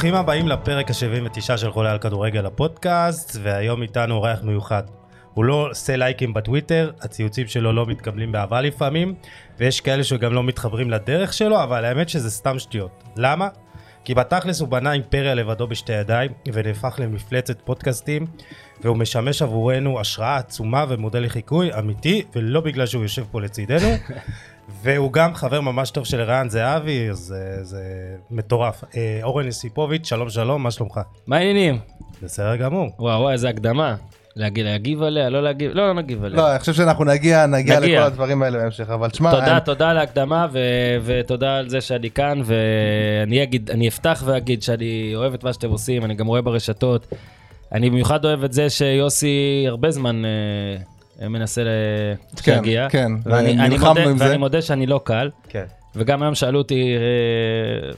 ברוכים הבאים לפרק ה-79 של חולה על כדורגל הפודקאסט, והיום איתנו אורח מיוחד. הוא לא עושה לייקים בטוויטר, הציוצים שלו לא מתקבלים באהבה לפעמים, ויש כאלה שגם לא מתחברים לדרך שלו, אבל האמת שזה סתם שטויות. למה? כי בתכלס הוא בנה אימפריה לבדו בשתי ידיים, ונהפך למפלצת פודקאסטים, והוא משמש עבורנו השראה עצומה ומודל לחיקוי אמיתי, ולא בגלל שהוא יושב פה לצידנו. והוא גם חבר ממש טוב של ערן זהבי, אז אה, זה מטורף. אה, אורן יסיפוביץ', שלום שלום, מה שלומך? מה העניינים? בסדר גמור. וואו וואו איזה הקדמה. להגיד, להגיב עליה, לא להגיב, לא, לא נגיב עליה. לא, אני חושב שאנחנו נגיע, נגיע נגיע. לכל הדברים האלה בהמשך, אבל תשמע, תודה, אני- תודה על ההקדמה ו- ותודה על זה שאני כאן ואני אגיד, אני אפתח ואגיד שאני אוהב את מה שאתם עושים, אני גם רואה ברשתות. אני במיוחד אוהב את זה שיוסי הרבה זמן אה, מנסה ל- כן, להגיע. כן, ונלחמנו מודה, עם זה. ואני מודה שאני לא קל. כן. וגם היום שאלו אותי אה,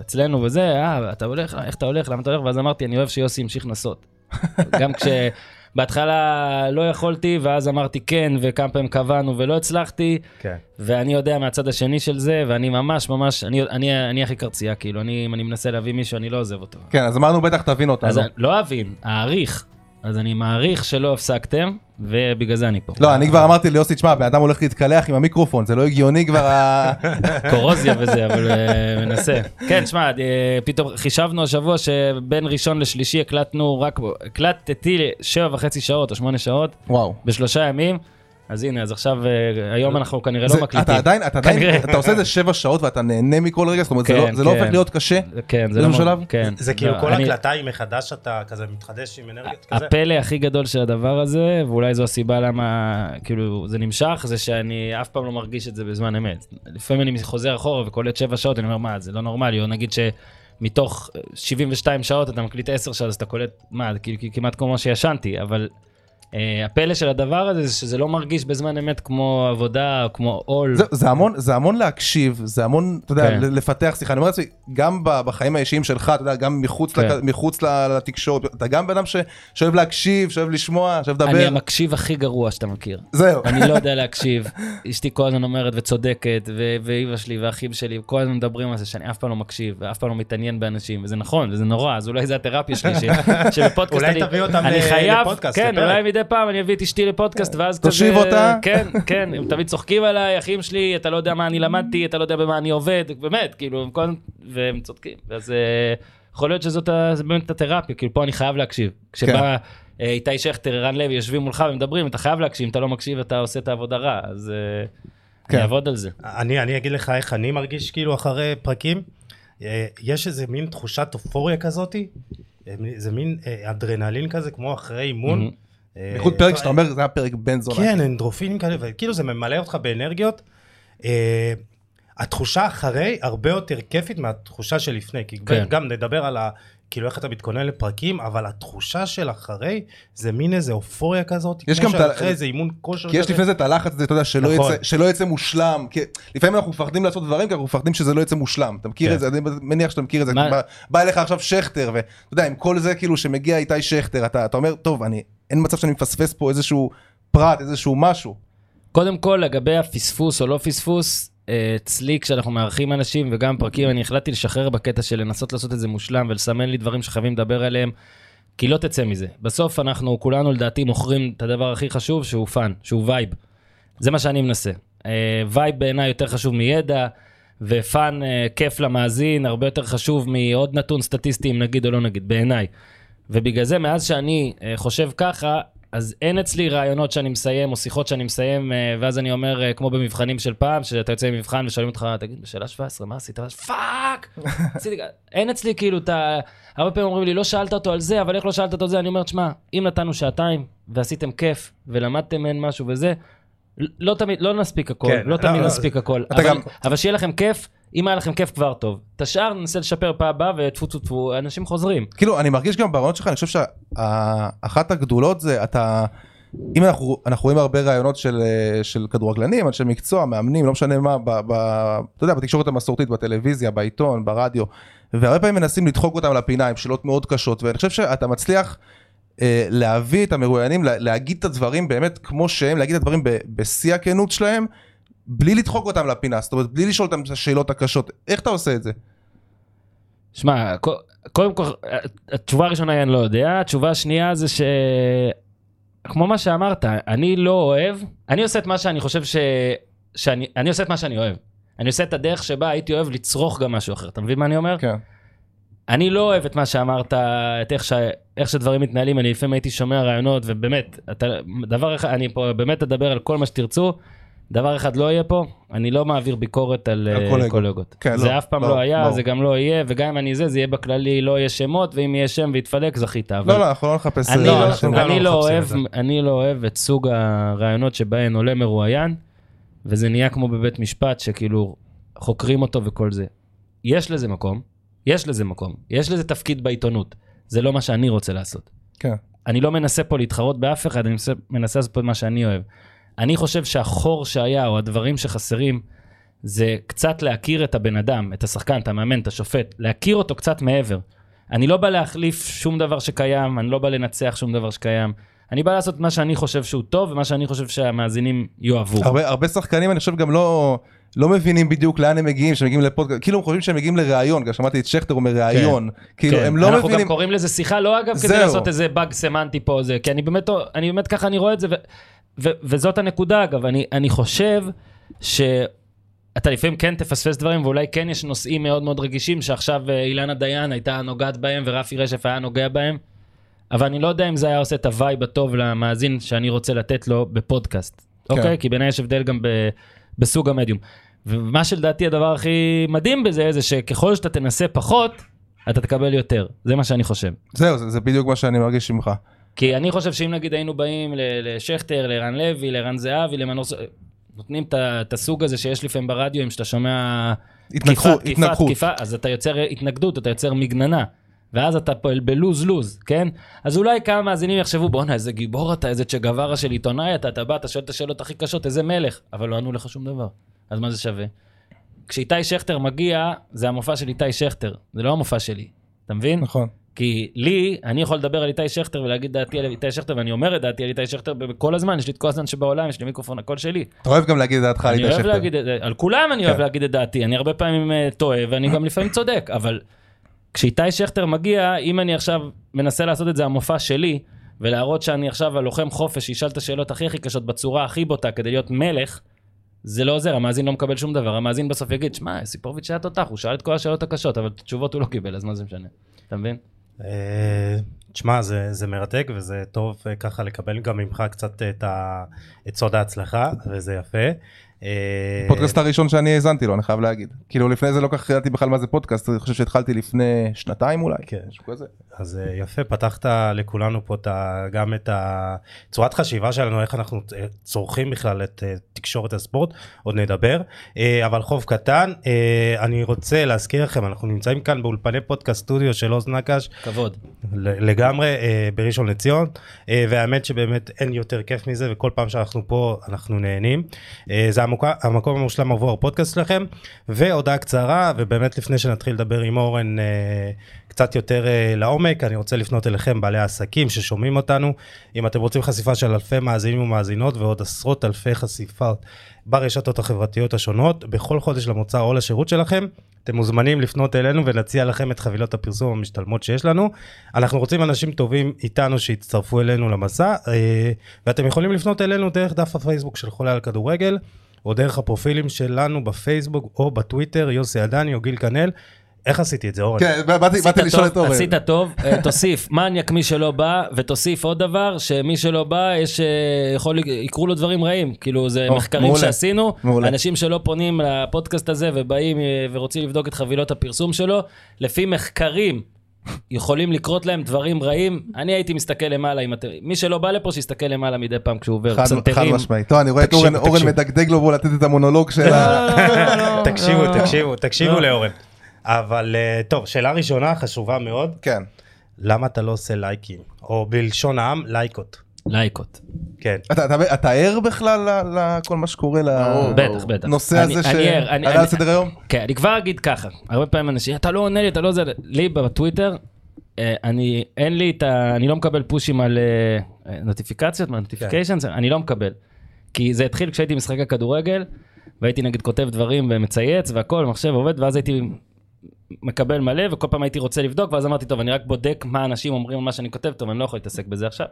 אצלנו וזה, אה, אתה הולך, איך אתה הולך, למה אתה הולך? ואז אמרתי, אני אוהב שיוסי ימשיך לנסות. גם כשבהתחלה לא יכולתי, ואז אמרתי כן, וכמה פעמים קבענו ולא הצלחתי, כן. ואני יודע מהצד השני של זה, ואני ממש ממש, אני, אני, אני הכי קרצייה, כאילו, אני, אם אני מנסה להביא מישהו, אני לא עוזב אותו. כן, אז אמרנו בטח תבין אותנו. אז לא אבין, אעריך. אז אני מעריך שלא הפסקתם, ובגלל זה אני פה. לא, אני כבר אמרתי ליוסי, תשמע, הבן אדם הולך להתקלח עם המיקרופון, זה לא הגיוני כבר ה... קורוזיה וזה, אבל אה, מנסה. כן, שמע, אה, פתאום חישבנו השבוע שבין ראשון לשלישי הקלטנו רק, הקלטתי שבע וחצי שעות או שמונה שעות וואו. בשלושה ימים. אז הנה, אז עכשיו, אה, היום אנחנו כנראה זה- לא מקליטים. אתה עדיין, אתה עדיין. אתה עושה את זה שבע שעות ואתה נהנה מכל רגע, זאת אומרת, זה לא- כן, זה לא כן. הופך להיות קשה? כן, זה לא... שלב? כן. זה כאילו לא, כל אני- הקלטה היא מחדש, אתה כזה מתחדש עם אנרגיות כזה? הפלא הכי גדול של הדבר הזה, ואולי זו הסיבה למה כאילו זה נמשך, זה שאני אף פעם לא מרגיש את זה בזמן אמת. לפעמים אני חוזר אחורה וקולט שבע שעות, אני אומר, מה, זה לא נורמלי, או נגיד שמתוך 72 שעות אתה מקליט 10 שעות, אז אתה קולט, מה, זה כאילו כמעט כמו שישנתי, אבל הפלא של הדבר הזה, זה שזה לא מרגיש בזמן אמת כמו עבודה, כמו עול. זה- זה המון, זה המון להקשיב, זה המון, אתה יודע, כן. לפתח שיחה. אני אומר לעצמי, גם בחיים האישיים שלך, אתה יודע, גם מחוץ כן. לק- מחוץ לתקשורת, אתה גם בן אדם שאוהב להקשיב, שאוהב לשמוע, שאוהב אני לדבר. המקשיב הכי גרוע שאתה מכיר. זהו. אני לא יודע להקשיב. אשתי כל הזמן אומרת וצודקת, ו- ואימא שלי והאחים שלי, כל הזמן מדברים על זה שאני אף פעם לא מקשיב, ואף פעם לא מתעניין באנשים, וזה נכון, וזה נורא, אז אולי זה התרפיה שלי, שבפודקאסט אני... תביא אותם אני ל- חייב, לפודקאסט, כן. אולי מדי פעם אני אביא את אשתי לפודקאסט, ואז כזה... תושיב אותה. כן, כן, הם תמיד צוחקים עליי, אחים שלי, אתה לא יודע מה אני למדתי, אתה לא יודע במה אני עובד, באמת, כאילו, הם כל והם צודקים. אז אה, יכול להיות שזאת באמת התרפיה, כאילו, פה אני חייב להקשיב. כשבא אה, איתי שכטר, ערן לוי, יושבים מולך ומדברים, אתה חייב להקשיב, אם אתה לא מקשיב, אתה עושה את העבודה רע, אז אה, כן. אני אעבוד על זה. אני, אני אגיד לך איך אני מרגיש כאילו אחרי פרקים. יש איזה מין תחושת אופוריה כזאתי, זה מין אדרנלין כזה, כמו אחרי אימון. מהמם. אה, בייחוד פרק שאתה אומר, זה היה פרק בן זונה. כן, אנדרופינים כאלה, וכאילו זה ממלא אותך באנרגיות. אה, התחושה אחרי הרבה יותר כיפית מהתחושה שלפני, כי כן. גם נדבר על ה... כאילו איך אתה מתכונן לפרקים, אבל התחושה של אחרי זה מין איזה אופוריה כזאת, יש כמו גם שאחרי איזה אימון כושר כי יש. לפני זה את הלחץ הזה, אתה יודע, שלא נכון. יצא- שלא יצא מושלם. כי לפעמים אנחנו מפחדים לעשות דברים, כי אנחנו מפחדים שזה לא יצא מושלם. אתה מכיר כן. את זה, אני מניח שאתה מכיר את זה. מה- בא- בא אליך עכשיו שכטר, ואתה יודע, עם כל זה כאילו שמגיע איתי שכטר, אתה אתה אומר, טוב, אני, אין מצב שאני מפספס פה איזשהו פרט, איזשהו משהו. קודם כל, לגבי הפספוס או לא פספוס, אה, אצלי כשאנחנו מארחים אנשים וגם פרקים, אני החלטתי לשחרר בקטע של לנסות לעשות את זה מושלם ולסמן לי דברים שחייבים לדבר עליהם, כי לא תצא מזה. בסוף אנחנו כולנו לדעתי מוכרים את הדבר הכי חשוב, שהוא fun, שהוא vibe. זה מה שאני מנסה. אה, vibe בעיניי יותר חשוב מידע, ו fun אה, כיף למאזין, הרבה יותר חשוב מעוד נתון סטטיסטי, אם נגיד או לא נגיד, בעיניי. ובגלל זה, מאז שאני אה, חושב ככה, אז אין אצלי ראיונות שאני מסיים, או שיחות שאני מסיים, אה, ואז אני אומר, אה, כמו במבחנים של פעם, שאתה יוצא ממבחן ושואלים אותך, תגיד, בשאלה 17, מה עשית? fuck! אין אצלי כאילו את ה... הרבה פעמים אומרים לי, לא שאלת אותו על זה, אבל איך לא שאלת אותו על זה? אני אומר, תשמע, אם נתנו שעתיים, ועשיתם כיף, ולמדתם מהן משהו וזה, לא תמיד, לא נספיק הכל, כן, לא לא, תמיד לא, נספיק הכל, אבל, גם- אבל שיהיה לכם כיף, אם היה לכם כיף כבר טוב. את השאר ננסה לשפר פעם הבאה, וטפו טפו טפו, אנשים חוזרים. כאילו, אני מרגיש גם ברעיונות שלך, אני חושב שאחת הגדולות זה, אתה... אם אנחנו, אנחנו רואים הרבה רעיונות של, של כדורגלנים, אנשי מקצוע, מאמנים, לא משנה מה, ב, ב, אתה יודע, בתקשורת המסורתית, בטלוויזיה, בעיתון, ברדיו, והרבה פעמים מנסים לדחוק אותם לפינה עם שאלות מאוד קשות, ואני חושב שאתה מצליח אה, להביא את המרואיינים, לה, להגיד את הדברים באמת כמו שהם, להגיד את הדברים בשיא הכנות שלהם, בלי לדחוק אותם לפינה, זאת אומרת, בלי לשאול אותם את השאלות הקשות. איך אתה עושה את זה? שמע, קודם כל, התשובה הראשונה היא אני לא יודע, התשובה השנייה זה ש... כמו מה שאמרת, אני לא אוהב, אני עושה את מה שאני חושב ש... שאני אני עושה את מה שאני אוהב. אני עושה את הדרך שבה הייתי אוהב לצרוך גם משהו אחר. אתה מבין מה אני אומר? כן. אני לא אוהב את מה שאמרת, את איך, ש... איך שדברים מתנהלים, אני לפעמים הייתי שומע רעיונות, ובאמת, אתה... דבר אחד, אני פה באמת אדבר על כל מה שתרצו. דבר אחד לא יהיה פה, אני לא מעביר ביקורת על על אה, קולגות. כן, זה לא, אף פעם לא, לא היה, ברור. זה גם לא יהיה, וגם אם אני זה, זה יהיה בכללי, לא יהיה שמות, ואם יהיה שם ויתפלק, זכית. אבל לא, לא, אנחנו לא נחפש... אני אה, לא, אנחנו אני לא לא אוהב. אני לא אוהב את סוג הרעיונות שבהן עולה מרואיין, וזה נהיה כמו בבית משפט, שכאילו חוקרים אותו וכל זה. יש לזה מקום, יש לזה מקום, יש לזה תפקיד בעיתונות. זה לא מה שאני רוצה לעשות. כן. אני לא מנסה פה להתחרות באף אחד, אני מנסה, מנסה לעשות פה את מה שאני אוהב. אני חושב שהחור שהיה, או הדברים שחסרים, זה קצת להכיר את הבן אדם, את השחקן, את המאמן, את השופט, להכיר אותו קצת מעבר. אני לא בא להחליף שום דבר שקיים, אני לא בא לנצח שום דבר שקיים. אני בא לעשות מה שאני חושב שהוא טוב, ומה שאני חושב שהמאזינים יאהבו. הרבה, הרבה שחקנים אני חושב גם לא, לא מבינים בדיוק לאן הם מגיעים, שהם מגיעים לפודקאסט, כאילו הם חושבים שהם מגיעים לראיון, גם שמעתי את שכטר אומר ראיון, כאילו כן. הם לא אנחנו מבינים, גם קוראים לזה שיחה, לא אגב כדי זהו. לעשות איזה באג סמנטי פה, זה, כי אני באמת, אני באמת ככה אני רואה את זה, ו, ו, וזאת הנקודה אגב, אני, אני חושב שאתה לפעמים כן תפספס דברים, ואולי כן יש נושאים מאוד מאוד רגישים, שעכשיו אה, אילנה דיין הייתה נוגעת בהם, ורפי רשף היה נוגע בהם, אבל אני לא יודע אם זה היה עושה את ה vibe הטוב למאזין שאני רוצה לתת לו בפודקאסט, כן. אוקיי? כי בעיניי יש הבדל גם ב, בסוג המדיום. ומה שלדעתי הדבר הכי מדהים בזה, זה שככל שאתה תנסה פחות, אתה תקבל יותר. זה מה שאני חושב. זהו, זה, זה בדיוק מה שאני מרגיש ממך. כי אני חושב שאם נגיד היינו באים לשכטר, לערן לוי, לערן זהבי, למנור... נותנים את הסוג הזה שיש לפעמים ברדיו, אם שאתה שומע... התנגחות, תקיפה, התנגחות. תקיפה, אז אתה יוצר התנגדות, אתה יוצר מגננה. ואז אתה פועל בלוז-לוז, כן? אז אולי כמה מאזינים יחשבו, בואנה, איזה גיבור אתה, איזה צ'ה גווארה של עיתונאי אתה, אתה בא, אתה שואל את השאלות הכי קשות, איזה מלך. אבל לא ענו לך שום דבר. אז מה זה שווה? כשאיתי שכטר מגיע, זה המופע של איתי שכטר, זה לא המופע שלי. אתה מבין? נכון. כי לי, אני יכול לדבר על איתי שכטר ולהגיד דעתי על איתי שכטר, ואני אומר את דעתי על איתי שכטר כל הזמן, יש לי את כל הזמן שבעולם, יש לי מיקרופון, הכל שלי. אתה אוהב גם להגיד את דעתך על אני איתי אוהב שכטר. להגיד, על כולם אני אוהב כן. להגיד את דעתי, אני הרבה פעמים אה, טועה, ואני גם לפעמים צודק, אבל כשאיתי שכטר מגיע, אם אני עכשיו מנסה לעשות את זה המופע שלי, ולהראות שאני עכשיו הלוחם חופש שישאל את השאלות הכי הכי קשות בצורה הכי בוטה כדי להיות מלך, זה לא עוזר, המאזין לא מקבל שום דבר, המאזין בסוף יגיד, שמע, סיפורוביץ' היה תותח, הוא שאל את כל השאלות הקשות, אבל את התשובות הוא לא קיבל, אז מה זה משנה? אתה מבין? אה, תשמע, זה, זה מרתק וזה טוב אה, ככה לקבל גם ממך קצת את, ה, את סוד ההצלחה, וזה יפה. אה, פודקאסט הראשון שאני האזנתי לו, אני חייב להגיד. כאילו לפני זה לא כך ידעתי בכלל מה זה פודקאסט, אני חושב שהתחלתי לפני שנתיים אולי. כן. אז אה, יפה, פתחת לכולנו פה גם את הצורת חשיבה שלנו, איך אנחנו אה, צורכים בכלל את תקשורת הספורט, עוד נדבר. אבל חוב קטן, אני רוצה להזכיר לכם, אנחנו נמצאים כאן באולפני פודקאסט סטודיו של עוז נקש, כבוד. לגמרי בראשון לציון, והאמת שבאמת אין יותר כיף מזה, וכל פעם שאנחנו פה אנחנו נהנים. זה המקום המושלם עבור הפודקאסט שלכם, והודעה קצרה, ובאמת לפני שנתחיל לדבר עם אורן אה, קצת יותר אה, לעומק, אני רוצה לפנות אליכם, בעלי העסקים ששומעים אותנו, אם אתם רוצים חשיפה של אלפי מאזינים ומאזינות, ועוד עשרות אלפי חשיפות ברשתות החברתיות השונות, בכל חודש למוצר או לשירות שלכם, אתם מוזמנים לפנות אלינו ונציע לכם את חבילות הפרסום המשתלמות שיש לנו. אנחנו רוצים אנשים טובים איתנו שיצטרפו אלינו למסע, אה, ואתם יכולים לפנות אלינו דרך דף הפייסבוק של חולה על כדורגל, או דרך הפרופילים שלנו בפייסבוק או בטוויטר, יוסי עדני או גיל כנל. איך עשיתי את זה, אורן? כן, באתי לשאול טוב, את אורן. עשית טוב, אה, תוסיף מניאק מי שלא בא, ותוסיף עוד דבר, שמי שלא בא, יש, אה, יכול, יקרו לו דברים רעים. כאילו, זה או, מחקרים מעולה. שעשינו, מעולה. אנשים שלא פונים לפודקאסט הזה ובאים אה, ורוצים לבדוק את חבילות הפרסום שלו, לפי מחקרים. יכולים לקרות להם דברים רעים, אני הייתי מסתכל למעלה, אם אתם, מי שלא בא לפה שיסתכל למעלה מדי פעם כשהוא עובר, חד חד פסנתרים. משמעית. טוב, אני רואה את תקשיב, אורן. מדגדג לו בו לתת את המונולוג של לא, ה... לא, לא, לא, לא, תקשיבו, לא. תקשיבו, תקשיבו לא. לאורן. אבל אה, טוב, שאלה ראשונה חשובה מאוד, כן. למה אתה לא עושה לייקים? או בלשון העם, לייקות. לייקות. כן. אתה- אתה אתה ער בכלל לכל מה שקורה בטח, בטח. לנושא הזה אני ער, אני- שעלה על סדר היום? כן, אני כבר אגיד ככה, הרבה פעמים אנשים, אתה לא עונה לי, אתה לא זה, לי בטוויטר, אה, אני, אין לי את ה... אני לא מקבל פושים על אה, נוטיפיקציות, נוטיפיקיישנס, אני לא מקבל. כי זה התחיל כשהייתי משחקי כדורגל, והייתי נגיד כותב דברים ומצייץ והכל, מחשב עובד, ואז הייתי מקבל מלא, וכל פעם הייתי רוצה לבדוק, ואז אמרתי, טוב, אני רק בודק מה אנשים אומרים על מה שאני כותב, טוב, אני לא יכול להתעסק בזה עכשיו.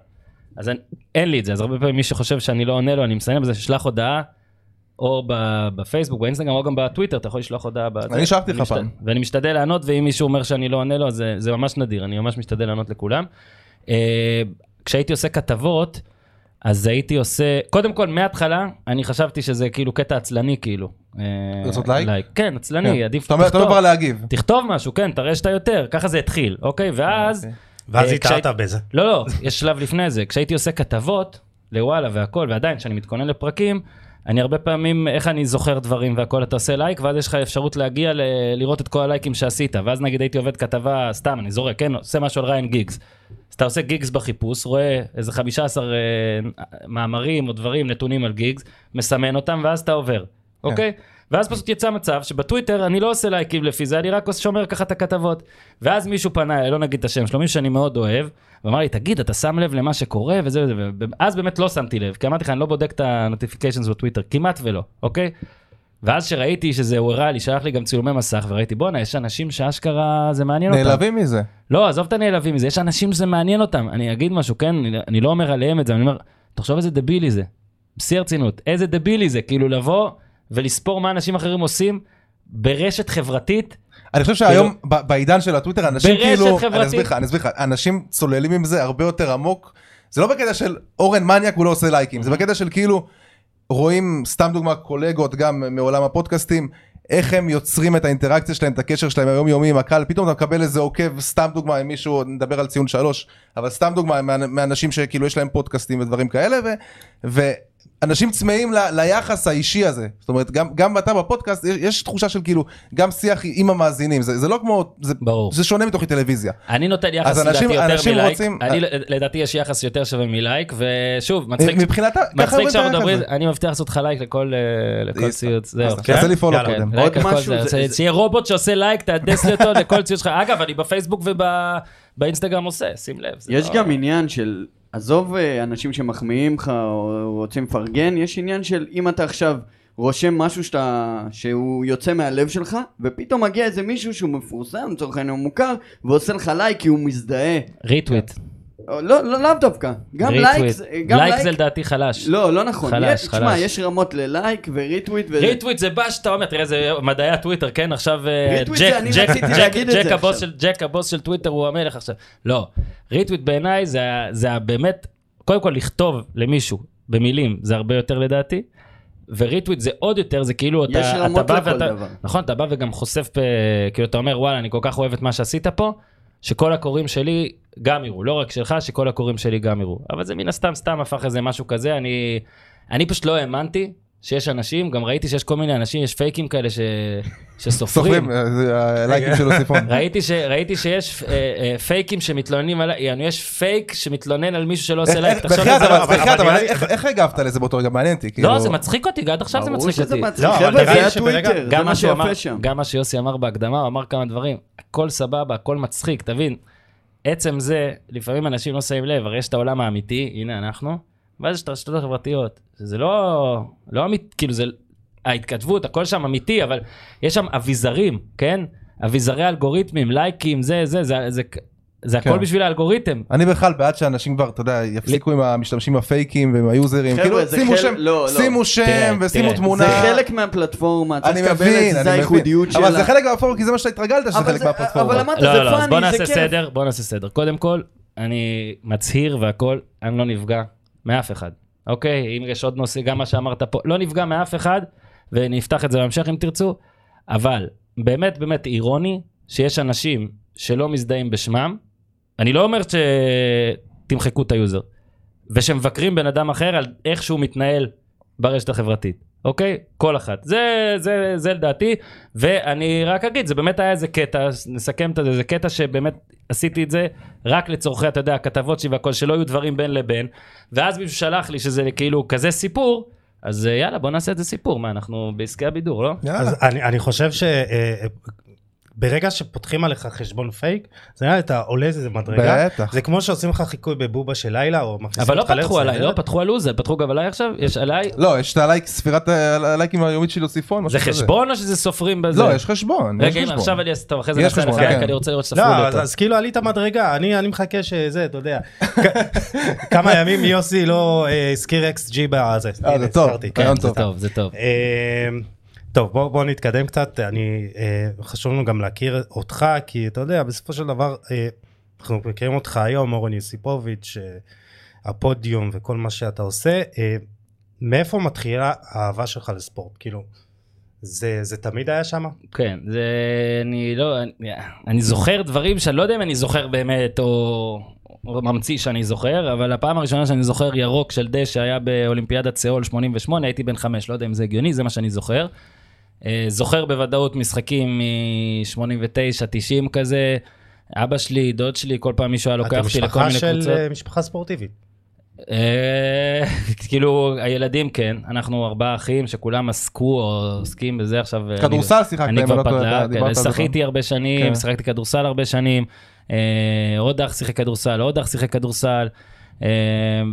אז אין, אין לי את זה, אז הרבה פעמים מי שחושב שאני לא עונה לו, אני מסיים בזה, שלח הודעה, או בפייסבוק, באינסטגרם, או גם בטוויטר, אתה יכול לשלוח הודעה. בזה. אני שלחתי לך משת- פעם. ואני משתדל לענות, ואם מישהו אומר שאני לא עונה לו, אז זה, זה ממש נדיר, אני ממש משתדל לענות לכולם. אה, כשהייתי עושה כתבות, אז הייתי עושה, קודם כל, מההתחלה, אני חשבתי שזה כאילו קטע עצלני, כאילו. אה, לעשות לייק? כן, עצלני, כן. עדיף אתה אומר- אתה אומר כבר להגיב. תכתוב משהו, כן, תראה שאתה יותר, ככה זה התחיל, אוקיי? ואז... אוקיי. ואז אה, כשהי- בזה. לא, לא, יש שלב לפני זה. כשהייתי עושה כתבות לוואלה והכל, ועדיין, כשאני מתכונן לפרקים, אני הרבה פעמים, איך אני זוכר דברים והכל, אתה עושה לייק, ואז יש לך אפשרות להגיע ל- לראות את כל הלייקים שעשית. ואז נגיד הייתי עובד כתבה, סתם, אני זורק, כן, עושה משהו על ריאן גיגס. אז אתה עושה גיגס בחיפוש, רואה איזה 15 אה, מאמרים או דברים, נתונים על גיגס, מסמן אותם, ואז אתה עובר, אוקיי? ואז פשוט יצא מצב שבטוויטר אני לא עושה לייקים לפי זה, אני רק שומר ככה את הכתבות. ואז מישהו פנה אליי, לא נגיד את השם שלו, מישהו שאני מאוד אוהב, ואמר לי, תגיד, אתה שם לב למה שקורה וזה וזה, ואז באמת לא שמתי לב, כי אמרתי לך, אני לא בודק את ה-notifications בטוויטר, כמעט ולא, אוקיי? ואז שראיתי שזה, הוא הראה לי, שלח לי גם צילומי מסך, וראיתי, בואנה, יש אנשים שאשכרה זה מעניין אותם. נעלבים מזה. לא, עזוב את הנעלבים מזה, יש אנשים שזה מעניין אותם. אני אגיד משהו, כן, אני, אני לא אומר עליהם את זה, אני אומר, תחשוב איזה דבילי זה. בשיא הרצינות, איזה דבילי זה, כאילו לבוא ולספור מה אנשים אחרים עושים ברשת חברתית. אני חושב שהיום ב- בעידן של הטוויטר אנשים ברשת כאילו, חברתית. אני אסביר לך, אני אסביר לך, אנשים צוללים עם זה הרבה יותר עמוק. זה לא בקטע של אורן מניאק הוא לא עושה לייקים, זה בקטע של כאילו רואים סתם דוגמה קולגות גם מעולם הפודקאסטים. איך הם יוצרים את האינטראקציה שלהם, את הקשר שלהם היומיומי עם הקהל, פתאום אתה מקבל איזה עוקב, סתם דוגמה, עם מישהו, נדבר על ציון שלוש, אבל סתם דוגמה, מה- מאנשים שכאילו יש להם פודקאסטים ודברים כאלה, ו, ואנשים צמאים ל, ליחס האישי הזה. זאת אומרת, גם, גם אתה בפודקאסט, יש, יש תחושה של כאילו, גם שיח עם המאזינים, זה, זה לא כמו, זה, ברור. זה שונה מתוכנית טלוויזיה. אני נותן יחס אז אנשים- לדעתי יותר אנשים מלייק. רוצים- אני לדעתי יש יחס יותר שווה מלייק, ושוב, מצחיק. מבחינתה, ככה מצחיק רואים את שאנחנו מדברים, הזה. אני מבטיח לעשות לך לייק לכל אה, לכל ציוץ, זהו. כן? תעשה לי follow. קודם. שיהיה רובוט שעושה לייק, תהדס לי אותו לכל ציוץ שלך. אגב, אני בפייסבוק ובאינסטגרם עושה, שים לב. יש לא- גם עניין של, עזוב אה, אנשים שמחמיאים לך או רוצים לפרגן, יש עניין של אם אתה עכשיו רושם משהו שאתה, שהוא יוצא מהלב שלך, ופתאום מגיע איזה מישהו שהוא מפורסם, לצורך העניין הוא מוכר, ועושה לך לייק כי הוא מזדהה. retweet. לא, לא, לאו דווקא. גם לייק, גם לייק זה לדעתי חלש. לא, לא נכון. חלש, יש- חלש. תשמע, יש רמות ללייק ו retweet וזה. retweet זה בא שאתה אומר, תראה, זה מדעי הטוויטר, כן? עכשיו אה, ג'ק, ג'ק, ג'ק, ג'ק הבוס. של, ג'ק הבוס של טוויטר הוא המלך עכשיו. לא, ריטוויט בעיניי זה, זה באמת, קודם כל לכתוב למישהו במילים זה הרבה יותר לדעתי. וריטוויט זה עוד יותר, זה כאילו אתה, אתה בא ואתה, דבר. נכון, אתה בא וגם חושף, פ... כאילו אתה אומר וואלה אני כל כך אוהב את מה שעשית פה, שכל הקוראים שלי גם יראו, לא רק שלך, שכל הקוראים שלי גם יראו. אבל זה מן הסתם סתם הפך איזה משהו כזה, אני, אני פשוט לא האמנתי שיש אנשים, גם ראיתי שיש כל מיני אנשים, יש פייקים כאלה ש... שסופרים. סופרים, אה, הלייקים של אוסיפון. ראיתי, ש... ראיתי שיש אה, אה, פייקים שמתלוננים על... יענו, יש פייק שמתלונן על מישהו שלא עושה לייק. תחשוב בחייאת, על זה. אבל בחייאת, אבל איך- הגבת לזה באותו רגע? מעניין אותי. לא, כאילו- זה מצחיק אותי, עד עכשיו זה מצחיק אותי. לא. גם מה שיוסי אמר בהקדמה, הוא אמר כמה דברים, הכל סבבה, הכל מצחיק, תבין. עצם זה, לפעמים אנשים לא שמים לב, הרי יש את העולם האמיתי, הנה אנחנו, ואז יש את הרשתות החברתיות. זה לא, לא אמיתי, כאילו זה, ההתכתבות, הכל שם אמיתי, אבל יש שם אביזרים, כן? אביזרי אלגוריתמים, לייקים, זה, זה, זה, זה, זה הכל כן. בשביל האלגוריתם. אני בכלל בעד שאנשים כבר, אתה יודע, יפסיקו עם המשתמשים הפייקים ועם היוזרים, חבר'ה, כאילו זה שימו חלק- שם, לא, לא. שימו שם תראה, ושימו תראה, תמונה. זה חלק מהפלטפורמה, צריך אני לקבל את מבין, זה, אני זה הייחודיות מבין. שלה. אבל זה חלק מהפלטפורמה, כי זה מה שאתה התרגלת שזה אבל חלק זה- מהפלטפורמה. אבל אמרת, לא, זה לא, לא, אז פאני, בוא זה נעשה כיף. סדר, בוא נעשה סדר. קודם כל, אני מצהיר והכל, אני לא נפגע מאף אחד, אוקיי? אם יש עוד נושא, גם מה שאמרת פה, לא נפגע מאף אחד, ונפתח את זה בהמשך אם תרצו, אבל באמת באמת אירוני שיש אנשים שלא מזדהים בשמם, אני לא אומר שתמחקו את היוזר, ושמבקרים בן אדם אחר על איך שהוא מתנהל ברשת החברתית, אוקיי? כל אחת. זה, זה, זה לדעתי, ואני רק אגיד, זה באמת היה איזה קטע, נסכם את זה, זה קטע שבאמת עשיתי את זה רק לצורכי, אתה יודע, הכתבות שלי והכל, שלא יהיו דברים בין לבין, ואז מישהו שלח לי שזה כאילו כזה סיפור, אז אה, יאללה, בוא נעשה את זה סיפור, מה, אנחנו בעסקי הבידור, לא? יאללה. אז אני, אני חושב ש... אה, ברגע שפותחים עליך חשבון פייק, זה לי אתה עולה איזה מדרגה. בטח. זה כמו שעושים לך חיקוי בבובה של לילה, או מכניסים אבל לא אותך לערב פתחו עליי. לא פתחו על לוזר, פתחו גם עליי עכשיו? יש עליי? לא, יש את הלייק, ספירת ה- הלייקים היומית של יוסיפון. זה משהו כזה. חשבון או שזה סופרים בזה? לא, יש חשבון. יש רגע, הנה, חשבון. עכשיו אני אעשה טוב, אחרי זה יש נעשה לך חשבון, לייק, כן. אני רוצה לראות שספרו לא, לי אז, אותו. אז כאילו עלית מדרגה, אני, אני מחכה שזה, אתה יודע, כ- כמה ימים יוסי לא אה, הזכיר אקס ג'י בזה. אה, הנה, זה טוב, הזכרתי, כן. רעיון זה טוב. טוב, זה טוב. אה, טוב, בוא, בוא נתקדם קצת, אני, אה, חשוב לנו גם להכיר אותך, כי אתה יודע, בסופו של דבר, אה, אנחנו מכירים אותך היום, אורן יוסיפוביץ', אה, הפודיום וכל מה שאתה עושה, אה, מאיפה מתחילה האהבה שלך לספורט? כאילו, זה, זה תמיד היה שם? כן, זה... אני לא... אני, אני זוכר דברים שאני לא יודע אם אני זוכר באמת, או... או ממציא שאני זוכר, אבל הפעם הראשונה שאני זוכר ירוק של דשא היה באולימפיאדת סאול 88, הייתי בן חמש, לא יודע אם זה הגיוני, זה מה שאני זוכר. אה, זוכר בוודאות משחקים מ-89, 90 כזה. אבא שלי, דוד שלי, כל פעם מישהו היה לוקח אותי לכל משפחה מיני של קבוצות. אה, משפחה ספורטיבית. אה, כאילו, הילדים כן, אנחנו ארבעה אחים שכולם עסקו או עוסקים בזה עכשיו. אני- כדורסל שיחקת, אני כבר לא דיברת על זה. שחיתי הרבה שנים, כן. שיחקתי כדורסל הרבה שנים, אה, עוד אח שיחק כדורסל, עוד אח שיחק כדורסל, אה,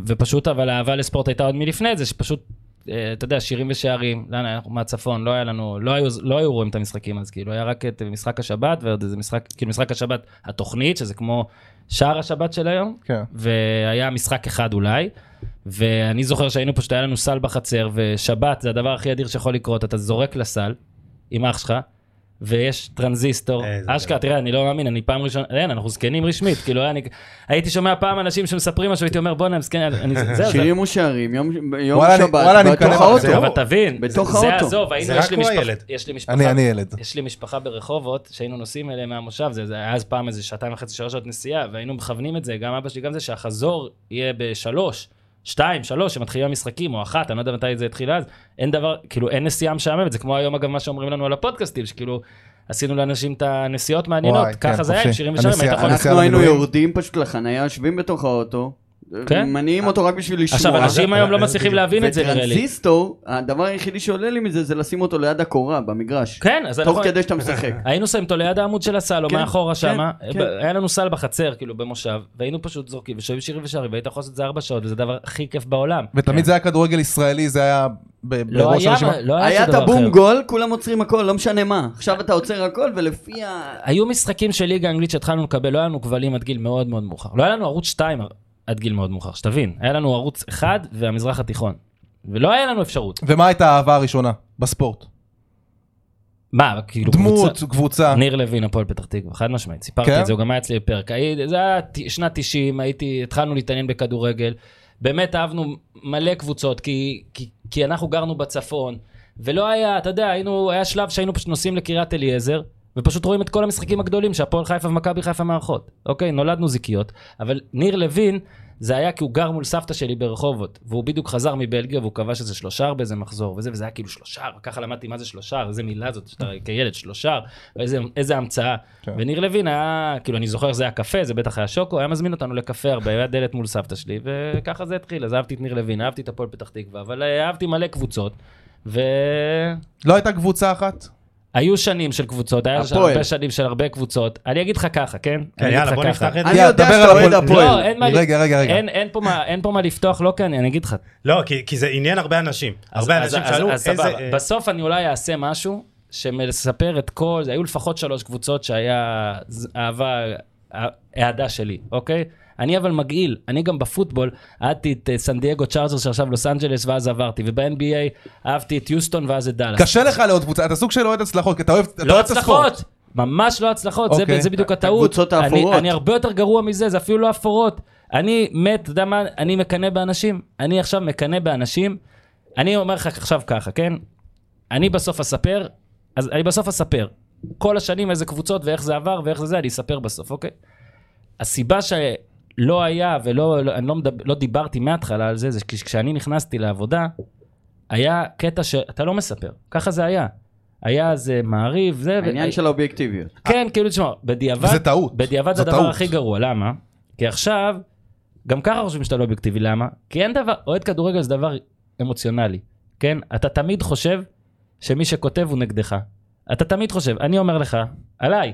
ופשוט אבל האהבה לספורט הייתה עוד מלפני זה, שפשוט, אה, אתה יודע, שירים ושערים, לאן אנחנו מהצפון, לא היה לנו, לא היו, לא היו רואים את המשחקים אז, כאילו, היה רק את משחק השבת ועוד איזה משחק, כאילו משחק השבת התוכנית, שזה כמו שער השבת של היום, כן. והיה משחק אחד אולי, ואני זוכר שהיינו פשוט, היה לנו סל בחצר, ושבת זה הדבר הכי אדיר שיכול לקרות, אתה זורק לסל עם אח שלך, ויש טרנזיסטור, איזה אשכרה, תראה, אני לא מאמין, אני פעם ראשונה, אין, אנחנו זקנים רשמית, כאילו, אני, הייתי שומע פעם אנשים שמספרים משהו, הייתי אומר, בואנה, הם זקנים, אני- זהו, זהו. שירים ושערים, יום יום וואלה, אני- שבת, וואלה, אני בתוך מקנא האוטו. בזה. אבל תבין, בתוך זה. עזוב, היינו, יש לי משפחה, הילד. יש לי משפחה, אני אני ילד. יש לי משפחה ברחובות שהיינו נוסעים אליה מהמושב, זה, זה היה אז פעם איזה שעתיים וחצי, שלוש שעות נסיעה, והיינו מכוונים את זה, גם אבא שלי, גם זה, שהחזור יהיה בשלוש, שתיים, שלוש, שמתחילים המשחקים, או אחת, אני לא יודע מתי זה התחיל אז, אין דבר, כאילו, אין נסיעה משעממת, זה כמו היום, אגב, מה שאומרים לנו על הפודקאסטים, שכאילו, עשינו לאנשים את הנסיעות מעניינות, וואי, ככה כן, זה היה, עם. שירים ושערים, אנחנו היינו. יורדים פשוט לחנייה, יושבים בתוך האוטו, כן. מניעים אותו רק בשביל לשמוע. עכשיו, אנשים היום לא מצליחים להבין את זה, נראה לי. וטרנזיסטור, הדבר היחידי שעולה לי מזה זה לשים אותו ליד הקורה במגרש. כן, אז תוך אנחנו... כדי שאתה משחק. היינו שמים אותו ליד העמוד של הסל, או כן, מאחורה כן, שמה, כן. היה לנו סל בחצר, כאילו, במושב, והיינו פשוט זורקים, ושומעים שירים ושערים, והיית יכול לעשות את זה ארבע שעות, וזה הדבר הכי כיף בעולם. ותמיד זה היה כדורגל ישראלי, זה היה ב- לא בראש היה, הרשימה. לא היה את. הבום גול, כולם עוצרים הכל, לא משנה מה. עכשיו אתה עוצר הכל, ולפי ה... היו משחקים של ליגה אנגלית שהתחלנו לקבל, לא היה לנו כבלים עד גיל מאוד מאוד מאוחר. לא היה לנו ערוץ 2 עד גיל מאוד מאוחר, שתבין. היה לנו ערוץ 1 והמזרח התיכון. ולא היה לנו אפשרות. ומה הייתה האהבה הראשונה בספורט? מה, כאילו דמות, קבוצה- קבוצה. ניר לוין, הפועל פתח תקווה, חד משמעית. סיפרתי כן? את זה, הוא גם היה אצלי בפרק. זה היה שנת 90, הייתי, התחלנו להתעניין בכדורגל. באמת אהבנו מלא קבוצות, כי, כי, כי אנחנו גרנו בצפון, ולא היה, אתה יודע, היינו, היה שלב שהיינו פשוט נוסעים לקריית אליעזר, ופשוט רואים את כל המשחקים הגדולים שהפועל חיפה ומכבי חיפה מארחות. אוקיי, נולדנו זיקיות, אבל ניר לוין, זה היה כי הוא גר מול סבתא שלי ברחובות, והוא בדיוק חזר מבלגיה והוא כבש איזה שלושה באיזה מחזור וזה, וזה היה כאילו שלושה, ככה למדתי מה זה שלושה, איזה מילה זאת, שאתה כילד שלושה, איזה, איזה המצאה. כן. וניר לוין היה, כאילו אני זוכר שזה היה קפה, זה בטח היה שוקו, היה מזמין אותנו לקפה הרבה, היה דלת מול סבתא שלי, וככה זה התחיל, אז אהבתי את ניר לוין, אהבתי את הפועל פתח תקווה, אבל אה, אהבתי מלא קבוצות, והיו לא הייתה קבוצה אחת? שנים של קבוצות, היה הפועל. הרבה שנים של הרבה קבוצות, אני אגיד לך ככה, כן? כן, אני אגיד יאללה, לך בוא ככה. נפתח את זה. אני יודע שאתה על אוהד הפועל. לא, אין מה, רגע, רגע, רגע. אין, אין, פה מה, אין פה מה לפתוח, לא כאן, אני אגיד לך. לא, כי, כי זה עניין הרבה אנשים. הרבה אז- אנשים אז- שאלו אז איזה... סבבה. אה, בסוף אני אולי אעשה משהו שמספר את כל זה, היו לפחות שלוש קבוצות שהיה אהבה, אה, אהדה שלי, אוקיי? אני אבל מגעיל, אני גם בפוטבול אהדתי את אה, סן דייגו צ'ארג'רס שעכשיו לוס אנג'לס ואז עברתי, וב-NBA אהבתי את יוסטון ואז את דאלאס. קשה לך לעוד קבוצה, אתה סוג של אוהד הצלחות, כי אתה אוהב לא את הספורט. הצלחות, ממש לא הצלחות, זה, אוקיי. זה בדיוק הטעות. הקבוצות אני, האפורות. אני הרבה יותר גרוע מזה, זה אפילו לא אפורות. אני מת, אתה יודע מה, אני מקנא באנשים. אני עכשיו מקנא באנשים. אני אומר לך עכשיו ככה, כן? אני בסוף אספר, אז אני בסוף אספר. כל השנים איזה קבוצות ואיך זה עבר ואיך זה זה, אני אספר בסוף, אוקיי? הסיבה שלא היה ולא, לא, אני לא, מדבר, לא דיברתי מההתחלה על זה, זה כי כשאני נכנסתי לעבודה, היה קטע שאתה לא מספר, ככה זה היה. היה איזה מעריב, זה, העניין של האובייקטיביות. כן, כאילו, תשמע, בדיעבד, וזה טעות. בדיעבד זה הדבר טעות. הכי גרוע, למה? כי עכשיו, גם ככה חושבים שאתה לא אובייקטיבי, למה? כי אין דבר, אוהד כדורגל זה דבר אמוציונלי, כן? אתה תמיד חושב שמי שכותב הוא נגדך. אתה תמיד חושב, אני אומר לך, עליי,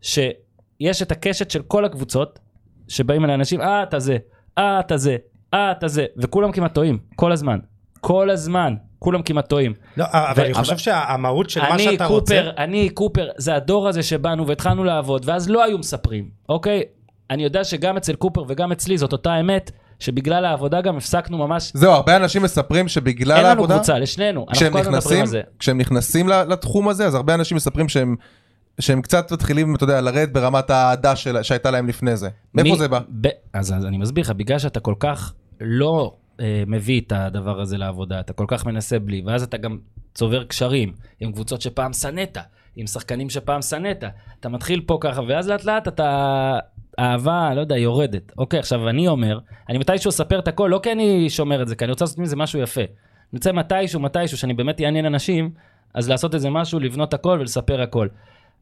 שיש את הקשת של כל הקבוצות, שבאים אל האנשים, אה, אתה זה, אה, אתה זה, אה, אתה זה, וכולם כמעט טועים, כל הזמן. כל הזמן, כולם כמעט טועים. לא, אבל אני אבל- חושב שהמהות של מה אני שאתה רוצה... קופר, אני קופר, זה הדור הזה שבאנו והתחלנו לעבוד, ואז לא היו מספרים, אוקיי? אני יודע שגם אצל קופר וגם אצלי זאת אותה אמת, שבגלל העבודה גם הפסקנו ממש, זהו, הרבה אנשים מספרים שבגלל אין לנו העבודה, קבוצה, לשנינו, אנחנו כל הזמן מדברים על זה. כשהם נכנסים לתחום הזה, אז הרבה אנשים מספרים שהם... שהם קצת מתחילים, אתה יודע, לרדת ברמת האהדה של- שהייתה להם לפני זה. מאיפה מי- זה בא? ב... אז, אז אני מסביר לך, בגלל שאתה כל כך לא אה, מביא את הדבר הזה לעבודה, אתה כל כך מנסה בלי, ואז אתה גם צובר קשרים עם קבוצות שפעם שנאת, עם שחקנים שפעם שנאת. אתה מתחיל פה ככה, ואז לאט לאט אתה... אהבה, לא יודע, יורדת. אוקיי, עכשיו אני אומר, אני מתישהו אספר את הכל, לא כי אני שומר את זה, כי אני רוצה לעשות מזה משהו יפה. אני רוצה מתישהו, מתישהו, שאני באמת אעניין אנשים, אז לעשות איזה משהו, לבנות הכל ולספר הכל.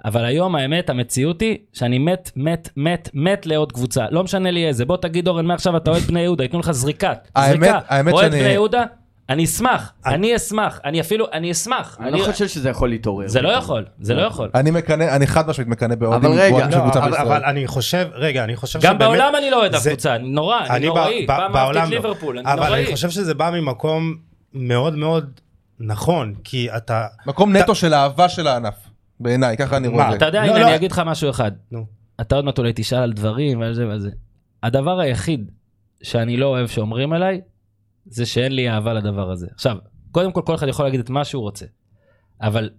אבל היום האמת, המציאות היא שאני מת, מת, מת, מת לעוד קבוצה. לא משנה לי איזה. בוא תגיד אורן, מעכשיו אתה אוהד בני יהודה, ייתנו לך זריקת. האמת- זריקה. האמת אוהד שאני- בני יהודה? אני אשמח, אני- אשמח, אני אפילו, אני אשמח. אני לא חושב שזה יכול להתעורר. זה לא יכול, זה לא יכול. אני מקנא, אני חד משמעית מקנא באוהדים אבל רגע, באוהדים של לא, קבוצה אבל, בישראל. אבל אני חושב, רגע, אני חושב גם שבאמת... בעולם אני לא אוהד אף זה- קבוצה, אני נורא, אני נוראי. ב- פעם אהבתי בעולם את לא. ליברפול, אני אבל נוראי. אני חושב שזה בא ממקום מאוד מאוד נכון, כי אתה... מקום נטו של אהבה של הענף, בעיניי, ככה אני רואה את אתה. יודע, לא, הנה, לא. אני אגיד לך משהו אחד. אתה עוד מעט אולי תשאל על דברים ועל זה ועל זה. הדבר היחיד שאני לא אוהב שאומרים עליי, זה שאין לי אהבה לדבר הזה. עכשיו, קודם כל, כל אחד יכול להגיד את מה שהוא רוצה. אבל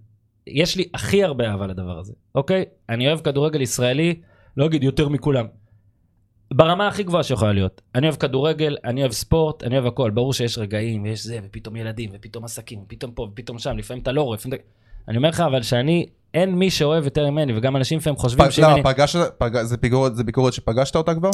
יש לי הכי הרבה אהבה לדבר הזה, אוקיי? אני אוהב כדורגל ישראלי, לא אגיד יותר מכולם. ברמה הכי גבוהה שיכולה להיות. אני אוהב כדורגל, אני אוהב ספורט, אני אוהב הכל. ברור שיש רגעים, ויש זה, ופתאום ילדים, ופתאום עסקים, ופתאום פה, ופתאום שם, לפעמים אתה לא רואה. לפעמים... אתה- אני אומר לך, אבל שאני, אין מי שאוהב יותר ממני, וגם אנשים לפעמים חושבים פ- שאם למה, אני... פגשת, פג- זה ביקורת- זה ביקורת שפגשת אותה כבר?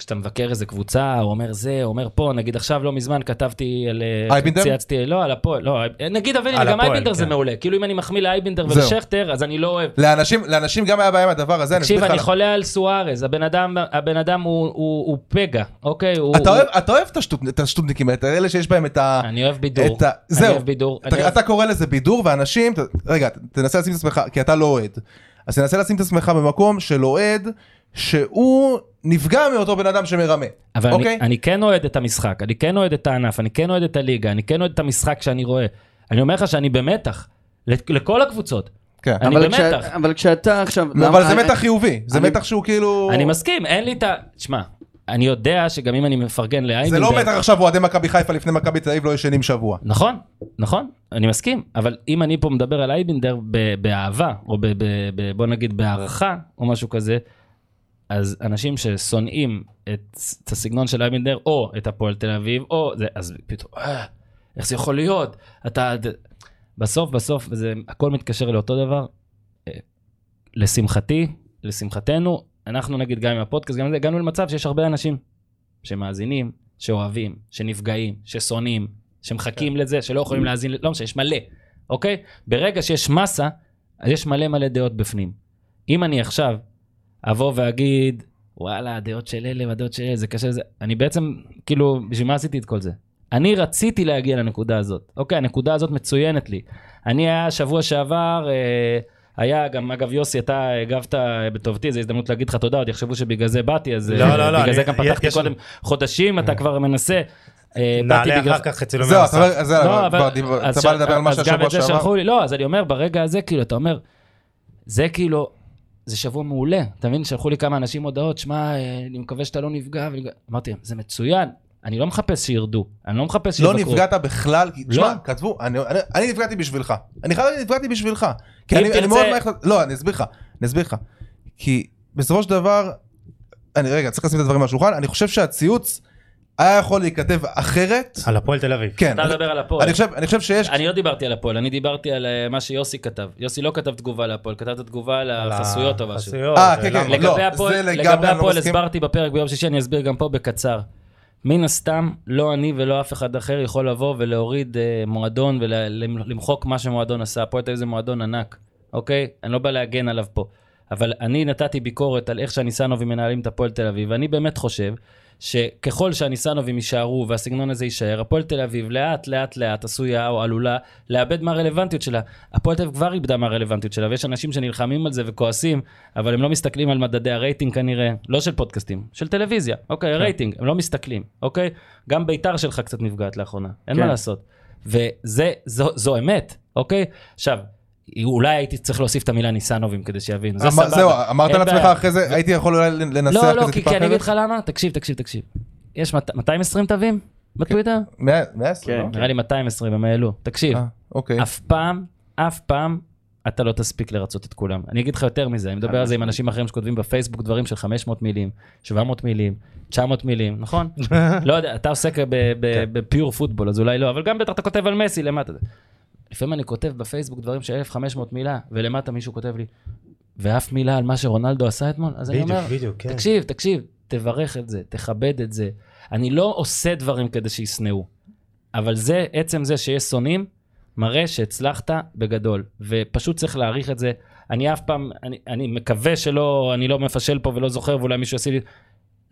כשאתה מבקר איזה קבוצה, הוא אומר זה, הוא אומר פה, נגיד עכשיו לא מזמן כתבתי על... אה, אייבינדר? צייצתי, לא, על הפועל, לא, נגיד אבל הנה, על גם אייבינדר זה כן. מעולה. כאילו אם אני מחמיא לאייבינדר. ולשכטר, אז אני לא אוהב. לאנשים, לאנשים גם היה בעיה עם הדבר הזה, אני תקשיב, אסביר אני לך. חולה על סוארז, הבן אדם, הבן אדם הוא- הוא הוא פגע, אוקיי? הוא- אתה הוא- אוהב- אתה אוהב את השטותניקים האלה, אלה שיש בהם את ה... אני אוהב בידור. אני. אוהב בידור. אני אתה- אוהב- אתה קורא לזה בידור, ואנשים, רגע, תנסה לשים את עצמך, כי אתה לא אוהד. אז תנסה לשים את עצמך במקום של אוהד, שהוא נפגע מאותו בן אדם שמרמה. אבל אוקיי? אני, אני כן אוהד את המשחק, אני כן אוהד את הענף, אני כן אוהד את הליגה, אני כן אוהד את המשחק שאני רואה. אני אומר לך שאני במתח, לכ- לכל הקבוצות. כן. אני אבל במתח. כשה- אבל כשאתה עכשיו... אבל למה- זה אני- מתח חיובי, זה אני- מתח שהוא כאילו... אני מסכים, אין לי את ה... תשמע, אני יודע שגם אם אני מפרגן זה לאייבינדר... לא מתח עכשיו אוהדי מכבי חיפה לפני מכבי תל אביב לא ישנים שבוע. נכון, נכון, אני מסכים, אבל אם אני פה מדבר על אייבינדר באהבה, או ב- ב- ב- בוא נגיד בהערכה, או משהו כזה, אז אנשים ששונאים את, את הסגנון של אייבינדר, או את הפועל תל אביב, או זה, אז פתאום, אה, איך זה יכול להיות? אתה... ד- בסוף, בסוף, זה, הכל מתקשר לאותו דבר. אה, לשמחתי, לשמחתנו, אנחנו נגיד גם עם הפודקאסט, גם זה, הגענו למצב שיש הרבה אנשים שמאזינים, שאוהבים, שנפגעים, ששונאים, שמחכים לזה, שלא יכולים להאזין, לא משנה, יש מלא, אוקיי? ברגע שיש מסה, אז יש מלא מלא דעות בפנים. אם אני עכשיו אבוא ואגיד, וואלה, הדעות של אלה והדעות של אלה, זה קשה לזה, אני בעצם, כאילו, בשביל מה עשיתי את כל זה? אני רציתי להגיע לנקודה הזאת. אוקיי, הנקודה הזאת מצוינת לי. אני היה שבוע שעבר, אה, היה גם, אגב, יוסי, אתה הגבת אה, בטובתי, זו הזדמנות להגיד לך תודה, עוד יחשבו שבגלל זה באתי, אז אה, לא, לא, לא, בגלל זה גם פתחתי יש- קודם חודשים, אתה כבר מנסה. אה, נעלה אחר כך צילומי זהו, מסך. אתה אומר, זה, לא, אתה בא לדבר על מה אז גם שהשבוע את זה שעבר? שלחו לי, לא, אז אני אומר, ברגע הזה, כאילו, אתה אומר, זה כאילו, זה שבוע מעולה. אתה מבין? שלחו לי כמה אנשים הודעות, שמע, אה, אני מקווה שאתה לא נפגע. ונפגע." אמרתי, זה מצוין. אני לא מחפש שירדו, אני לא מחפש לא שיבקרו. נפגעת בכלל, כי- לא. תשמע, כתבו, אני- אני- אני נפגעתי בשבילך. אני חייב להגיד, נפגעתי בשבילך. כי אני אני תרצה- מאוד מעריך, את- לא, אני אסביר לך, אני אסביר לך. כי בסופו של דבר, אני רגע, צריך לשים את הדברים על השולחן, אני חושב שהציוץ היה יכול להיכתב אחרת. על הפועל תל אביב. כן, אתה אני- מדבר על הפועל. אני חושב, אני חושב שיש, אני לא דיברתי על הפועל, אני דיברתי על אה, מה שיוסי כתב. יוסי לא כתב תגובה להפועל, כתב תגובה על על החסויות או משהו. החסויות, אה, כן. כן, לגבי לא, הפועל, זה לגמרי לגבי אני הפועל. הסברתי בפרק ביום שישי, אני אסביר גם פה בקצר. מן הסתם, לא אני ולא אף אחד אחר יכול לבוא ולהוריד אה, מועדון ולמחוק מה שמועדון עשה. הפועל תל אביב זה מועדון ענק, אוקיי? אני לא בא להגן עליו פה. אבל אני נתתי ביקורת על איך שהניסנובים מנהלים את הפועל תל אביב, ואני באמת חושב שככל שהניסנובים יישארו והסגנון הזה יישאר, הפועל תל אביב לאט לאט לאט עשויה או עלולה לאבד מהרלוונטיות שלה. הפועל תל אביב כבר איבדה מהרלוונטיות שלה, ויש אנשים שנלחמים על זה וכועסים, אבל הם לא מסתכלים על מדדי הרייטינג כנראה, לא של פודקאסטים, של טלוויזיה, אוקיי, הרייטינג, הם לא מסתכלים, אוקיי? גם ביתר שלך קצת נפגעת לאחרונה, אין כן. מה לעשות. וזה, זו, זו אמת, אוקיי? עכשיו, אולי הייתי צריך להוסיף את המילה ניסנובים כדי שיבינו, זה סבבה. זהו, אמרת לעצמך. אחרי זה, הייתי יכול אולי לנסח לא, את לא, זה כי, טיפה כי אני אגיד אחרת? לך למה, תקשיב, תקשיב, תקשיב. יש מת- 220 תווים בטוויטר? מאה- 120, כן. לא? נראה לי 220 הם העלו. תקשיב, אה, אוקיי. אף פעם, אף פעם, אתה לא תספיק לרצות את כולם. אני אגיד לך יותר מזה, אני מדבר על זה עם אנשים אחרים שכותבים בפייסבוק דברים של 500 מילים, 700 מילים, 900 מילים, נכון? לא יודע, אתה עוסק כן. בפיור פוטבול, אז אולי לא, אבל גם בטח אתה כותב על מסי למטה. לפעמים אני כותב בפייסבוק דברים של 1,500 מילה, ולמטה מישהו כותב לי, ואף מילה על מה שרונלדו עשה אתמול? אז אני בדיוק, אומר, בדיוק, כן. תקשיב, תקשיב, תברך את זה, תכבד את זה. אני לא עושה דברים כדי שישנאו, אבל זה, עצם זה שיש שונאים, מראה שהצלחת בגדול, ופשוט צריך להעריך את זה. אני אף פעם, אני, אני מקווה שלא, אני לא מפשל פה ולא זוכר, ואולי מישהו יעשה לי...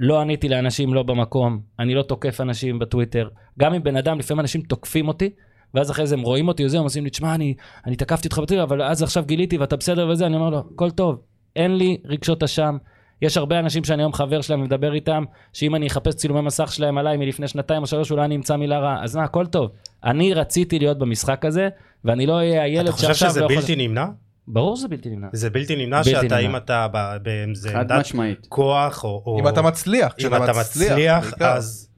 לא עניתי לאנשים לא במקום, אני לא תוקף אנשים בטוויטר. גם אם בן אדם, לפעמים אנשים תוקפים אותי, ואז אחרי זה הם רואים אותי וזה, הם עושים לי, תשמע, אני, אני תקפתי אותך בטוויטר, אבל אז עכשיו גיליתי ואתה בסדר וזה, אני אומר לו, הכל טוב, אין לי רגשות אשם. יש הרבה אנשים שאני היום חבר שלהם ומדבר איתם, שאם אני אחפש צילומי מסך שלהם עליי מלפני שנתיים או שלוש, אולי אני אמצא מילה רעה. אז מה, הכל טוב. אני רציתי להיות במשחק הזה, ואני לא אהיה הילד אתה חושב שעכשיו שזה לא יכול... בלתי נמנע? ברור שזה בלתי נמנע. זה בלתי נמנע בלתי שאתה, נמנע. אם אתה ב- באיזה עמדת משמעית. כוח, או... או- אם אתה מצליח, אם אתה מצליח, בעיקר. אז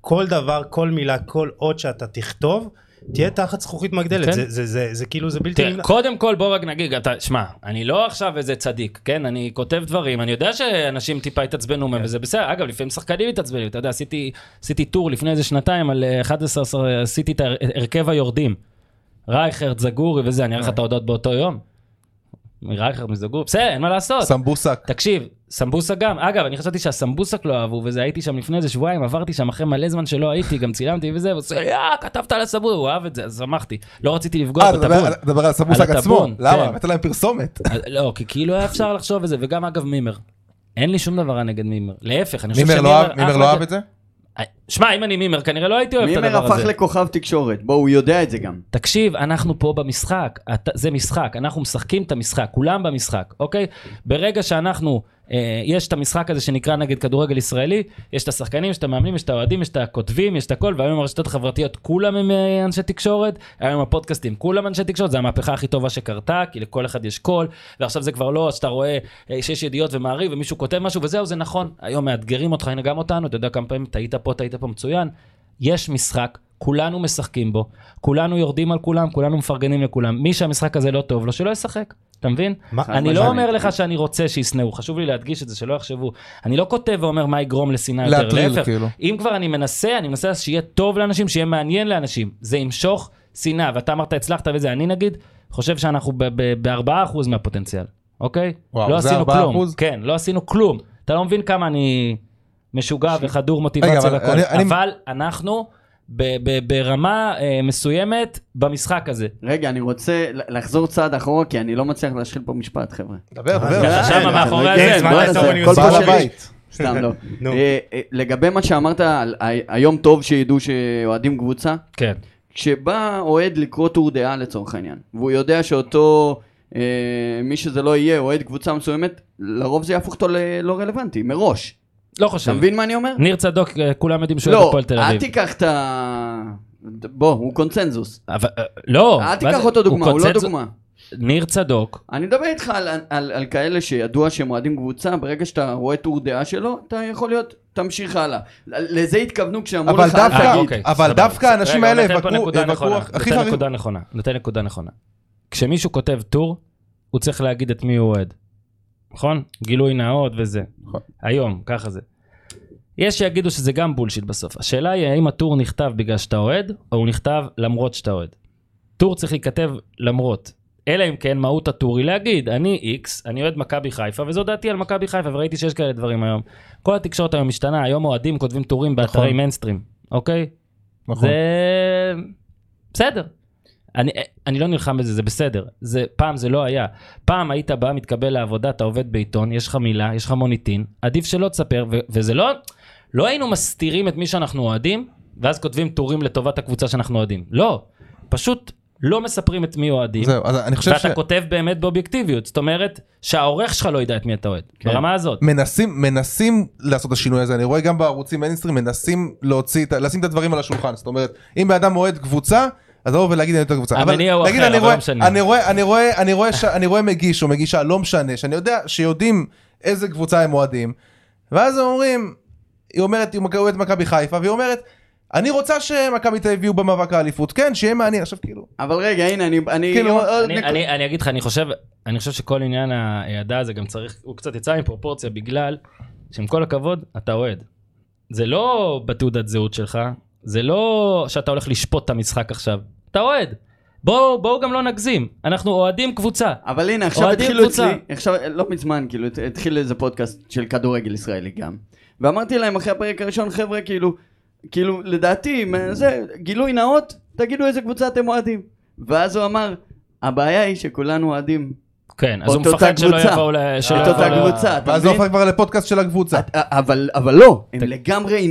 כל דבר, כל מילה, כל אות שאתה תכתוב, תהיה תחת זכוכית מגדלת. כן. זה- זה- זה זה כאילו, זה בלתי תראה. קודם כל בוא רק נגיד, אתה, שמע, אני לא עכשיו איזה צדיק, כן? אני כותב דברים, אני יודע שאנשים טיפה התעצבנו מהם, וזה בסדר, אגב, לפעמים שחקנים מתעצבנים, אתה יודע, עשיתי, עשיתי טור לפני איזה שנתיים על אה, 11, עשיתי את הר- הרכב היורדים. רייכרד, זגורי וזה, אני אראה לך את ההודעות באותו יום. מרייכרד, מזגורי, בסדר, אין מה לעשות. סמבוסק. תקשיב, סמבוסק גם, אגב, אני חשבתי שהסמבוסק לא אהבו, וזה הייתי שם לפני איזה שבועיים, עברתי שם אחרי מלא זמן שלא הייתי, גם צילמתי וזה, והוא עושה, יא, כתבת על הסמבוסק, הוא אהב את זה, אז שמחתי. לא רציתי לפגוע אה, אתה מדבר בטבון. על- הסמבוסק עצמו. הטבון, למה? כן. הבאת להם פרסומת. אז- לא, כי כאילו היה אפשר לחשוב את זה, וגם אגב מימר. אין לי שום דבר נגד מימר, להפך, אני חושב מימר שמימר... לא מימר לא אהב את זה? שמע, אם אני מימר, כנראה לא הייתי אוהב את מימר הדבר הפך הזה. לכוכב תקשורת, בוא, הוא יודע את זה גם. תקשיב, אנחנו פה במשחק, זה משחק, אנחנו משחקים את המשחק, כולם במשחק, אוקיי? ברגע שאנחנו, יש את המשחק הזה שנקרא נגד כדורגל ישראלי, יש את השחקנים, יש את המאמנים, יש את האוהדים, יש את הכותבים, יש את הכל, והיום הרשתות החברתיות כולם הם אה, אנשי תקשורת, היום הפודקאסטים כולם אנשי תקשורת, זה המהפכה הכי טובה שקרתה, כי לכל אחד יש קול, ועכשיו זה כבר לא שאתה רואה אה, שיש ידיעות ומעריב ומישהו כותב משהו וזהו, זה נכון, היום מאתגרים אותך, הנה גם אותנו, אתה יודע כמה פעמים טעית פה, טעית פה, מצוין. יש משחק, כולנו משחקים בו, כולנו יורדים על כולם, כולנו מפרגנים לכולם. מי שהמשחק הזה לא טוב לו, שלא ישחק, אתה מבין? מה- אני לא משמעית. אומר לך שאני רוצה שישנאו, חשוב לי להדגיש את זה, שלא יחשבו. אני לא כותב ואומר מה יגרום לשנאה יותר, להפך. כאילו. אם כבר אני מנסה, אני מנסה שיהיה טוב לאנשים, שיהיה מעניין לאנשים. זה ימשוך שנאה, ואתה אמרת הצלחת וזה, אני נגיד, חושב שאנחנו ב-4% מהפוטנציאל, אוקיי? וואו, לא עשינו 4%? כלום. כן, לא עשינו כלום. אתה לא מבין כמה אני משוגע וחדור מוטיבציה והכל. אני- אבל אנחנו ב- ב- ברמה אה, מסוימת במשחק הזה. רגע, אני רוצה לחזור צעד אחורה, כי אני לא מצליח להשחיל פה משפט, חבר'ה. דבר, דבר. ככה שם כן, מאחורי הזה, כל בעל. הבית. סתם לא. אה, אה, לגבי מה שאמרת, היום טוב שידעו שאוהדים קבוצה, כן. כשבא אוהד לקרוא טור דעה לצורך העניין, והוא יודע שאותו, אה, מי שזה לא יהיה, אוהד קבוצה מסוימת, לרוב זה יהפוך אותו ללא רלוונטי, מראש. לא אתה חושב. מבין מה אני אומר? ניר צדוק, אה, כולם יודעים שהוא אוהד לא, הפועל תל אל אביב. תיקח את ה... בוא, הוא קונצנזוס. אבל, אה, לא. אל תיקח זה- אותו דוגמה, הוא לא דוגמה. ניר צדוק, אני מדבר איתך על, על, על כאלה שידוע שהם אוהדים קבוצה, ברגע שאתה רואה טור דעה שלו, אתה יכול להיות, תמשיך הלאה. לזה התכוונו כשאמרו אבל לך, אל דווקא- אה, תגיד. אוקיי, אבל. דווקא האנשים האלה נותן יבקרו- נקודה יבקרו נכונה, הכי נותן חריג. נקודה נכונה, נותן נקודה נכונה. כשמישהו כותב טור, הוא צריך להגיד את מי הוא אוהד. נכון? גילוי נאות וזה. נכון. היום, ככה זה. יש שיגידו שזה גם בולשיט בסוף. השאלה היא האם הטור נכתב בגלל שאתה אוהד, או הוא נכתב למרות שאתה אוהד. טור צריך להיכתב למרות. אלא אם כן מהות הטור היא להגיד, אני איקס, אני אוהד מכבי חיפה, וזו דעתי על מכבי חיפה, וראיתי שיש כאלה דברים היום. כל התקשורת היום משתנה, היום אוהדים כותבים טורים באתרי נכון. מיינסטרים, אוקיי? נכון. זה בסדר. אני, אני לא נלחם בזה, זה בסדר. זה, פעם זה לא היה. פעם היית בא, מתקבל לעבודה, אתה עובד בעיתון, יש לך מילה, יש לך מוניטין, עדיף שלא תספר, ו, וזה לא, לא היינו מסתירים את מי שאנחנו אוהדים, ואז כותבים טורים לטובת הקבוצה שאנחנו אוהדים. לא, פשוט לא מספרים את מי אוהדים. זהו, אז אני חושב ואתה כותב באמת באובייקטיביות, זאת אומרת שהעורך שלך לא ידע את מי אתה אוהד, כן. ברמה הזאת. מנסים מנסים לעשות את השינוי הזה אני רואה גם בערוצים מיינסטרים מנסים להוציא לשים את הדברים על השולחן זאת אומרת אם בן אדם אוהד קבוצה אז לבוא ולהגיד אני אוהד את הקבוצה המניע הוא אחר, אני אבל רואה- לא משנה. אני רואה אני רואה אני רואה ש- אני רואה מגיש או מגישה לא משנה שאני יודע שיודעים איזה קבוצה הם אוהדים ואז הם אומרים היא אומרת היא אוהדת מכבי חיפה והיא אומרת אני רוצה שמכבי תל אביב יהיו במאבק האליפות כן שיהיה מעניין עכשיו כאילו אבל רגע, הנה, אני... אני כאילו, אני, נק- אני, אני אגיד לך, אני חושב, אני חושב שכל עניין ההעדה הזה גם צריך, הוא קצת יצא מפרופורציה בגלל שעם כל הכבוד, אתה אוהד. זה לא בתעודת זהות שלך, זה לא שאתה הולך לשפוט את המשחק עכשיו, אתה אוהד. בואו בוא גם לא נגזים, אנחנו אוהדים קבוצה. אבל הנה, עכשיו התחילו קבוצה. אצלי, עכשיו, לא מזמן, כאילו, הת- התחיל איזה פודקאסט של כדורגל ישראלי גם. ואמרתי להם אחרי הפרק הראשון, חבר'ה, כאילו, כאילו, לדעתי, זה, גילוי נאות, תגידו איזה קבוצה אתם אוהדים. ואז הוא אמר, הבעיה היא שכולנו אוהדים כן, אז הוא מפחד שלא. יבואו ל... שלא את אותה קבוצה, אתה ואז זה מבין? הופך כבר לפודקאסט של הקבוצה אבל, אבל לא, הם לגמרי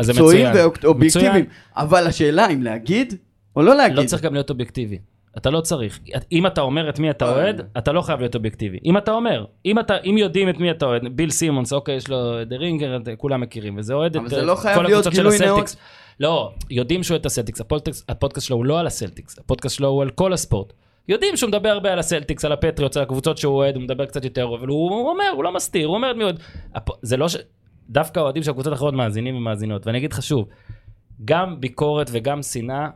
זה מקצועיים. ואובייקטיביים. אבל השאלה אם להגיד או לא להגיד. לא צריך גם להיות אובייקטיבי. אתה לא צריך. אם אתה אומר את מי אתה אה. אוהד, אתה לא חייב להיות אובייקטיבי. אם אתה אומר, אם אתה, אם יודעים את מי אתה אוהד, ביל סימונס, אוקיי, יש לו דה רינגר, כולם מכירים, וזה אוהד את אבל זה אה, לא חייב כל הקבוצות של הסלטיקס. לא, יודעים שהוא אוהד את הסלטיקס, הפודקאסט, הפודקאסט שלו הוא לא על הסלטיקס, הפודקאסט שלו הוא על כל הספורט. יודעים שהוא מדבר הרבה על הסלטיקס, על הפטריוטס, על הקבוצות שהוא אוהד, הוא מדבר קצת יותר, אבל הוא, הוא אומר, הוא לא מסתיר, הוא אומר את מי אוהד. זה לא ש... דווקא אוהדים של הקבוצות האחרות מאזינים ומאזינות, ואני אגיד לך שוב, גם ביקורת וגם שנאה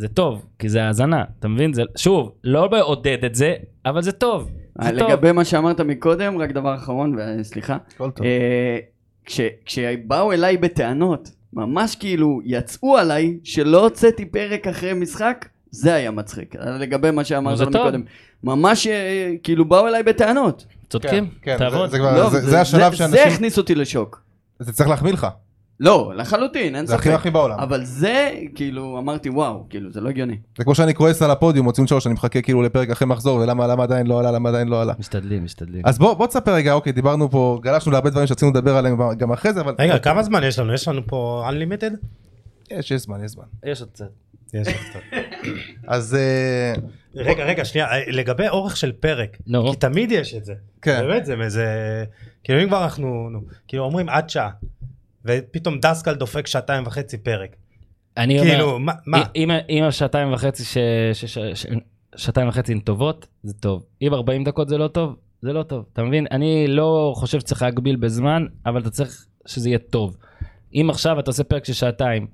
זה טוב, כי זה האזנה, אתה מבין? זה, שוב, לא לעודד את זה, אבל זה טוב. אה, זה טוב. לגבי מה שאמרת מקודם, רק דבר אחרון, וסליחה. הכל טוב. אה, כש- כשבאו אליי בטענות, ממש כאילו יצאו עליי שלא הוצאתי פרק אחרי משחק, זה היה מצחיק. אה, לגבי מה שאמרת זה טוב. מקודם. ממש אה, כאילו באו אליי בטענות. צודקים, כן, תעבוד. זה- זה כבר- לא, זה- זה השלב זה שאנשים הכניס אותי לשוק. זה צריך להחמיא לך לא, לחלוטין, אין זה הכי ספק. הכי בעולם אבל זה, כאילו, אמרתי, וואו, כאילו, זה לא הגיוני. זה כמו שאני כועס על הפודיום מוצאים שלוש אני מחכה כאילו לפרק אחרי מחזור ולמה למה עדיין לא עלה למה עדיין לא עלה משתדלים, משתדלים. אז בוא בוא תספר רגע אוקיי דיברנו פה גלשנו להרבה דברים שרצינו לדבר עליהם גם אחרי זה אבל רגע, כמה זמן יש לנו? יש לנו פה Unlimited? יש יש זמן יש זמן יש עוד קצת. יש עוד קצת. אז אה, רגע, רגע, שנייה, אה, לגבי אורך של פרק. כי תמיד יש את זה. כן. באמת, זה. כאילו אם כבר אנחנו, נו, כאילו אומרים עד שעה, ופתאום דסקל דופק שעתיים וחצי פרק. אני אומר, כאילו, מה- מה? אם- אם השעתיים וחצי, ש- ש- ש- ש- שעתיים וחצי הן טובות, זה טוב. אם 40 דקות זה לא טוב, זה לא טוב. אתה מבין? אני לא חושב שצריך להגביל בזמן, אבל אתה צריך שזה יהיה טוב. אם עכשיו אתה עושה פרק של שעתיים,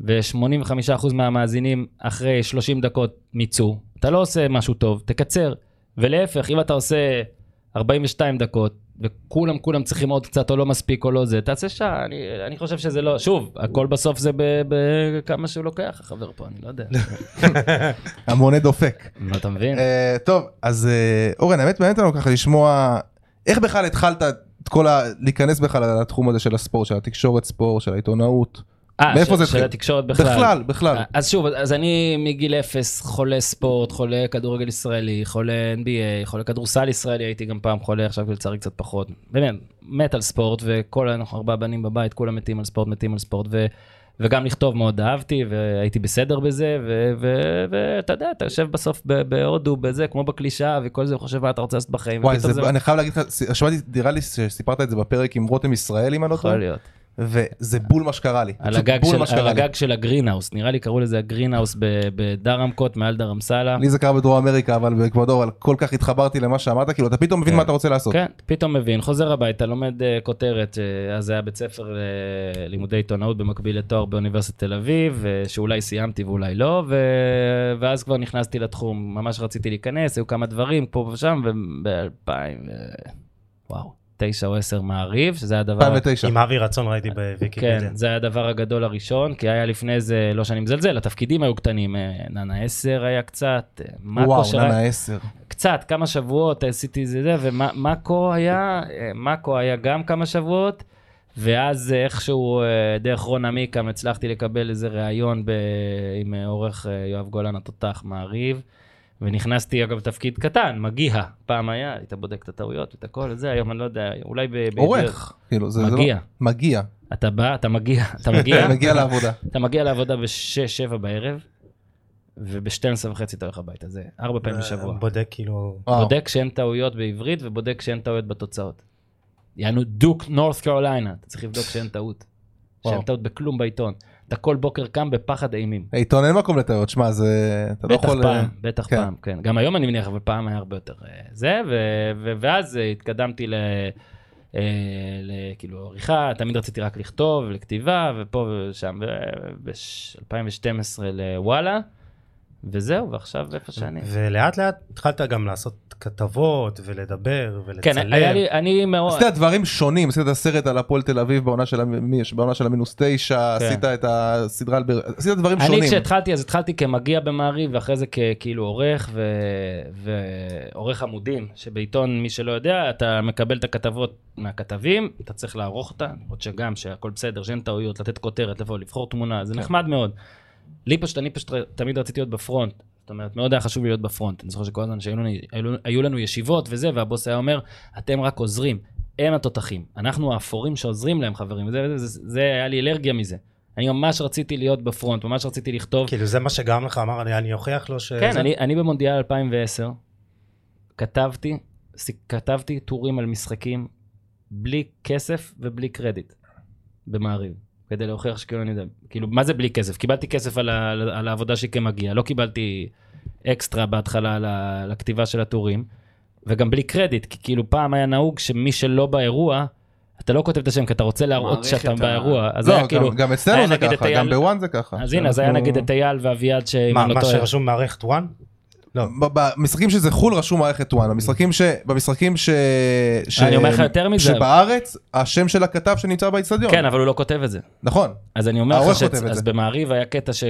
ו-85% מהמאזינים אחרי 30 דקות מיצו, אתה לא עושה משהו טוב, תקצר. ולהפך, אם אתה עושה 42 דקות, וכולם כולם צריכים עוד קצת או לא מספיק או לא זה, תעשה שעה, אני, אני חושב שזה לא, שוב, הכל בסוף זה בכמה שהוא לוקח, החבר פה, אני לא יודע. המונה דופק מה אתה מבין? אה, טוב אז אה, אורן האמת מעניין אותנו ככה לשמוע איך בכלל התחלת את כל ה... להיכנס בכלל לתחום הזה של הספורט של התקשורת ספורט של העיתונאות מאיפה ש- זה של התחיל? התקשורת בכלל. בכלל בכלל אז שוב, אז אני מגיל אפס חולה ספורט, חולה כדורגל ישראלי, חולה NBA, חולה כדורסל ישראלי, הייתי גם פעם חולה, עכשיו לצערי קצת פחות. באמת, מת על ספורט, וכל אנחנו ארבעה בנים בבית, כולם מתים על ספורט, מתים על ספורט, ו... וגם לכתוב מאוד אהבתי, והייתי בסדר בזה, ואתה יודע, אתה יושב בסוף בהודו, בזה, כמו בקלישאה, וכל זה, וחושב מה אתה רוצה לעשות בחיים. וואי ופתאום זה... אני חייב להגיד לך שמעתי נראה לי שסיפרת את זה בפרק עם רותם ישראלי אם אני לא טועה יכול להיות. וזה בול מה שקרה לי על הגג של- על לי. הגג של הגרינהאוס, נראה לי קראו לזה הגרינהאוס בדרמקוט, מעל דרמסלה. לי זה קרה בדרום אמריקה אבל באקוודור אבל כל כך התחברתי למה שאמרת כאילו אתה פתאום מבין כן. מה אתה רוצה לעשות. כן, פתאום מבין, חוזר הביתה, לומד uh, כותרת, uh, אז זה היה בית ספר ללימודי עיתונאות במקביל לתואר באוניברסיטת תל אביב, uh, שאולי סיימתי ואולי לא, ו... ואז כבר נכנסתי לתחום, ממש רציתי להיכנס, היו כמה דברים פה ושם, וב-2000, וואו, תשע או עשר מעריב, שזה היה הדבר... 2009. עם אבי רצון ראיתי בוויקיפדיה. כן, זה היה הדבר הגדול הראשון, כי היה לפני זה, לא שאני מזלזל, התפקידים היו קטנים, אה, ננה 10 היה קצת, אה, מאקו וואו שרק- ננה 10. קצת, כמה שבועות עשיתי זה זה, ומאקו היה, אה, מאקו היה גם כמה שבועות, ואז אה, איכשהו אה, דרך רון עמיקם הצלחתי לקבל איזה ראיון ב... עם אה, עורך אה, יואב גולן התותח מעריב, ונכנסתי אגב תפקיד קטן, מגיע, פעם היה, היית בודק את הטעויות ואת הכל, זה היום אני לא יודע, אולי ב... ב- עורך. כאילו זה זה לא- מגיע. מגיע. אתה בא, אתה מגיע, אתה מגיע, מגיע לעבודה. אתה מגיע לעבודה ב-6-7 בערב, וב-12 וחצי אתה הולך הביתה, זה ארבע פעמים בשבוע. בודק כאילו... וואו. בודק שאין טעויות בעברית ובודק שאין טעויות בתוצאות. יענו דוק נורת קרוליינה, אתה צריך לבדוק שאין טעות. שאין. טעות בכלום בעיתון. אתה כל בוקר קם בפחד אימים. עיתון אין מקום לטעויות, שמע, זה... אתה לא בטח יכול... פעם, בטח כן. פעם, כן. גם היום אני מניח, אבל פעם היה הרבה יותר אה, זה, ו- ו- ואז אה, התקדמתי ל... אה, ל- כאילו עריכה, תמיד רציתי רק לכתוב, לכתיבה, ופה ושם, ב-2012 לוואלה, וזהו, ועכשיו איפה שאני. ולאט לאט התחלת גם לעשות כתבות ולדבר ולצלם. כן, היה לי, אני מאוד... עשית דברים שונים, עשית את הסרט על הפועל תל אביב בעונה של המ- בעונה של המינוס תשע, כן. עשית את הסדרה על באר... עשית דברים אני שונים. כשהתחלתי, אז התחלתי כמגיע במעריב, ואחרי זה ככאילו עורך, ו... ועורך עמודים, שבעיתון, מי שלא יודע, אתה מקבל את הכתבות מהכתבים, אתה צריך לערוך אותה, למרות שגם, שהכל בסדר, שאין טעויות, לתת כותרת, לבוא, לבחור תמונה, זה נחמד מאוד. לי פשוט, אני פשוט תמיד רציתי להיות בפרונט. זאת אומרת, מאוד היה חשוב לי להיות בפרונט. אני זוכר שכל הזמן שהיו לנו, היו, היו לנו ישיבות וזה, והבוס היה אומר, אתם רק עוזרים, הם התותחים. אנחנו האפורים שעוזרים להם, חברים. וזה, וזה, זה, זה היה לי אלרגיה מזה. אני ממש רציתי להיות בפרונט, ממש רציתי לכתוב. כאילו זה מה שגרם לך, אמר אני אני אוכיח לו ש... כן, זה- אני, אני במונדיאל 2010 כתבתי, כתבתי טורים על משחקים בלי כסף ובלי קרדיט במעריב, כדי להוכיח שכאילו אני יודע, כאילו, מה זה בלי כסף? קיבלתי כסף על, ה, על העבודה שלי כמגיע, לא קיבלתי אקסטרה בהתחלה על ה- לכתיבה של הטורים, וגם בלי קרדיט, כי כאילו פעם היה נהוג שמי שלא באירוע, אתה לא כותב את השם כי אתה רוצה להראות שאתה את ה- באירוע, אז לא, היה כאילו, גם- גם אצלנו זה ככה, גם בוואן זה ככה. אז הנה, אז היה נגיד את אייל ואביעד, שאם מה, אני לא מה טועה, שרשום מערכת וואן? לא. במשחקים שזה חו"ל רשום מערכת וואן, במשחקים ש... במשחקים ש... ש... אני אומר לך יותר מזה. שבארץ, השם של הכתב שנמצא באצטדיון. כן, אבל הוא לא כותב את זה. נכון. אז אני אומר לך. את אז. במעריב היה קטע ש...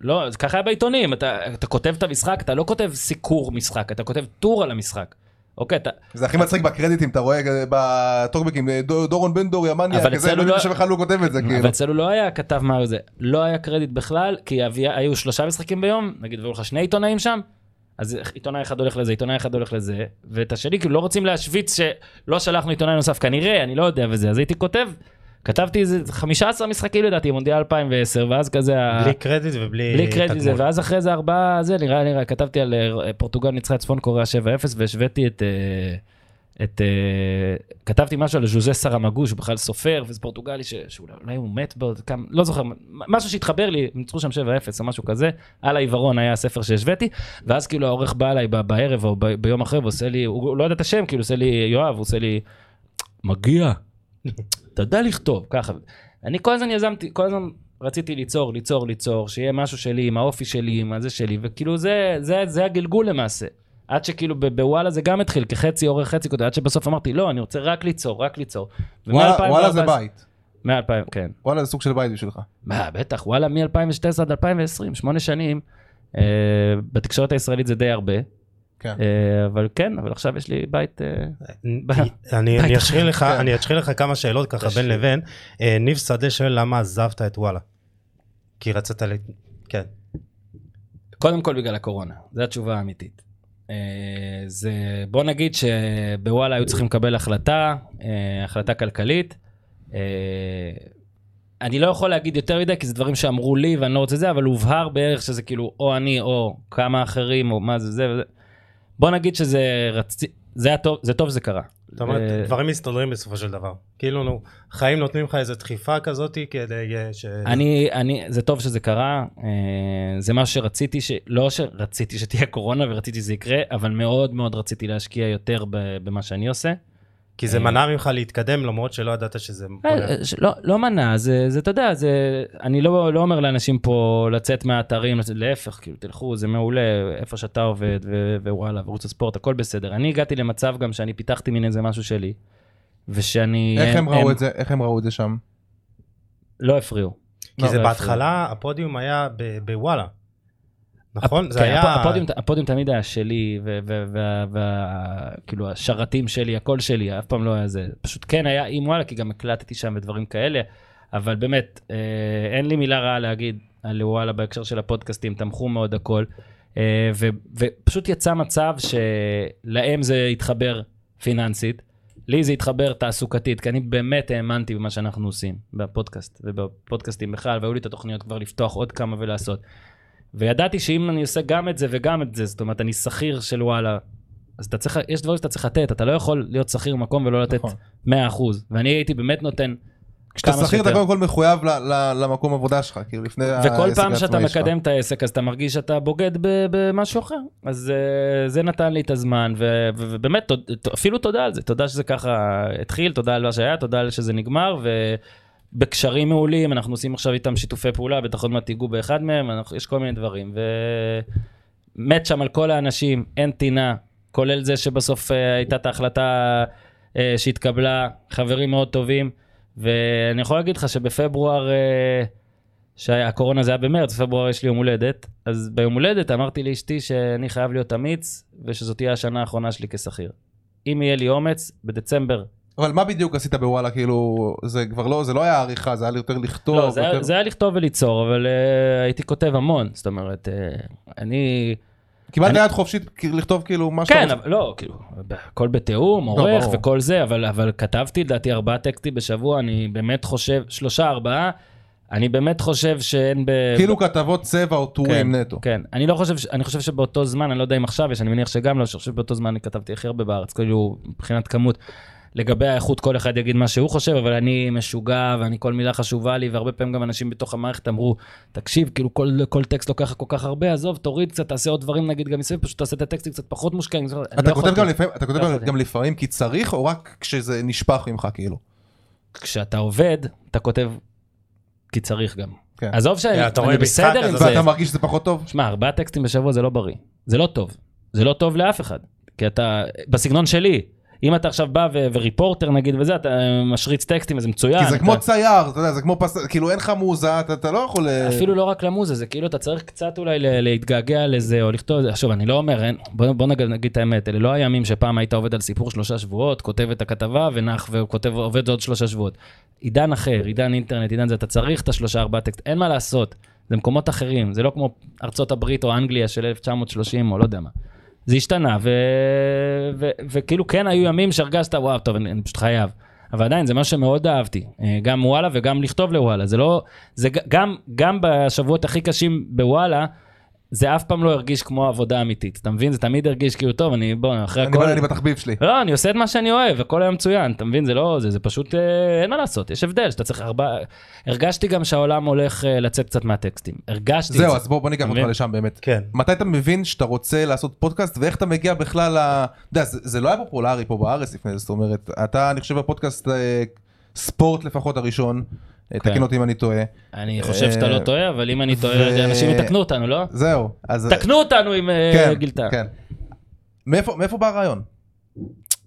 לא, ככה היה בעיתונים, אתה, אתה כותב את המשחק, אתה לא כותב סיקור משחק, אתה כותב טור על המשחק. אוקיי, אתה... זה הכי מצחיק בקרדיטים, אתה רואה אה, בטוקבקים, דו- דורון בן דור, ימניה, כזה, לא לא- יודע שבכלל הוא כותב את זה, כאילו. אבל אצלנו לא היה כתב מה זה, לא היה קרדיט בכלל, כי היו שלושה משחקים ביום, נגיד והיו לך שני עיתונאים שם, אז עיתונאי אחד הולך לזה, עיתונאי אחד הולך לזה, ואת השני כאילו לא רוצים להשוויץ שלא שלחנו עיתונאי נוסף, כנראה, אני לא יודע וזה, אז הייתי כותב, כתבתי איזה 15 משחקים לדעתי, מונדיאל 2010, ואז כזה... ה- בלי קרדיט ובלי בלי קרדיט זה. ואז אחרי זה ארבעה, זה נראה, נראה, כתבתי על אה, פורטוגל ניצחה צפון קוריאה 7-0 והשוויתי את, אה, את, אה, כתבתי משהו על ז'וזה סרמגו, שהוא בכלל סופר, וזה פורטוגלי שאולי אולי הוא מת בעוד כמה, לא זוכר, משהו שהתחבר לי, ניצחו שם 7-0 או משהו כזה, על העיוורון היה הספר שהשוויתי, ואז כאילו העורך בא אליי בערב או ב- ביום אחר ועושה לי, הוא לא יודע את השם, כאילו עושה לי, יואב, הוא עושה לי, מגיע, אתה יודע לכתוב, ככה. אני כל הזמן יזמתי, כל הזמן רציתי ליצור, ליצור, ליצור, שיהיה משהו שלי, עם האופי שלי, עם הזה שלי, וכאילו זה, זה, זה הגלגול למעשה. עד שכאילו ב- בוואלה זה גם התחיל, כחצי עורך, חצי כותב, עד שבסוף אמרתי, לא, אני רוצה רק ליצור, רק ליצור. וואלה זה 2014 בית. מ-2000, כן. וואלה זה סוג של בית בשבילך. מה, בטח, וואלה, מ-2012 עד 2020, שמונה שנים. אה, בתקשורת הישראלית זה די הרבה, כן. אה, אבל כן, אבל עכשיו יש לי בית... אה, אני אשחיל לך. אני אשחיל לך כמה שאלות ככה בין לבין. ניב שדה שואל למה עזבת את וואלה. כי רצית ל... כן. קודם כל בגלל הקורונה, זו התשובה האמיתית. אה, זה, בוא נגיד שבוואלה היו צריכים לקבל החלטה, אה, החלטה כלכלית. אה, אני לא יכול להגיד יותר מדי, כי זה דברים שאמרו לי ואני לא רוצה זה, אבל הובהר בערך שזה כאילו או אני או כמה אחרים, או מה זה זה. בוא נגיד שזה רצי... זה היה טוב, זה טוב שזה קרה. זאת אומרת, דברים מסתדרים בסופו של דבר. כאילו, נו, חיים נותנים לך איזו דחיפה כזאתי כדי ש... אני, אני, זה טוב שזה קרה, אה, זה מה שרציתי, ש... לא שרציתי שתהיה קורונה ורציתי שזה יקרה, אבל מאוד מאוד רציתי להשקיע יותר במה שאני עושה. כי זה אה, מנע ממך להתקדם למרות שלא ידעת שזה... אה. אה, לא, לא מנע, זה, זה, אתה יודע, זה, אני לא, לא אומר לאנשים פה לצאת מהאתרים, לצאת- להפך, כאילו, תלכו, זה מעולה, איפה שאתה עובד, ו- ווואלה, וערוץ הספורט, הכל בסדר. אני הגעתי למצב גם שאני פיתחתי מין איזה משהו שלי, ושאני... איך הם ראו את זה, איך הם ראו את זה שם? לא הפריעו. כי זה לא בהתחלה, הפודיום היה בוואלה. נכון? זה כן, היה... הפ- הפודיום, תמיד היה שלי, וכאילו השרתים שלי, הקול שלי, אף פעם לא היה זה. פשוט כן היה עם וואלה, כי גם הקלטתי שם ודברים כאלה, אבל באמת, אה, אין לי מילה רעה להגיד על וואלה בהקשר של הפודקאסטים, תמכו מאוד הכל. אה, ופשוט יצא מצב שלהם זה התחבר פיננסית, לי זה התחבר תעסוקתית, כי אני באמת האמנתי במה שאנחנו עושים, בפודקאסט ובפודקאסטים בכלל, והיו לי את התוכניות כבר לפתוח עוד כמה ולעשות. וידעתי שאם אני עושה גם את זה וגם את זה, זאת אומרת, אני שכיר של וואלה, אז אתה צריך, יש דברים שאתה צריך לתת, אתה לא יכול להיות שכיר במקום ולא לתת נכון. 100%. ואני הייתי באמת נותן כשאתה שכיר אתה. קודם כל מחויב ל- ל- למקום עבודה שלך, כאילו לפני וכל העסק פעם שאתה העצמאי שלך. מקדם את העסק, אז אתה מרגיש שאתה בוגד במשהו אחר. אז אה, זה נתן לי את הזמן, ו- ו- ובאמת, אפילו תודה על זה. תודה שזה ככה התחיל, תודה על מה שהיה, תודה על שזה נגמר, ובקשרים מעולים, אנחנו עושים עכשיו איתם שיתופי פעולה, בטח עוד מעט תיגעו באחד מהם, אנחנו- יש כל מיני דברים. ומת שם על כל האנשים, אין טינה, כולל זה שבסוף אה, הייתה את ההחלטה אה, שהתקבלה, חברים מאוד טובים. ואני יכול להגיד לך שבפברואר, אה, שהקורונה זה היה במרץ, בפברואר יש לי יום הולדת, אז ביום הולדת אמרתי לאשתי שאני חייב להיות אמיץ, ושזאת תהיה השנה האחרונה שלי כשכיר. אם יהיה לי אומץ, בדצמבר. אבל מה בדיוק עשית בוואלה, כאילו, זה כבר לא, זה לא היה עריכה, זה היה יותר לכתוב. לא, זה היה, יותר- זה היה לכתוב וליצור, אבל uh, הייתי כותב המון, זאת אומרת, uh, אני... קיבלת אני- יד חופשית לכתוב כאילו מה שאתה כן. אבל לא, כאילו, הכל בתיאום, עורך ברור. וכל זה, אבל, אבל כתבתי לדעתי ארבעה טקסטים בשבוע, אני באמת חושב, שלושה, ארבעה, אני באמת חושב שאין ב... כאילו כתבות צבע או טורים כן, נטו. כן, אני לא חושב, אני חושב שבאותו זמן, אני לא יודע אם עכשיו יש, אני מניח שגם לא, אני חושב שבאותו זמן אני כתבתי הכי הרבה בארץ, כאילו, מבחינת כמות. לגבי האיכות, כל אחד יגיד מה שהוא חושב, אבל אני משוגע, ואני, כל מילה חשובה לי, והרבה פעמים גם אנשים בתוך המערכת אמרו, תקשיב, כאילו כל, כל טקסט לוקח כל כך הרבה, עזוב, תוריד קצת, תעשה עוד דברים נגיד גם מסביב, פשוט תעשה את הטקסטים קצת פחות מושקעים. אתה לא כותב יכולתי. גם לפעמים, אתה כותב לא גם- לפעמים כי צריך, או רק כשזה נשפך ממך כאילו? כשאתה עובד, אתה כותב כי צריך גם. כן. עזוב שאני אתה רואה אני בסדר עם זה. ואתה מרגיש שזה פחות טוב? שמע, ארבעה טקסטים בשבוע זה לא בריא. זה לא טוב. זה לא טוב לאף אחד. כי אתה, בסגנון שלי, אם אתה עכשיו בא ו- וריפורטר נגיד וזה, אתה משריץ טקסטים וזה מצוין. כי זה אתה- כמו צייר, אתה יודע, זה כמו פס... כאילו אין לך מוזה, אתה- אתה לא יכול... אה, אפילו לא רק למוזה, זה כאילו אתה צריך קצת אולי ל- להתגעגע לזה או לכתוב, שוב, אני לא אומר, אין, בוא, בוא נגיד, נגיד את האמת, אלה לא הימים שפעם היית עובד על סיפור שלושה שבועות, כותב את הכתבה ונח וכותב, עובד עוד שלושה שבועות. עידן אחר, עידן אינטרנט, עידן זה, אתה צריך את השלושה ארבעה טקסט, אין מה לעשות, זה מקומות אחרים, זה לא כמו ארצות הברית או אנגליה של 1930 או לא יודע מה. זה השתנה, ו... ו... וכאילו כן היו ימים שהרגשת, וואו, טוב, אני, אני פשוט חייב. אבל עדיין, זה משהו שמאוד אהבתי. אה, גם וואלה וגם לכתוב לוואלה. זה לא... זה גם, גם בשבועות הכי קשים בוואלה, זה אף פעם לא הרגיש כמו עבודה אמיתית. אתה מבין? זה תמיד הרגיש כאילו, טוב, אני, בוא, אחרי אני הכל... אני בתחביב שלי. לא, אני עושה את מה שאני אוהב, הכל היה מצוין, אתה מבין? זה לא, זה, זה פשוט, אה, אין מה לעשות, יש הבדל, שאתה צריך ארבע... הרגשתי גם שהעולם הולך אה, לצאת קצת מהטקסטים. הרגשתי את זהו, זה. אז בוא בוא ניקח אותך? לשם באמת. כן. מתי אתה מבין שאתה רוצה לעשות פודקאסט ואיך אתה מגיע בכלל ל... אתה יודע, זה זה לא היה פופולרי פה בארץ לפני זה, זאת אומרת, אתה, אני חושב, הפודקאסט אה, ספורט לפחות הראשון. תקן אותי אם אני טועה. אני חושב שאתה לא אה, טועה, אבל אם אני טועה, ו- אנשים יתקנו אותנו, לא? זהו, אז... תקנו אותנו אם אה, כן, גילתה. כן. מאיפה מאיפה בא הרעיון?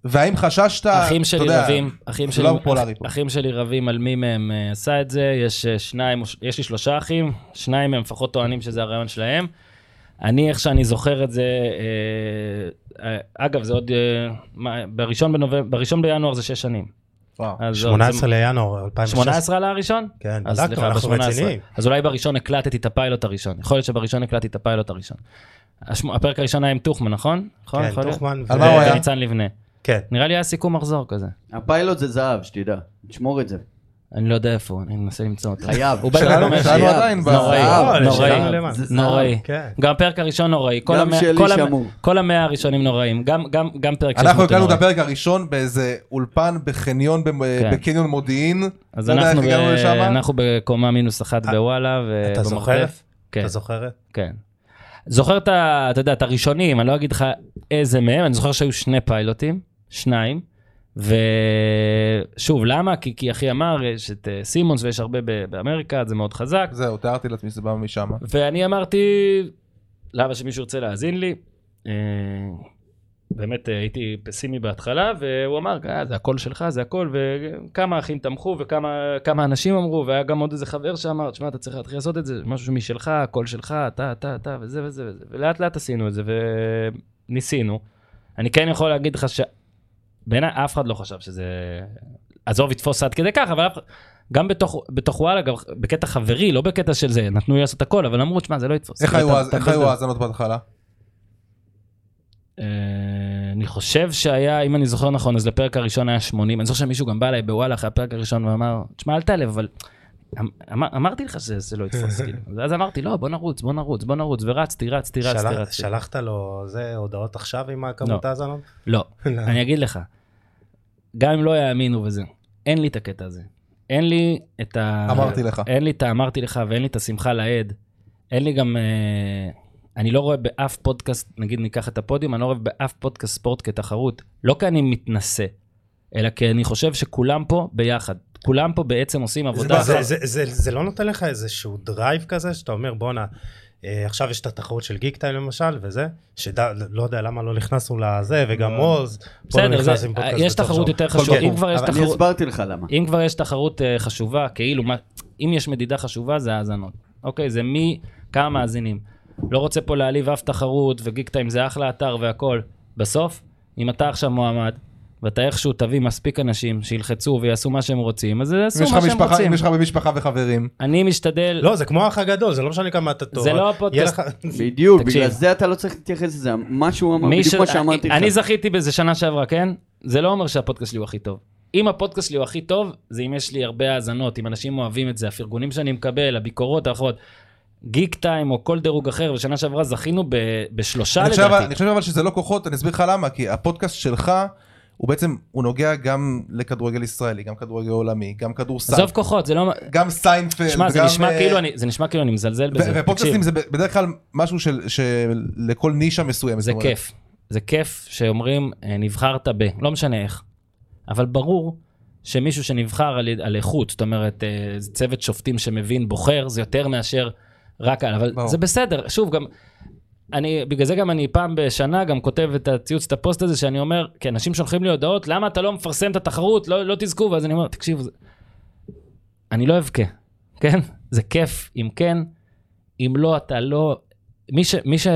והאם חששת, אחים אתה שלי יודע, רבים, אחים זה שלי, לא פופולרי פה. אחים שלי רבים על מי מהם אה, עשה את זה, יש שניים, יש לי שלושה אחים, שניים מהם לפחות טוענים שזה הרעיון שלהם. אני, איך שאני זוכר את זה, אגב, זה עוד, בראשון בנובמבר, בראשון בינואר זה שש שנים. וואו. אז זה- 18 לינואר 2016. 18 עלה הראשון? כן, אז בדקנו, אנחנו ב-18. רציניים. אז אולי בראשון הקלטתי את הפיילוט הראשון. יכול להיות שבראשון הקלטתי את הפיילוט הראשון. הפרק הראשון היה עם טוחמן, נכון? נכון? כן? טוחמן. על מה הוא היה? וניצן לבנה. כן. נראה לי היה סיכום מחזור כזה. הפיילוט זה זהב, שתדע. תשמור את זה. אני לא יודע איפה, אני מנסה למצוא אותו. חייב. הוא בטח אומר שלנו שיהיה. עדיין נוראי, לא, נוראי, נוראי. זהב. כן. גם הפרק הראשון נוראי, כל גם המאה- שלי שמור. כל המאה הראשונים נוראים, גם- גם גם פרק 600 אנחנו הוא הקלטנו את. הפרק הראשון באיזה אולפן בחניון, כן. בקניון מודיעין. אז לא אנחנו בקומה מינוס אחת אה, בוואלה, אתה זוכר? כן. אתה זוכר? כן. זוכר את. אתה יודע, את הראשונים, אני לא אגיד לך איזה מהם, אני זוכר שהיו שני פיילוטים, שניים, ושוב, למה? כי, כי אחי אמר, יש את אה, סימונס ויש הרבה באמריקה, זה מאוד חזק, זהו, תיארתי לעצמי שזה בא משם. ואני אמרתי, למה שמישהו ירצה להאזין לי? אה, באמת אה, הייתי פסימי בהתחלה, והוא אמר, אה, זה הכל שלך, זה הכל, וכמה אחים תמכו וכמה כמה אנשים אמרו, והיה גם עוד איזה חבר שאמר, תשמע, אתה צריך להתחיל לעשות את זה, משהו משלך, הכל שלך, אתה, אתה, אתה, וזה וזה וזה, ולאט לאט עשינו את זה, וניסינו. אני כן יכול להגיד לך שבעיניי אף אחד לא חשב שזה... עזוב, יתפוס עד כדי כך, אבל אף... גם בתוך, בתוך וואלה, גם בקטע חברי, לא בקטע של זה, נתנו לי לעשות הכל, אבל אמרו, תשמע, זה לא יתפוס. איך היו אתה אז- איך היו מבזבז." ההאזנות בהתחלה? אה, אני חושב שהיה, אם אני זוכר נכון, אז לפרק הראשון היה 80. אני זוכר שמישהו גם בא אליי בוואלה אחרי הפרק הראשון ואמר, תשמע, אל תעלב, אבל אמר, אמרתי לך שזה לא יתפוס, כאילו. אז אמרתי, לא, בוא נרוץ, בוא נרוץ, בוא נרוץ, ורצתי, רצתי, רצתי, רצתי. שלחת לו זה הודעות עכשיו עם הכמות לא. האזנות? לא, אני אגיד לך, גם אם לא יאמינו וזה, אין לי את הקטע הזה. אין לי את ה... אמרתי לך. אין לי את האמרתי לך ואין לי את השמחה לאיד. אין לי גם... אה, אני לא רואה באף פודקאסט, נגיד ניקח את הפודיום, אני לא רואה באף פודקאסט ספורט כתחרות. לא כי אני מתנשא, אלא כי אני חושב שכולם פה ביחד. כולם פה בעצם עושים עבודה. זה, זה, זה, זה לא נותן לך איזשהו דרייב כזה, שאתה אומר בואנה, עכשיו יש את התחרות של גיק טיים למשל, וזה, שלא יודע למה לא נכנסנו לזה, וגם עוז, פה לא בסדר, נכנס עם פודקאסט יש תחרות. יותר כל חשובה. אם כבר יש אבל אני תחרות... הסברתי לך למה. אם כבר יש תחרות אה, חשובה, כאילו, אם יש מדידה חשובה, זה האזנות. אוקיי, זה מי, כמה מאזינים. לא רוצה פה להעליב אף תחרות, וגיק טיים זה אחלה אתר והכל. בסוף, אם אתה עכשיו מועמד, ואתה איכשהו תביא מספיק אנשים שילחצו ויעשו מה שהם רוצים, אז יעשו מה שהם משפחה, רוצים. אם יש לך במשפחה וחברים. אני משתדל... לא, זה כמו האח הגדול, זה לא משנה כמה אתה טוב. זה לא הפודקאסט. לך- בדיוק, תקשיב. בגלל זה אתה לא צריך להתייחס לזה, מה שהוא אמר, בדיוק ש- מה שאמרתי לך. אני זכיתי בזה שנה שעברה, כן? זה לא אומר שהפודקאסט שלי הוא הכי טוב. אם הפודקאסט שלי הוא הכי טוב, זה אם יש לי הרבה האזנות, אם אנשים אוהבים את זה, הפרגונים שאני מקבל, הביקורות האחרות. גיק טיים או כל דירוג אחר, ושנה שעברה זכינו ב- בשלושה אני לדעתי. אני חושב אבל שזה לא כוחות, אני אסביר לך למה, כי הפודקאסט שלך, הוא בעצם, הוא נוגע גם לכדורגל ישראלי, גם כדורגל עולמי, גם כדורסל, עזוב כוחות, זה לא... גם סיינפלד, שמע, זה נשמע אה, כאילו אני- זה נשמע כאילו אני מזלזל בזה. ופודקאסטים זה בדרך כלל משהו של, שלכל נישה מסוימת. זה. כיף. זה כיף שאומרים, אה, נבחרת ב... לא משנה איך. אבל ברור שמישהו שנבחר על, על איכות, זאת אומרת, אה, צוות שופטים שמבין, בוחר, זה יותר מאשר רק על... אבל ברור. זה בסדר. שוב, גם... אני, בגלל זה גם אני פעם בשנה גם כותב את הציוץ, את הפוסט הזה, שאני אומר, כי אנשים שולחים לי הודעות, למה אתה לא מפרסם את התחרות, לא, לא תזכו, ואז אני אומר, תקשיבו, זה... אני לא אבכה, כן? זה כיף, אם כן, אם לא, אתה לא... מי, ש, מי, ש,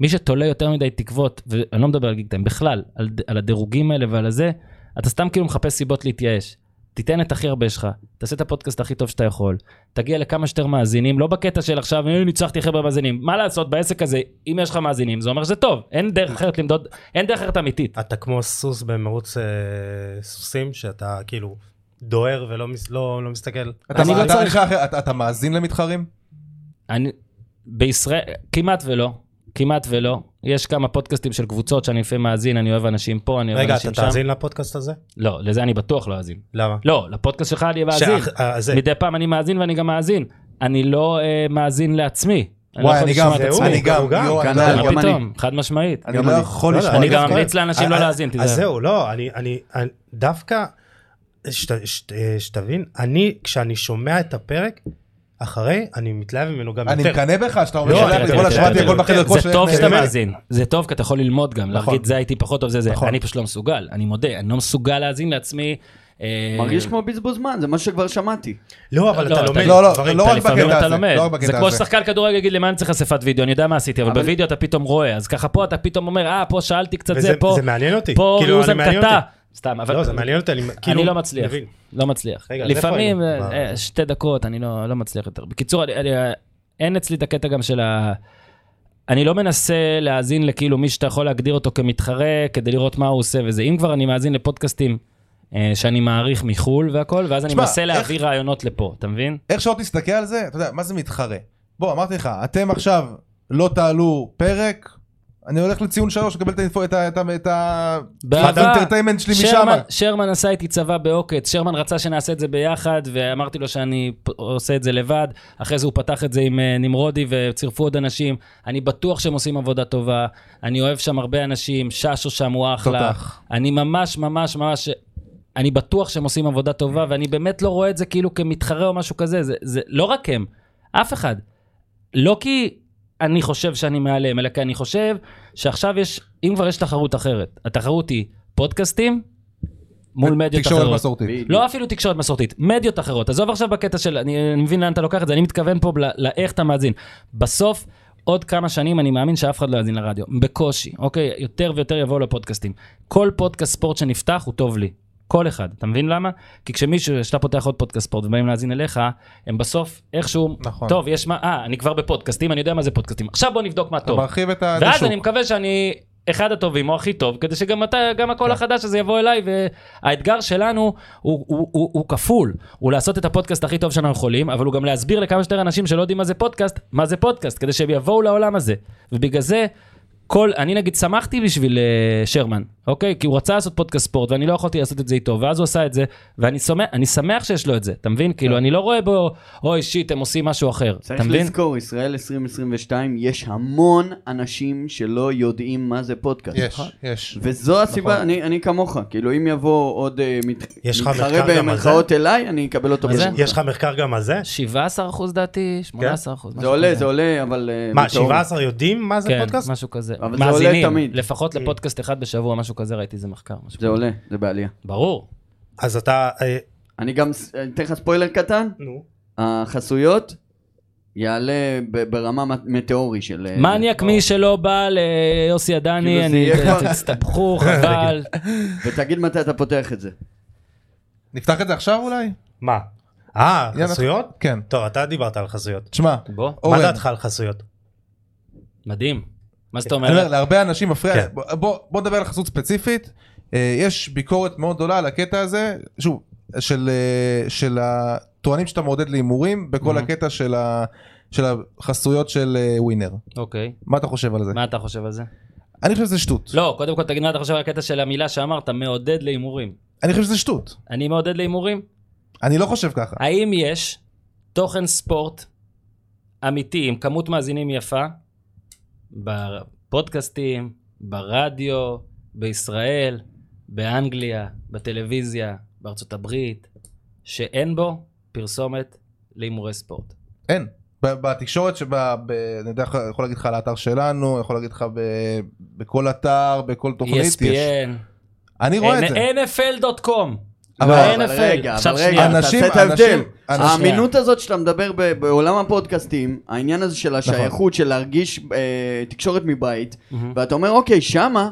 מי שתולה יותר מדי תקוות, ואני לא מדבר על גיגטיים, בכלל, על, על הדירוגים האלה ועל הזה, אתה סתם כאילו מחפש סיבות להתייאש. תיתן את הכי הרבה שלך, תעשה את הפודקאסט הכי טוב שאתה יכול, תגיע לכמה שיותר מאזינים, לא בקטע של עכשיו, "אה, ניצחתי הרבה מאזינים. מה לעשות, בעסק הזה, אם יש לך מאזינים, זה אומר שזה טוב. אין דרך אחרת למדוד, אין דרך אחרת אמיתית. אתה כמו סוס במרוץ אה, סוסים, שאתה כאילו דוהר ולא מס- לא, לא מסתכל. אתה, אני לא אתה, צריך- אתה, אתה מאזין למתחרים? אני, בישראל, כמעט ולא, כמעט ולא. יש כמה פודקאסטים של קבוצות שאני לפעמים מאזין, אני אוהב אנשים פה, אני אוהב רגע, אתה אנשים שם. תאזין לפודקאסט הזה? לא, לזה אני בטוח לא אאזין. למה? לא, לפודקאסט שלך אני מאזין. שאח- אה, זה- מדי פעם אני מאזין ואני גם מאזין. אני לא אה, מאזין לעצמי. לא וואי, אני גם. אני גם, גם. יואו, אני כנ"ל, לא מה יכול- גם פתאום? חד משמעית. אני גם לא אני. יכול לשמוע. אני אני גם ממליץ לאנשים לא אה, להאזין, אז תיזהר. זהו, לא, אני, אני, אני דווקא, שת, שת, שתבין, אני, כשאני שומע את הפרק, אחרי, אני מתלהב ממנו גם אני יותר. מקנא בך שאתה אומר לא, אני- אתמול אני- השמעתי אני- הכל בחדר זה כושר. זה טוב שאתה. מאזין, זה טוב כי אתה יכול ללמוד גם, נכון. להגיד זה הייתי פחות טוב, זה זה, נכון. אני פשוט לא מסוגל, אני מודה, אני לא מסוגל להאזין לעצמי. אה, מרגיש כמו בזבוז זמן, זה מה שכבר שמעתי. לא, אבל לא, אתה לומד לא, לא. לא אתה רק בקטע אתה הזה. לא זה כמו. ששחקן כדורגל יגיד לי מה אני צריך אספת וידאו, אני יודע מה עשיתי, אבל בווידאו אתה פתאום רואה, אז ככה פה אתה פתאום אומר, אה, פה שאלתי קצת זה, פה, זה מעניין אותי. פה כאילו, יוזן סתם, אבל... לא, זה מעניין אותי, אני כאילו... אני לא מצליח. לא מצליח. רגע, לפעמים? אה, שתי דקות, אני לא לא מצליח יותר. בקיצור, אני- אני- אין אצלי את הקטע גם של ה... אני לא מנסה להאזין לכאילו מי שאתה יכול להגדיר אותו כמתחרה, כדי לראות מה הוא עושה וזה. אם כבר אני מאזין לפודקאסטים אה, שאני מעריך מחו"ל והכל, ואז אני מנסה להעביר רעיונות לפה, אתה מבין? איך שלא תסתכל על זה, אתה יודע, מה זה מתחרה? בוא, אמרתי לך, אתם עכשיו לא תעלו פרק, אני הולך לציון שלוש, לקבל את האינפו- את ה- את ה- את ה... האינטרטיימנט שלי משם. שרמן, עשה איתי צבא בעוקץ, שרמן רצה שנעשה את זה ביחד, ואמרתי לו שאני עושה את זה לבד, אחרי זה הוא פתח את זה עם אה, נמרודי וצירפו עוד אנשים, אני בטוח שהם עושים עבודה טובה, אני אוהב שם הרבה אנשים, ששו שם הוא אחלה, תותח. אני ממש ממש ממש, אני בטוח שהם עושים עבודה טובה, ואני באמת לא רואה את זה כאילו כמתחרה או משהו כזה, זה, זה לא רק הם, אף אחד. לא כי אני חושב שאני מעליהם, אלא כי אני חושב שעכשיו יש, אם כבר יש תחרות אחרת, התחרות היא פודקאסטים מול מדיות תקשורת אחרות. מסורתית. לא אפילו תקשורת מסורתית, מדיות אחרות. עזוב עכשיו בקטע של, אני, אני מבין לאן אתה לוקח את זה, אני מתכוון פה ל- לאיך אתה מאזין. בסוף, עוד כמה שנים אני מאמין שאף אחד לא יאזין לרדיו, בקושי, אוקיי? יותר ויותר יבואו לפודקאסטים. כל פודקאסט ספורט שנפתח הוא טוב לי. כל אחד, אתה מבין למה? כי כשמישהו, כשאתה פותח עוד פודקאסט ספורט ובאים להאזין אליך, הם בסוף איכשהו, נכון. טוב, יש מה, אה, אני כבר בפודקאסטים, אני יודע מה זה פודקאסטים, עכשיו בוא נבדוק מה אתה טוב. מרחיב את ה... ואז. אני מקווה שאני אחד הטובים או הכי טוב, כדי שגם אתה, גם הקול כן. החדש הזה יבוא אליי, והאתגר שלנו הוא, הוא, הוא, הוא כפול, הוא לעשות את הפודקאסט הכי טוב שאנחנו יכולים, אבל הוא גם להסביר לכמה שיותר אנשים שלא יודעים מה זה פודקאסט, מה זה פודקאסט, כדי שהם יבואו לעולם הזה. ובגלל זה, כל, אני נגיד שמחתי בשביל uh, שרמן, אוקיי? כי הוא רצה לעשות פודקאסט ספורט, ואני לא יכולתי לעשות את זה איתו, ואז הוא עשה את זה, ואני שמח, אני שמח שיש לו את זה, אתה מבין? כאילו, אני לא רואה בו, אוי שיט, הם עושים משהו אחר, אתה צריך מבין? לזכור, ישראל 2022, יש המון אנשים שלא יודעים מה זה פודקאסט. יש, יש. וזו הסיבה, נכון. אני, אני כמוך, כאילו אם יבוא עוד אה, מת, מתחרה במרכאות אליי, אני אקבל אותו? בשמחה. יש לך מחקר גם על זה? 17 אחוז דעתי, 18 אחוז. זה עולה, זה עולה, אבל... אה, מה, בתיאוריה. 17 יודעים מה זה כן, פודקאסט? משהו כזה. אבל זה עולה מאזינים, תמיד. לפחות לפודקאסט אחד בשבוע, משהו כזה, ראיתי איזה מחקר. זה. עולה, זה בעלייה. ברור. אז אתה... אה, אני גם, אני אתן לך ספוילר קטן, נו. החסויות יעלה ברמה מטאורי של... אה, מניאק מי שלא בא ליוסי כאילו עדני, זה אני... תסתבכו, חבל. ותגיד מתי אתה פותח את זה. נפתח את זה עכשיו אולי? מה? אה. חסויות? כן. טוב, אתה דיברת על חסויות. תשמע, בוא, מה דעתך על חסויות? מדהים. מה זאת אני אומר, אומרת? להרבה אנשים מפריע, כן. בוא- בוא בוא נדבר על חסות ספציפית, אה, יש ביקורת מאוד גדולה על הקטע הזה, שוב, של, אה, של הטוענים שאתה מעודד להימורים בכל. הקטע של ה- של החסויות של אה, ווינר. אוקיי. מה אתה חושב על זה? מה אתה חושב על זה? אני חושב שזה שטות. לא, קודם כל תגיד מה אתה חושב על הקטע של המילה שאמרת, מעודד להימורים. אני חושב שזה שטות. אני מעודד להימורים? אני לא חושב ככה. האם יש תוכן ספורט אמיתי עם כמות מאזינים יפה בפודקאסטים, ברדיו, בישראל, באנגליה, בטלוויזיה, בארצות הברית, שאין בו פרסומת להימורי ספורט? אין. בתקשורת שבה, ב- אני יודע, יכול להגיד לך על האתר שלנו, יכול להגיד לך ב- בכל אתר, בכל תוכנית יש. ESPN, אני רואה את זה. NFL.com. אבל- ב-NFL. רגע, עכשיו אבל שנייה. רגע, אנשים- תעשה את ההבדל. אנשים- אנשים- האמינות הזאת שאתה מדבר בעולם הפודקאסטים, העניין הזה של השייכות, של להרגיש אה, תקשורת מבית. ואתה אומר, אוקיי, שמה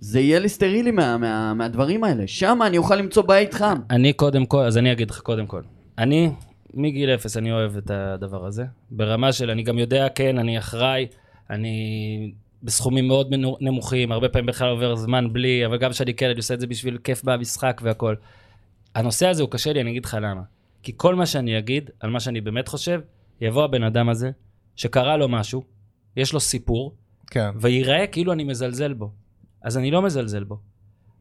זה יהיה לי סטרילי מה- מה- מהדברים האלה. שמה אני אוכל למצוא בית חם. אני קודם כל, אז אני אגיד לך קודם כל. אני, מגיל אפס אני אוהב את הדבר הזה. ברמה של, אני גם יודע, כן, אני אחראי, אני בסכומים מאוד נמוכים, הרבה פעמים בכלל עובר זמן בלי, אבל גם כשאני כן, אני עושה את זה בשביל כיף במשחק והכל. הנושא הזה הוא קשה לי, אני אגיד לך למה. כי כל מה שאני אגיד, על מה שאני באמת חושב, יבוא הבן אדם הזה, שקרה לו משהו, יש לו סיפור, כן. וייראה כאילו אני מזלזל בו. אז אני לא מזלזל בו.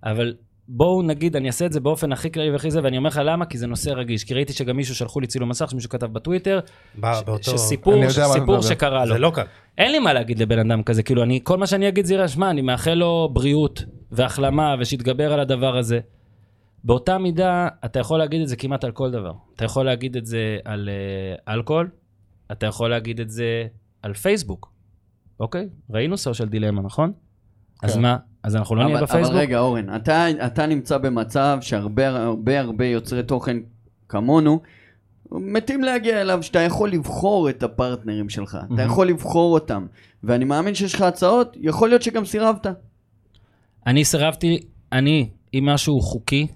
אבל בואו נגיד, אני אעשה את זה באופן הכי כללי והכי זה, ואני אומר לך למה, כי זה נושא רגיש. כי ראיתי שגם מישהו שלחו לי צילום מסך, שמישהו כתב בטוויטר, בא ש- באותו... שסיפור, אני יודע מה אתה סיפור מדבר. שקרה לו. זה לא קל. אין לי מה להגיד לבן אדם כזה, כאילו, אני, כל מה שאני אגיד זה יראה, שמע, אני מאחל לו בריאות והחלמה, ושיתגבר על הדבר הזה. באותה מידה, אתה יכול להגיד את זה כמעט על כל דבר. אתה יכול להגיד את זה על uh, אלכוהול, אתה יכול להגיד את זה על פייסבוק, אוקיי? ראינו סושיאל דילמה, נכון? אז כן. מה? אז אנחנו לא נהיה אבל, בפייסבוק? אבל רגע, אורן, אתה, אתה נמצא במצב שהרבה הרבה הרבה יוצרי תוכן כמונו, מתים להגיע אליו שאתה יכול לבחור את הפרטנרים שלך, אתה מהמם. יכול לבחור אותם, ואני מאמין שיש לך הצעות, יכול להיות שגם סירבת. אני סירבתי, אני, אם משהו חוקי,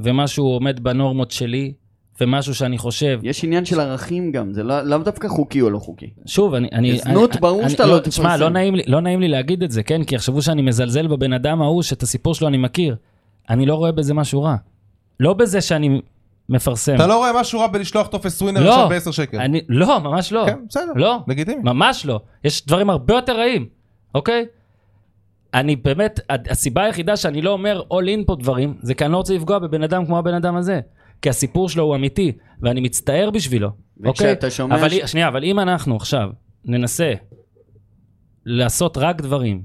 ומשהו עומד בנורמות שלי, ומשהו שאני חושב, יש עניין של ערכים גם, זה לא- לאו דווקא חוקי או לא חוקי. שוב, אני... אני זנות, אני, ברור אני, שאתה לא תשמע, תפרסם. לא נעים, לי, לא נעים לי להגיד את זה, כן? כי יחשבו שאני מזלזל בבן אדם ההוא, שאת הסיפור שלו אני מכיר. אני לא רואה בזה משהו רע. לא בזה שאני מפרסם. אתה לא רואה משהו רע בלשלוח טופס ווינר לא. עכשיו ב-10 שקל. אני, לא, ממש לא. כן, בסדר. לא, לגיטימי. ממש לא. יש דברים הרבה יותר רעים, אוקיי? אני באמת, הסיבה היחידה שאני לא אומר all in פה דברים, זה כי אני לא רוצה לפגוע בבן אדם כמו הבן אדם הזה. כי הסיפור שלו הוא אמיתי, ואני מצטער בשבילו, אוקיי? וכשאתה שומע אבל ש-. שנייה, אבל אם אנחנו עכשיו ננסה לעשות רק דברים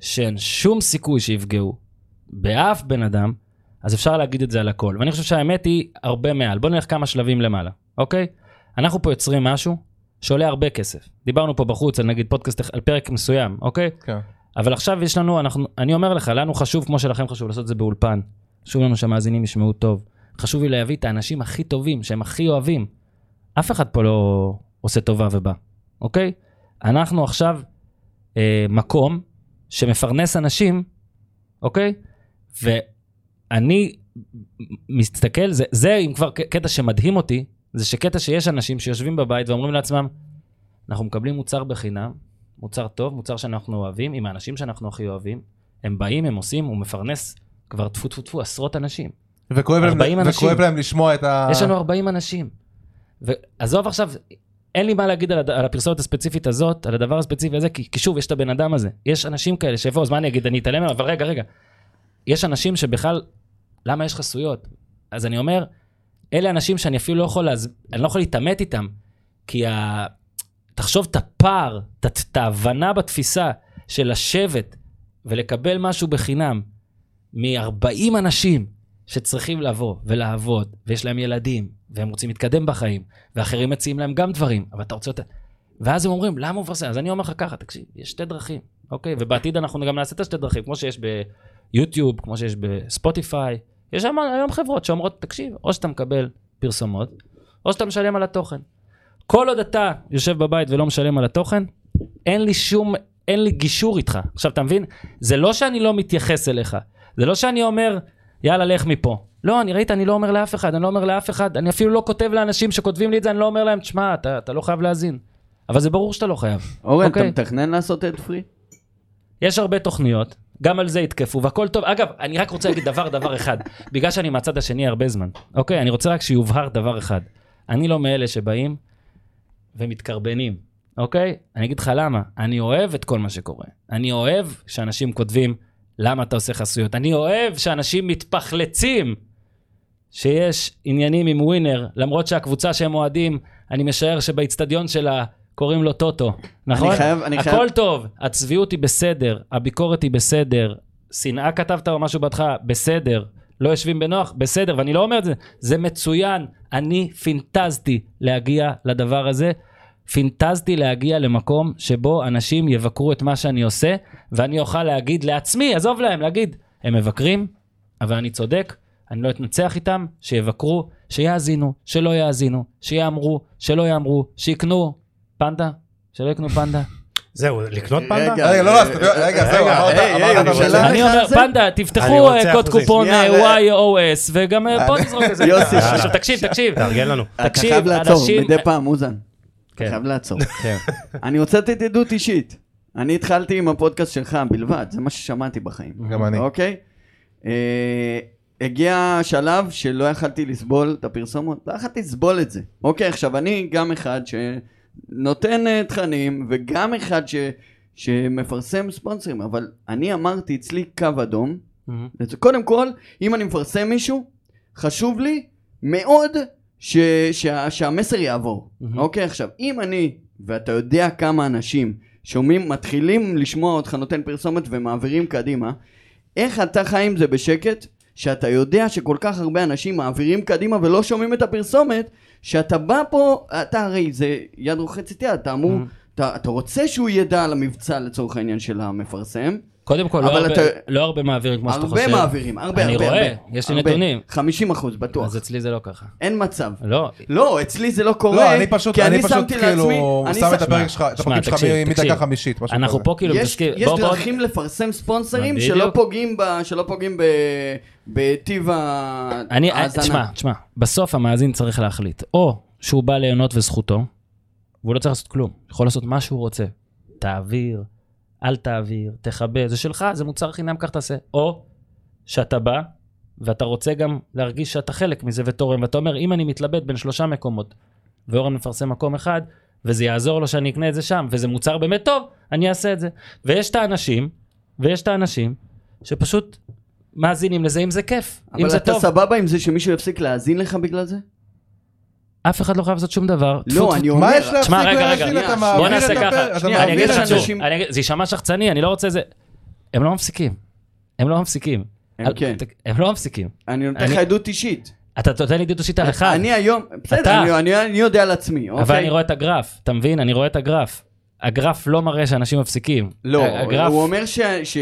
שאין שום סיכוי שיפגעו באף בן אדם, אז אפשר להגיד את זה על הכל. ואני חושב שהאמת היא הרבה מעל. בוא נלך כמה שלבים למעלה, אוקיי? אנחנו פה יוצרים משהו שעולה הרבה כסף. דיברנו פה בחוץ על נגיד פודקאסט על פרק מסוים, אוקיי? כן. אבל עכשיו יש לנו, אנחנו, אני אומר לך, לנו חשוב, כמו שלכם חשוב, לעשות את זה באולפן. חשוב לנו שהמאזינים ישמעו טוב. חשוב לי להביא את האנשים הכי טובים, שהם הכי אוהבים. אף אחד פה לא עושה טובה ובא, אוקיי? אנחנו עכשיו אה, מקום שמפרנס אנשים, אוקיי? ואני מסתכל, זה, זה אם כבר קטע שמדהים אותי, זה שקטע שיש אנשים שיושבים בבית ואומרים לעצמם, אנחנו מקבלים מוצר בחינם, מוצר טוב, מוצר שאנחנו אוהבים, עם האנשים שאנחנו הכי אוהבים, הם באים, הם עושים, הוא מפרנס כבר טפו טפו טפו עשרות אנשים. וכואב להם, 40 אנשים. וכואב להם לשמוע את ה... יש לנו 40 אנשים. ועזוב עכשיו, אין לי מה להגיד על, הד- על הפרסומת הספציפית הזאת, על הדבר הספציפי הזה, כי, כי שוב, יש את הבן אדם הזה. יש אנשים כאלה שיבואו, אז מה אני אגיד, אני אתעלם אבל רגע, רגע. יש אנשים שבכלל, למה יש חסויות? אז אני אומר, אלה אנשים שאני אפילו לא יכול, להז... אני לא יכול להתעמת איתם, כי ה... תחשוב את הפער, את, ההבנה בתפיסה של לשבת ולקבל משהו בחינם מ-40 אנשים שצריכים לבוא ולעבוד, ויש להם ילדים, והם רוצים להתקדם בחיים, ואחרים מציעים להם גם דברים, אבל אתה רוצה... יותר... ואז הם אומרים, למה הוא מפרסם? אז אני אומר לך ככה, תקשיב, יש שתי דרכים, אוקיי? ובעתיד אנחנו גם נעשה את השתי דרכים, כמו שיש ביוטיוב, כמו שיש בספוטיפיי. יש היום חברות שאומרות, תקשיב, או שאתה מקבל פרסומות, או שאתה משלם על התוכן. כל עוד אתה יושב בבית ולא משלם על התוכן, אין לי שום, אין לי גישור איתך. עכשיו, אתה מבין? זה לא שאני לא מתייחס אליך. זה לא שאני אומר, יאללה, לך מפה. לא, אני ראית, אני לא אומר לאף אחד, אני לא אומר לאף אחד, אני אפילו לא כותב לאנשים שכותבים לי את זה, אני לא אומר להם, תשמע, אתה, אתה לא חייב להאזין. אבל זה ברור שאתה לא חייב. אורן, אוקיי. אתה מתכנן לעשות אד פרי? יש הרבה תוכניות, גם על זה יתקפו, והכל טוב. אגב, אני רק רוצה להגיד דבר, דבר אחד. בגלל שאני מהצד השני הרבה זמן, אוקיי? אני רוצה רק שיובהר דבר אחד. אני לא מאלה שבאים ומתקרבנים, אוקיי? אני אגיד לך למה. אני אוהב את כל מה שקורה. אני אוהב שאנשים כותבים, למה אתה עושה חסויות? אני אוהב שאנשים מתפחלצים שיש עניינים עם ווינר, למרות שהקבוצה שהם אוהדים, אני משער שבאיצטדיון שלה קוראים לו טוטו, נכון? חייב- אני חייב- הכל טוב, הצביעות היא בסדר, הביקורת היא בסדר, שנאה כתבת או משהו בהתחלה, בסדר. לא יושבים בנוח, בסדר, ואני לא אומר את זה, זה מצוין. אני פינטזתי להגיע לדבר הזה. פינטזתי להגיע למקום שבו אנשים יבקרו את מה שאני עושה, ואני אוכל להגיד לעצמי, עזוב להם, להגיד, הם מבקרים, אבל אני צודק, אני לא אתנצח איתם, שיבקרו, שיאזינו, שלא יאזינו, שיאמרו, שלא יאמרו, שיקנו פנדה, שלא יקנו פנדה. זהו, לקנות פנדה? רגע, רגע, לא, אז תביא- רגע, זהו, רגע, אמרת, את זה. אני אומר, זה? פנדה, תפתחו אה, קוד. קופון אה, YOS, וגם אה, בוא נזרוק איזה. יוסי, עכשיו תקשיב, תקשיב. תארגן לנו. אתה תקשיב, חייב לעצור, מדי פעם, מוזן. כן. חייב לעצור. כן. אני רוצה לתת עדות אישית. אני התחלתי עם הפודקאסט שלך בלבד, זה מה ששמעתי בחיים. גם אני. אוקיי? אה, הגיע שלב שלא יכלתי לסבול את הפרסומות, לא יכלתי לסבול את זה. אוקיי, עכשיו אני גם אחד שנותן אה, תכנים, וגם אחד ש... שמפרסם ספונסרים, אבל אני אמרתי אצלי קו אדום, אז קודם כל, אם אני מפרסם מישהו, חשוב לי מאוד ש... שה... שהמסר יעבור. מהמם. אוקיי, עכשיו, אם אני, ואתה יודע כמה אנשים שומעים, מתחילים לשמוע אותך נותן פרסומת ומעבירים קדימה, איך אתה חי עם זה בשקט, שאתה יודע שכל כך הרבה אנשים מעבירים קדימה ולא שומעים את הפרסומת, שאתה בא פה, אתה הרי זה יד רוחצת יד, אתה אמור, Mhm. אתה, אתה רוצה שהוא ידע על המבצע לצורך העניין של המפרסם, קודם כל, לא אבל הרבה- אתה- לא הרבה מעבירים כמו שאתה חושב. הרבה מעבירים, הרבה, אני הרבה, רואה, הרבה. יש לי הרבה. נתונים. 50 אחוז, בטוח. אז אצלי זה לא ככה. אין מצב. לא, לא, אצלי זה לא קורה, לא, אני פשוט, כי אני אני פשוט שמתי כאילו לעצמי, אני שם את הפרק שלך, את הפרקים שלך מדקה. חמישית, משהו כזה. אנחנו פה כאילו יש, מתעסקים... יש בוא- בוא- דרכים לפרסם ספונסרים. שלא פוגעים, ב, שלא פוגעים ב, בטיב ה- אני, ההאזנה. תשמע, תשמע, בסוף המאזין צריך להחליט. או שהוא בא ליהנות וזכותו, והוא לא צריך לעשות כלום. יכול לעשות מה שהוא רוצה. תעביר, אל תעביר, תכבה, זה שלך, זה מוצר חינם, כך תעשה. או שאתה בא, ואתה רוצה גם להרגיש שאתה חלק מזה ותורם, ואתה אומר, אם אני מתלבט בין שלושה מקומות, ואורן מפרסם מקום אחד, וזה יעזור לו שאני אקנה את זה שם, וזה מוצר באמת טוב, אני אעשה את זה. ויש את האנשים, ויש את האנשים, שפשוט מאזינים לזה אם זה כיף, אם אבל זה אתה טוב. סבבה עם זה שמישהו יפסיק להאזין לך בגלל זה? אף אחד לא חייב לעשות שום דבר. לא. אני אומר... מה יש להפסיק? רגע, אתה מעביר בוא את נעשה הפרק, אני אגיד לך אנשים- אגיד- זה יישמע שחצני, אני לא רוצה זה... הם לא מפסיקים. הם לא מפסיקים. הם כן. הם לא מפסיקים. אני נותן לך עדות אישית. אתה נותן לי עדות אישית על אחד, אני היום... בסדר, אתה. אני- אני אני יודע על עצמי, אבל אוקיי? אני רואה את הגרף, אתה מבין? אני רואה את הגרף. הגרף לא מראה שאנשים מפסיקים. לא, הגרף... הוא אומר ש-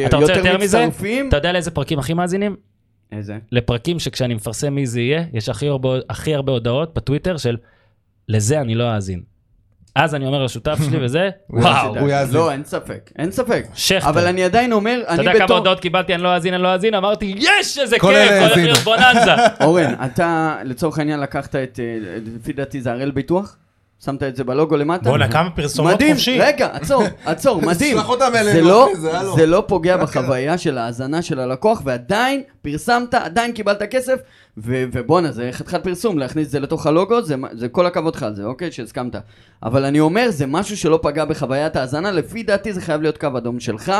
אתה רוצה שיותר יותר מזה? מצטרפים... אתה יודע לאיזה פרקים הכי מאזינים? איזה? לפרקים שכשאני מפרסם מי זה יהיה, יש הכי הרבה, הכי הרבה הודעות בטוויטר של לזה אני לא אאזין. אז אני אומר לשותף שלי וזה, הוא וואו, יאזין, הוא יאזין. לא, אין ספק, אין ספק. שכטר. אבל אני עדיין אומר, אתה אני יודע כמה בתור... הודעות קיבלתי, אני לא אאזין, אני לא אאזין, אמרתי, יש, איזה כל כיף, אלה הולך. להיות בוננזה. אורן, אתה לצורך העניין לקחת את, אה, לפי דעתי זה הראל ביטוח? שמת את זה בלוגו למטה. בואנה, כמה פרסומות מדהים, חופשי. רגע, עצור, עצור, מדהים. תשלח אותם אלינו, זה לא, זה הלו. זה לא פוגע בחוויה של ההאזנה של הלקוח, ועדיין פרסמת, עדיין קיבלת כסף, ו- ובואנה, זה חתיכת פרסום, להכניס את זה לתוך הלוגו, זה, זה כל הכבוד לך על זה, אוקיי? שהסכמת. אבל אני אומר, זה משהו שלא פגע בחוויית ההאזנה, לפי דעתי זה חייב להיות קו אדום שלך,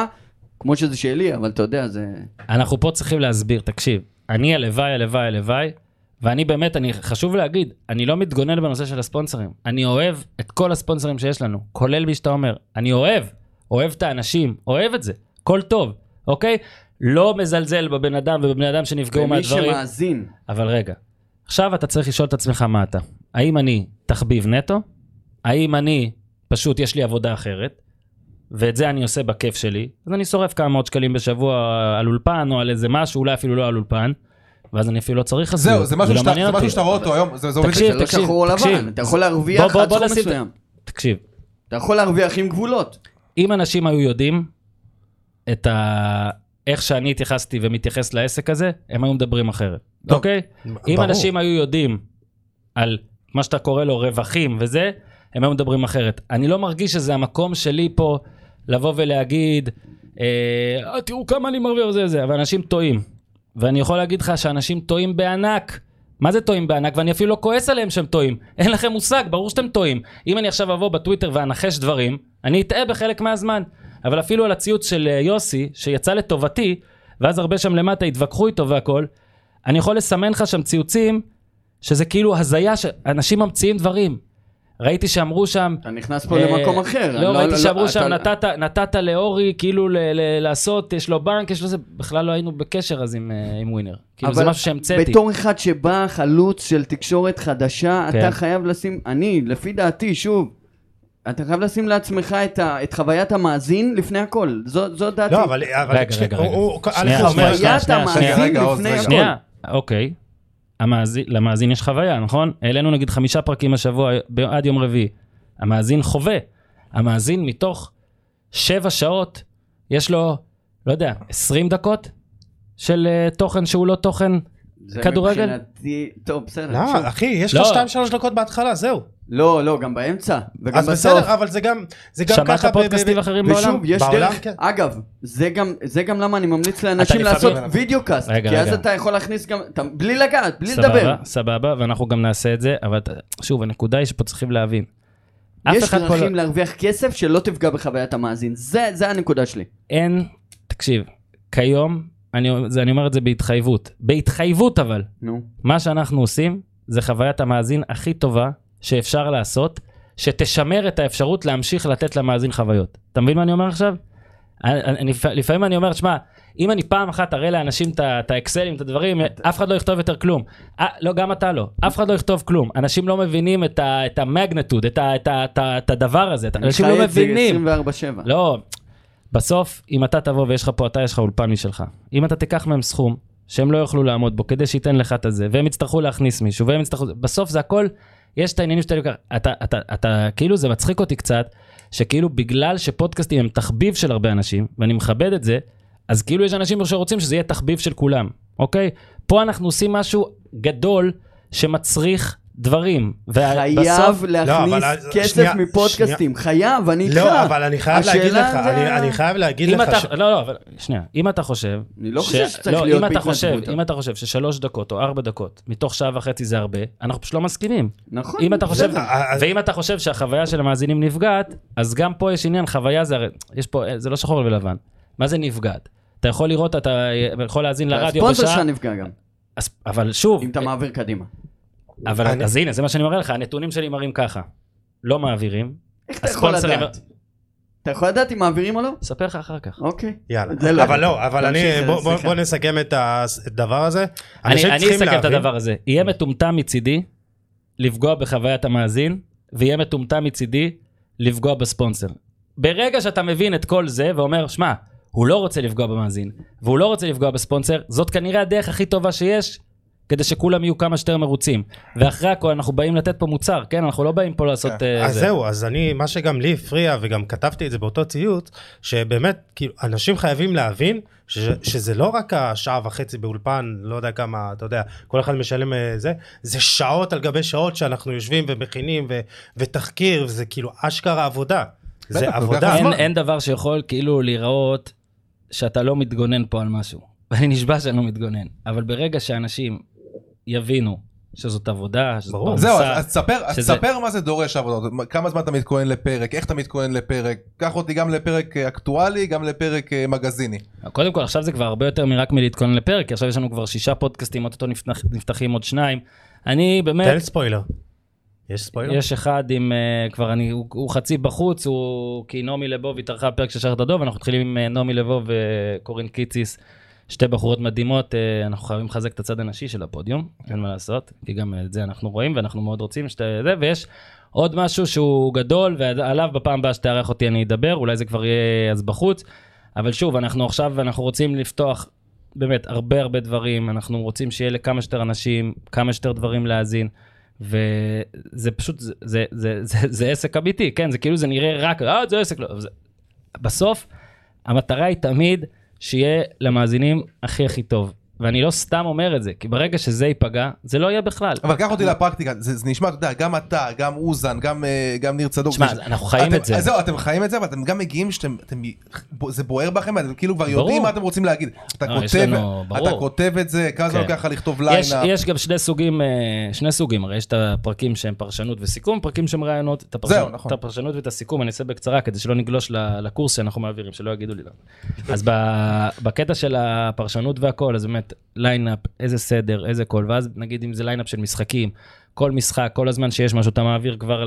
כמו שזה שלי, אבל אתה יודע, זה... אנחנו פה צריכים להסביר, תקשיב, אני הלוואי, הלוואי, הלוואי, ואני באמת, אני, חשוב להגיד, אני לא מתגונן בנושא של הספונסרים. אני אוהב את כל הספונסרים שיש לנו, כולל מי שאתה אומר. אני אוהב, אוהב את האנשים, אוהב את זה, הכל טוב, אוקיי? לא מזלזל בבן אדם ובבני אדם שנפגעו ומי מהדברים. שמאזין, אבל רגע, עכשיו אתה צריך לשאול את עצמך מה אתה. האם אני תחביב נטו? האם אני, פשוט יש לי עבודה אחרת, ואת זה אני עושה בכיף שלי, אז אני שורף כמה מאות שקלים בשבוע על אולפן או על איזה משהו, אולי אפילו לא על אולפן, ואז אני אפילו לא צריך חסויות. זהו, זה משהו לא שאתה זה רואה אותו היום, זה זה עובד תקשיב, זה לא תקשיב, שחור או תקשיב. לבן, אתה יכול להרוויח עד סכום מסוים. תקשיב, אתה יכול להרוויח עם גבולות. אם אנשים היו יודעים את ה... איך שאני התייחסתי ומתייחס לעסק הזה, הם היו מדברים אחרת, טוב, אוקיי? אם. אנשים היו יודעים על מה שאתה קורא לו רווחים וזה, הם היו מדברים אחרת. אני לא מרגיש שזה המקום שלי פה לבוא ולהגיד, אה, "אה, תראו כמה אני מרוויח וזה וזה, אבל אנשים טועים. ואני יכול להגיד לך שאנשים טועים בענק. מה זה טועים בענק? ואני אפילו לא כועס עליהם שהם טועים. אין לכם מושג, ברור שאתם טועים. אם אני עכשיו אבוא בטוויטר ואנחש דברים, אני אטעה בחלק מהזמן. אבל אפילו על הציוץ של אה, יוסי, שיצא לטובתי, ואז הרבה שם למטה התווכחו איתו והכל, אני יכול לסמן לך שם ציוצים, שזה כאילו הזיה, שאנשים ממציאים דברים. ראיתי שאמרו שם... אתה נכנס פה אה, למקום אחר. לא, ראיתי שאמרו אתה- שם, נתת, נתת לאורי כאילו ל- ל- לעשות, יש לו בנק, יש לו זה, בכלל לא היינו בקשר אז עם, אה, עם ווינר. כאילו זה משהו שהמצאתי. בתור אחד שבא חלוץ של תקשורת חדשה, כן. אתה חייב לשים, אני, לפי דעתי, שוב, אתה חייב לשים לעצמך את, ה, את חוויית המאזין לפני הכל. זו, זו דעתי. לא, אבל... רגע, שנייה, רגע, רגע. חוויית שנייה, המאזין לפני. הכל. שנייה, אוקיי. המאזין, למאזין יש חוויה, נכון? העלינו נגיד חמישה פרקים השבוע ב- עד יום רביעי. המאזין חווה. המאזין מתוך שבע שעות, יש לו, לא יודע, 20 דקות של uh, תוכן שהוא לא תוכן כדורגל? מבחינתי, טוב, בסדר. לא, שוב. אחי, יש לא. לך 2-3 דקות בהתחלה, זהו. לא, לא, גם באמצע. וגם אז בסוף. בסדר, אבל זה גם זה גם שמעת ככה... ב- פודקאסטים אחרים בעולם? ושוב, יש בעולם, דרך, כן. אגב, זה גם, זה גם למה אני ממליץ לאנשים לעשות וידאו קאסט, רגע, כי אז. אתה יכול להכניס גם, אתה, בלי לגעת, בלי לדבר. סבבה, סבבה, ואנחנו גם נעשה את זה, אבל שוב, הנקודה היא שפה צריכים להבין. יש פה לא... דרכים להרוויח כסף שלא תפגע בחוויית המאזין, זה, זה הנקודה שלי. אין, תקשיב, כיום, אני, זה, אני אומר את זה בהתחייבות, בהתחייבות אבל, נו. מה שאנחנו עושים זה חוויית המאזין הכי טובה שאפשר לעשות, שתשמר את האפשרות להמשיך לתת למאזין חוויות. אתה מבין מה אני אומר עכשיו? אני, אני, לפעמים אני אומר, שמע, אם אני פעם אחת אראה לאנשים את האקסלים, את הדברים, אף אחד לא יכתוב יותר כלום. 아, לא, גם אתה לא. אף אחד לא יכתוב כלום. אנשים לא מבינים את, המגנטוד, את, את, את, את הדבר הזה. אני אנשים חי לא את זה מבינים. 24/7. לא, בסוף, אם אתה תבוא ויש לך פה, אתה יש לך אולפן משלך. אם אתה תיקח מהם סכום שהם לא יוכלו לעמוד בו כדי שייתן לך את הזה, והם יצטרכו להכניס מישהו, והם יצטרכו... בסוף זה הכל, יש את העניינים שאתה לוקח. אתה, אתה, אתה, כאילו, זה מצחיק אותי קצת, שכאילו בגלל שפודקאסטים הם תחביב של הרבה אנשים, ואני מכבד את זה, אז כאילו יש אנשים שרוצים שזה יהיה תחביב של כולם, אוקיי? פה אנחנו עושים משהו גדול שמצריך דברים. ובסוף... חייב להכניס אבל, כסף שנייה, מפודקאסטים, חייב, אני איתך. לא, אבל אני חייב להגיד לך, זה אני- חייב להגיד לך... אתה, ש- לא, לא, אבל שנייה, אם אתה חושב... אני לא חושב שצריך לא, להיות אם אתה בהתנדבות, חושב, אבל. אם אתה חושב ששלוש דקות או ארבע דקות מתוך שעה וחצי זה הרבה, אנחנו פשוט לא מסכימים. נכון. אם אתה חושב, בסדר, אז- ואם אתה חושב שהחוויה של המאזינים נפגעת, אז גם פה יש עניין, חוויה זה הרי, יש פה, זה לא שחור ולבן. מה זה נפגעת? אתה יכול לראות, אתה יכול להאזין לרדיו הספונסר בשעה, שלך נפגע גם, אז- אבל שוב, אם אתה מעביר קדימה. אבל אני- אז הנה, זה מה שאני מראה לך, הנתונים שלי מראים ככה. לא מעבירים, איך אתה יכול לדעת? אתה יכול לדעת אם מעבירים או לא? אספר לך אחר כך. אוקיי. יאללה. לא. אבל לא, אבל אני, תמשיך, בוא- בוא. בוא נסכם את הדבר הזה. אני, אני אסכם את להבין- הדבר הזה. יהיה מטומטם מצידי לפגוע בחוויית המאזין, ויהיה מטומטם מצידי לפגוע בספונסר. ברגע שאתה מבין את כל זה ואומר, שמע, הוא לא רוצה לפגוע במאזין, והוא לא רוצה לפגוע בספונסר, זאת כנראה הדרך הכי טובה שיש, כדי שכולם יהיו כמה שיותר מרוצים. ואחרי הכל אנחנו באים לתת פה מוצר, כן? אנחנו לא באים פה לעשות... כן. אה, אז זה. זהו, אז אני, מה שגם לי הפריע, וגם כתבתי את זה באותו ציוץ, שבאמת, כאילו, אנשים חייבים להבין ש, שזה לא רק השעה וחצי באולפן, לא יודע כמה, אתה יודע, כל אחד משלם אה, זה, זה שעות על גבי שעות שאנחנו יושבים ומכינים, ו, ותחקיר, וזה כאילו אשכרה עבודה. בטח, זה לוקח עבודה. אין. אין דבר שיכול כאילו להיראות שאתה לא מתגונן פה על משהו. ואני נשבע שאני לא מתגונן. אבל ברגע שאנשים יבינו שזאת עבודה, שזאת ברור. פרנסה, זהו, אז תספר, אז שזה- תספר מה זה דורש עבודות, כמה זמן אתה מתכונן לפרק, איך אתה מתכונן לפרק, קח אותי גם לפרק אה, אקטואלי, גם לפרק אה, מגזיני. קודם כל עכשיו זה כבר הרבה יותר מרק מלהתכונן לפרק, כי עכשיו יש לנו כבר שישה פודקאסטים, אוטוטו נפתח, נפתחים עוד שניים. אני באמת, תן ספוילר. יש ספוילר? יש אחד עם, uh, כבר אני, הוא, הוא חצי בחוץ, הוא, כי נעמי לבוב התארחה בפרק של שחר דדוב, אנחנו מתחילים עם אה, נעמי לבוב וקורין קיציס, שתי בחורות מדהימות, uh, אנחנו חייבים לחזק את הצד הנשי של הפודיום, אין מה לעשות, כי גם את זה אנחנו רואים ואנחנו מאוד רוצים שתי, זה, ויש עוד משהו שהוא גדול, ועליו בפעם הבאה שתארח אותי אני אדבר, אולי זה כבר יהיה אז בחוץ, אבל שוב, אנחנו עכשיו, אנחנו רוצים לפתוח באמת הרבה הרבה דברים, אנחנו רוצים שיהיה לכמה שיותר אנשים, כמה שיותר דברים להאזין. וזה פשוט, זה, זה, זה, זה, זה עסק אמיתי, כן, זה כאילו זה נראה רק, אה, זה עסק, לא, זה... בסוף, המטרה היא תמיד שיהיה למאזינים הכי הכי טוב. ואני לא סתם אומר את זה, כי ברגע שזה ייפגע, זה לא יהיה בכלל. אבל קח אותי לפרקטיקה, זה, זה נשמע, אתה יודע, גם אתה, גם אוזן, גם, אה, גם ניר צדוק. תשמע, זה- אנחנו חיים אתם, את זה. זהו, אתם חיים את זה, אבל אתם גם מגיעים שאתם, אתם, זה בוער בכם, אתם כאילו כבר יודעים ברור. מה אתם רוצים להגיד. אתה יש כותב, לנו-. אתה כותב את זה, כמה זמן. לוקח לך לכתוב יש, lineup. יש גם שני סוגים, אה, שני סוגים, הרי יש את הפרקים שהם פרשנות וסיכום, פרקים שהם רעיונות. את הפרשנות, זהו, נכון. את הפרשנות ואת הסיכום אני אעשה בקצרה, כדי שלא נגלוש לקורס שאנחנו מעבירים, שלא יגידו לי לא. אז בקטע של הפרשנות והכל, אז באמת, lineup, איזה סדר, איזה קול, ואז נגיד אם זה lineup של משחקים, כל משחק, כל הזמן שיש משהו, אתה מעביר כבר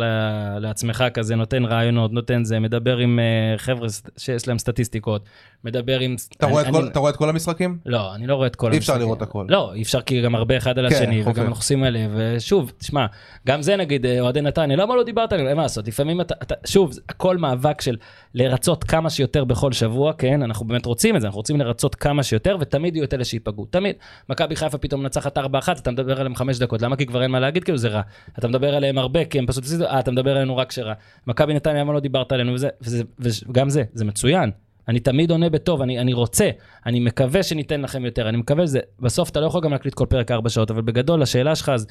לעצמך כזה, נותן רעיונות, נותן זה, מדבר עם אה, חבר'ה שיש להם סטטיסטיקות, מדבר עם... אתה רואה את אני- כל- אתה רואה את כל המשחקים? לא, אני לא רואה את כל אי אפשר המשחקים. לראות הכל. לא, אי אפשר כי גם הרבה אחד על כן, השני, חופף. וגם אנחנו עושים אלה, ושוב, תשמע, גם זה נגיד אה, אוהדי נתניה, למה לא דיברת עליהם? אין מה לעשות, לפעמים אתה, אתה, שוב, הכל מאבק של לרצות כמה שיותר בכל שבוע, כן, אנחנו באמת רוצים את זה, אנחנו רוצים לרצות כמה שיותר, ותמיד יהיו את אלה שייפגעו, תמיד. מכבי חיפה פתאום מנצחת 4-1, אתה מדבר עליהם 5 דקות, למה? כי כבר אין מה להגיד, כאילו זה רע. אתה מדבר עליהם הרבה, כי הם פשוט, אה, אתה מדבר עלינו רק כשרע. מכבי נתניה, למה לא דיברת עלינו, וזה, וזה, וגם זה, זה מצוין. אני תמיד עונה בטוב, אני, אני רוצה, אני מקווה שניתן לכם יותר, אני מקווה שזה, בסוף אתה לא יכול גם להקליט כל פרק ארבע שעות, אבל בגדול, השאלה שלך, אז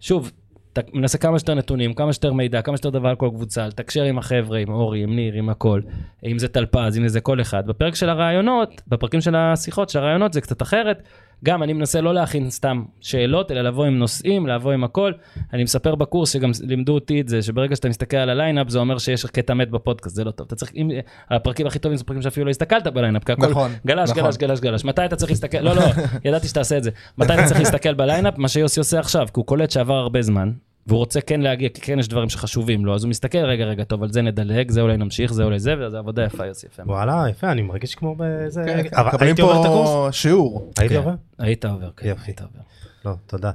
שוב, אתה מנסה כמה שיותר נתונים, כמה שיותר מידע, כמה שיותר דבר על כל קבוצה, לתקשר עם החבר'ה, עם אורי, עם ניר, עם הכל, אם זה טלפז, אם זה כל אחד. בפרק של הרעיונות, בפרקים של השיחות, של הרעיונות, זה קצת אחרת. גם אני מנסה לא להכין סתם שאלות, אלא לבוא עם נושאים, לבוא עם הכל. אני מספר בקורס שגם לימדו אותי את זה, שברגע שאתה מסתכל על ה lineup, זה אומר שיש קטע מת בפודקאסט, זה לא טוב. אתה צריך, אם, הפרקים הכי טובים זה פרקים שאפילו לא הסתכלת ב lineup, כי הכל נכון, גלש, נכון. גלש, גלש, גלש. מתי אתה צריך להסתכל, לא, לא, ידעתי שתעשה את זה. מתי אתה צריך להסתכל ב lineup? מה שיוסי עושה עכשיו, כי הוא קולט שעבר הרבה זמן, והוא רוצה כן להגיע, כי כן יש דברים שחשובים לו, אז הוא מסתכל, רגע, רגע, טוב, על זה נדלג, זה אולי נמשיך, זה אולי זה, וזה עבודה יפה, יוסי, יפה. וואלה, יפה, אני מרגיש כמו בזה... כן, כן, אבל מקבלים הייתי עובר את הקורס? פה שיעור. הייתי כן. עובר? היית עובר, כן. היית עובר. לא, תודה.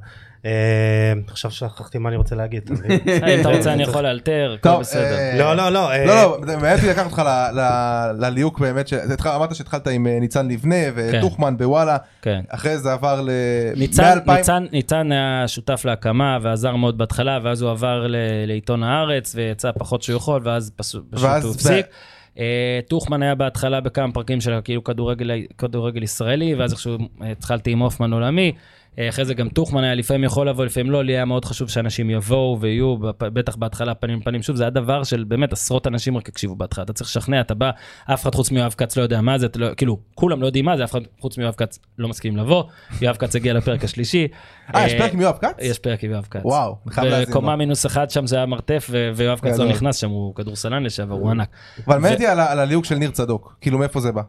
אה, עכשיו שכחתי מה אני רוצה להגיד, מבין? אם אתה רוצה, אני יכול לאלתר, הכל בסדר. אה, לא, לא, לא. אה, לא, לא, מעניין לקחת אותך ל- ל- לליהוק באמת, אמרת שהתחלת עם אה, ניצן לבנה וטוחמן בוואלה, כן. אחרי זה עבר ל... ניצן, מ- 2000 ניצן, ניצן היה שותף להקמה ועזר מאוד בהתחלה, ואז הוא עבר ל- לעיתון הארץ ויצא פחות שהוא יכול, ואז פשוט הוא הפסיק. אה, טוחמן היה בהתחלה בכמה פרקים של כאילו כדורגל, ישראלי, ואז איכשהו אה, התחלתי עם הופמן עולמי. אה, אחרי זה גם טוחמן היה לפעמים יכול לבוא, לפעמים לא, לי היה מאוד חשוב שאנשים יבואו ויהיו, בטח בהתחלה פנים פנים. שוב, זה היה דבר של באמת עשרות אנשים רק הקשיבו בהתחלה, אתה צריך לשכנע, אתה בא, אף אחד חוץ מיואב כץ לא יודע מה זה, לא, כאילו, כולם לא יודעים מה זה, אף אחד חוץ מיואב כץ לא מסכים לבוא, יואב כץ הגיע לפרק השלישי. אה, יש פרק עם יואב כץ? יש פרק עם יואב כץ. וואו, חייב להאזין וקומה לו. מינוס אחד שם זה היה מרתף, ויואב כץ לא. נכנס שם, הוא כדורסלן לשעבר, הוא ענק. אבל מעניין על הליהוק של ניר צדוק, כאילו מאיפה זה בא?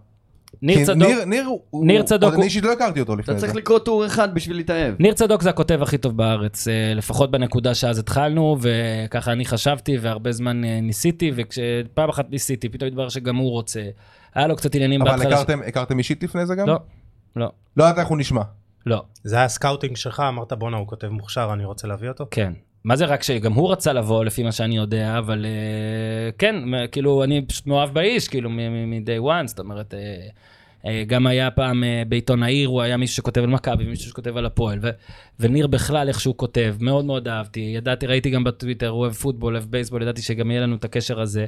ניר כי צדוק, ניר- ניר הוא... ניר צדוק אני אישית לא הכרתי אותו אתה לפני זה. צריך לקרוא טור אחד בשביל להתאהב. ניר צדוק זה הכותב הכי טוב בארץ, אה, לפחות בנקודה שאז התחלנו, וככה אני חשבתי, והרבה זמן אה, ניסיתי, וכשפעם אחת ניסיתי, פתאום התברר שגם הוא רוצה. היה לו קצת עניינים אבל בהתחלה. ש- הכרתם- הכרתם אישית לפני זה גם? לא, לא, לא יודעת איך הוא נשמע. לא, זה היה scouting שלך, אמרת בואנה הוא כותב מוכשר, אני רוצה להביא אותו? כן. מה זה רק שגם הוא רצה לבוא לפי מה שאני יודע, אבל אה, כן, כאילו אני פשוט מאוהב באיש, כאילו מ-day one, זאת אומרת, אה, אה, גם היה פעם אה, בעיתון העיר, הוא היה מישהו שכותב על מכבי ומישהו שכותב על הפועל. ו- וניר בכלל, איך שהוא כותב, מאוד מאוד אהבתי. ידעתי, ראיתי גם בטוויטר, הוא אוהב פוטבול, אוהב בייסבול, ידעתי שגם יהיה לנו את הקשר הזה.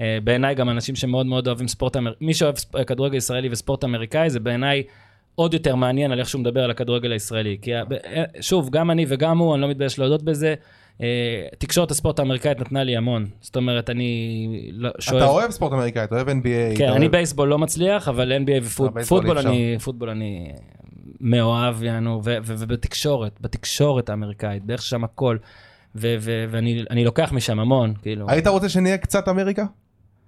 אה, בעיניי גם אנשים שמאוד מאוד אוהבים ספורט אמריקאי, מי שאוהב ספ- כדורגל ישראלי וספורט אמריקאי, זה בעיניי עוד יותר מעניין על איך שהוא מדבר על הכדורגל הישראלי. כי ה- ב- אה, שוב, גם אני וגם הוא, אני לא מתבייש להודות בזה, אה, תקשורת הספורט האמריקאית נתנה לי המון. זאת אומרת, אני לא- שואף... אתה אוהב ספורט אמריקאי, אתה אוהב NBA. כן, אני אוהב- בייסבול לא מצליח, אבל NBA ופוטבול אפשר. אני, אני מאוהב, יענו, ובתקשורת, בתקשורת האמריקאית, בערך שם הכל. ואני אני לוקח משם המון, כאילו. היית רוצה שנהיה קצת אמריקה?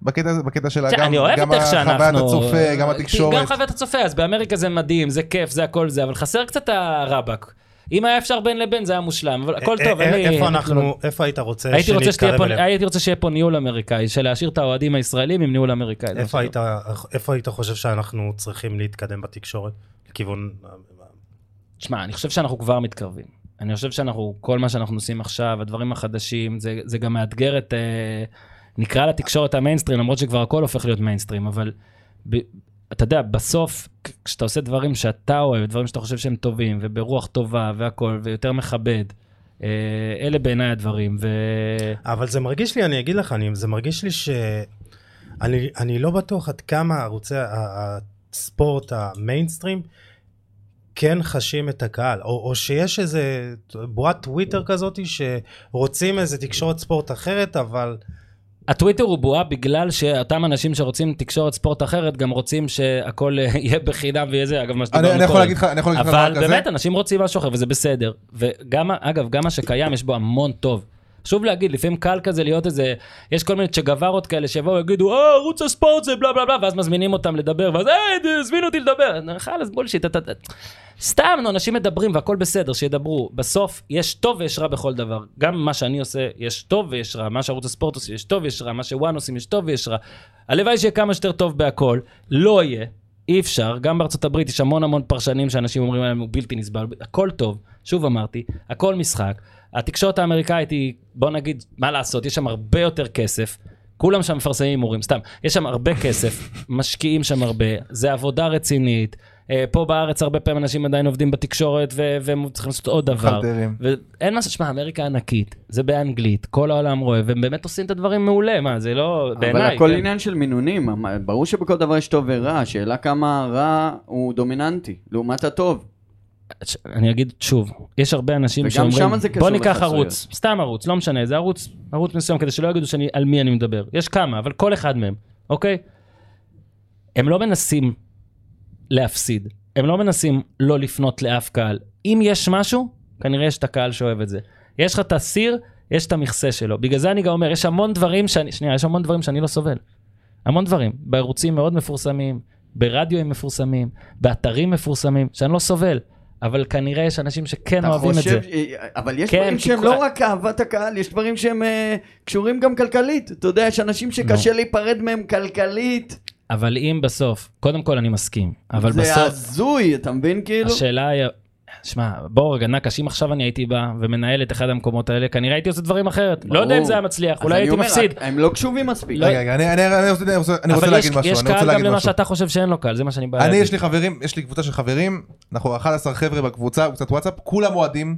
בקטע בקטע של תראה, גם אני אוהב גם את איך שאנחנו... חוויית הצופה, גם התקשורת. גם חוויית הצופה, אז באמריקה זה מדהים, זה כיף, זה הכל זה, אבל חסר קצת הרבאק. אם היה אפשר בין לבין זה היה מושלם, אבל הכל טוב, אה, אין לי... איפה אנחנו, איפה היית רוצה הייתי רוצה, שתהיה שנתקרב פה, אליהם? הייתי רוצה שיהיה פה ניהול אמריקאי, של להשאיר את האוהדים הישראלים עם ניהול אמריקאי. איפה היית, איפה היית חושב שאנחנו צריכים להתקדם בתקשורת? לכיוון... תשמע, אני חושב שאנחנו כבר מתקרבים. אני חושב שאנחנו, כל מה שאנחנו עושים עכשיו, הדברים החדשים, זה, זה גם מאתגר את, אה, נקרא לתקשורת המיינסטרים, למרות שכבר הכל הופך להיות מיינסטרים, אבל ב, אתה יודע, בסוף, כשאתה עושה דברים שאתה אוהב, דברים שאתה חושב שהם טובים, וברוח טובה והכל, ויותר מכבד, אה, אלה בעיניי הדברים, ו... אבל זה מרגיש לי, אני אגיד לך, אני, זה מרגיש לי ש... אני, אני לא בטוח עד כמה ערוצי הספורט המיינסטרים כן חשים את הקהל, או, או שיש איזה בועת טוויטר כזאת שרוצים איזה תקשורת ספורט אחרת, אבל הטוויטר הוא בועה בגלל שאותם אנשים שרוצים תקשורת ספורט אחרת, גם רוצים שהכל אה, יהיה בחינם ויהיה זה, אגב, מה שדיברנו אני יכול קודם. להגיד לך, אני יכול להגיד לך אבל דבר כזה. באמת, אנשים רוצים משהו אחר, וזה בסדר. וגם, אגב, גם מה שקיים, יש בו המון טוב. חשוב להגיד, לפעמים קל כזה להיות איזה, יש כל מיני צ'גוורות כאלה שיבואו ויגידו, אה, ערוץ הספורט זה בלה בלה בלה, ואז מזמינים אותם לדבר, ואז, אה, תזמינו אותי לדבר. חלאס, בולשיט. אתה- סתם, נו, אנשים מדברים והכל בסדר, שידברו. בסוף, יש טוב ויש רע בכל דבר. גם מה שאני עושה, יש טוב ויש רע. מה שערוץ הספורט עושה, יש טוב ויש רע. מה שוואן עושים, יש טוב ויש רע. הלוואי שיהיה כמה שיותר טוב בהכל. לא יהיה. אי אפשר. גם בארצות הברית יש המון המון פרשנים שאנשים אומרים עליהם, הוא בלתי נסבל. הכל טוב. שוב אמרתי, הכל משחק. התקשורת האמריקאית היא, בוא נגיד, מה לעשות, יש שם הרבה יותר כסף. כולם שם מפרסמים הימורים, סתם. יש שם הרבה כסף, משקיעים שם הרבה, זה עבודה רצינית. אה, פה בארץ הרבה פעמים אנשים עדיין עובדים בתקשורת ו- והם צריכים לעשות עוד דבר. חלטרים. ואין מה, שמע, אמריקה ענקית, זה באנגלית, כל העולם רואה, והם באמת עושים את הדברים מעולה, מה, זה לא, בעיניי, אבל הכל כן. עניין של מינונים, ברור שבכל דבר יש טוב ורע, השאלה כמה רע הוא דומיננטי, לעומת הטוב. אני אגיד שוב, יש הרבה אנשים שאומרים, בוא ניקח לחסויות." ערוץ, סתם ערוץ, לא משנה, זה ערוץ, ערוץ מסוים, כדי שלא יגידו שאני, על מי אני מדבר. יש כמה, אבל כל אחד מהם, אוקיי? הם לא מנסים להפסיד, הם לא מנסים לא לפנות לאף קהל. אם יש משהו, כנראה יש את הקהל שאוהב את זה. יש לך את הסיר, יש את המכסה שלו. בגלל זה אני גם אומר, יש המון דברים שאני, שנייה, יש המון דברים שאני לא סובל. המון דברים. בערוצים מאוד מפורסמים, ברדיו מפורסמים, באתרים מפורסמים, שאני לא סובל. אבל כנראה יש אנשים שכן אוהבים את חושב, זה. אה, אבל יש כן, דברים שהם כל- לא רק אהבת הקהל, יש דברים שהם אה, קשורים גם כלכלית. אתה יודע, יש אנשים שקשה להיפרד מהם כלכלית. אבל אם בסוף, קודם כל אני מסכים, אבל זה בסוף, הזוי, אתה מבין כאילו? השאלה היא, שמע, בוא רגע נקש, אם עכשיו אני הייתי בא ומנהל את אחד המקומות האלה, כנראה הייתי עושה דברים אחרת. לא יודע אם. זה היה מצליח, אולי הייתי מפסיד. הם לא קשובים מספיק. לא- רגע, רגע, אני- רוצה- אני רוצה- אני רוצה אבל יש- להגיד משהו, יש אני רוצה קהל גם להגיד למה משהו. שאתה חושב שאין לו קהל, זה מה שאני בא אני להגיד. יש לי חברים, יש לי קבוצה של חברים, אנחנו 11 חבר'ה בקבוצה, קבוצת וואטסאפ, כולם אוהדים,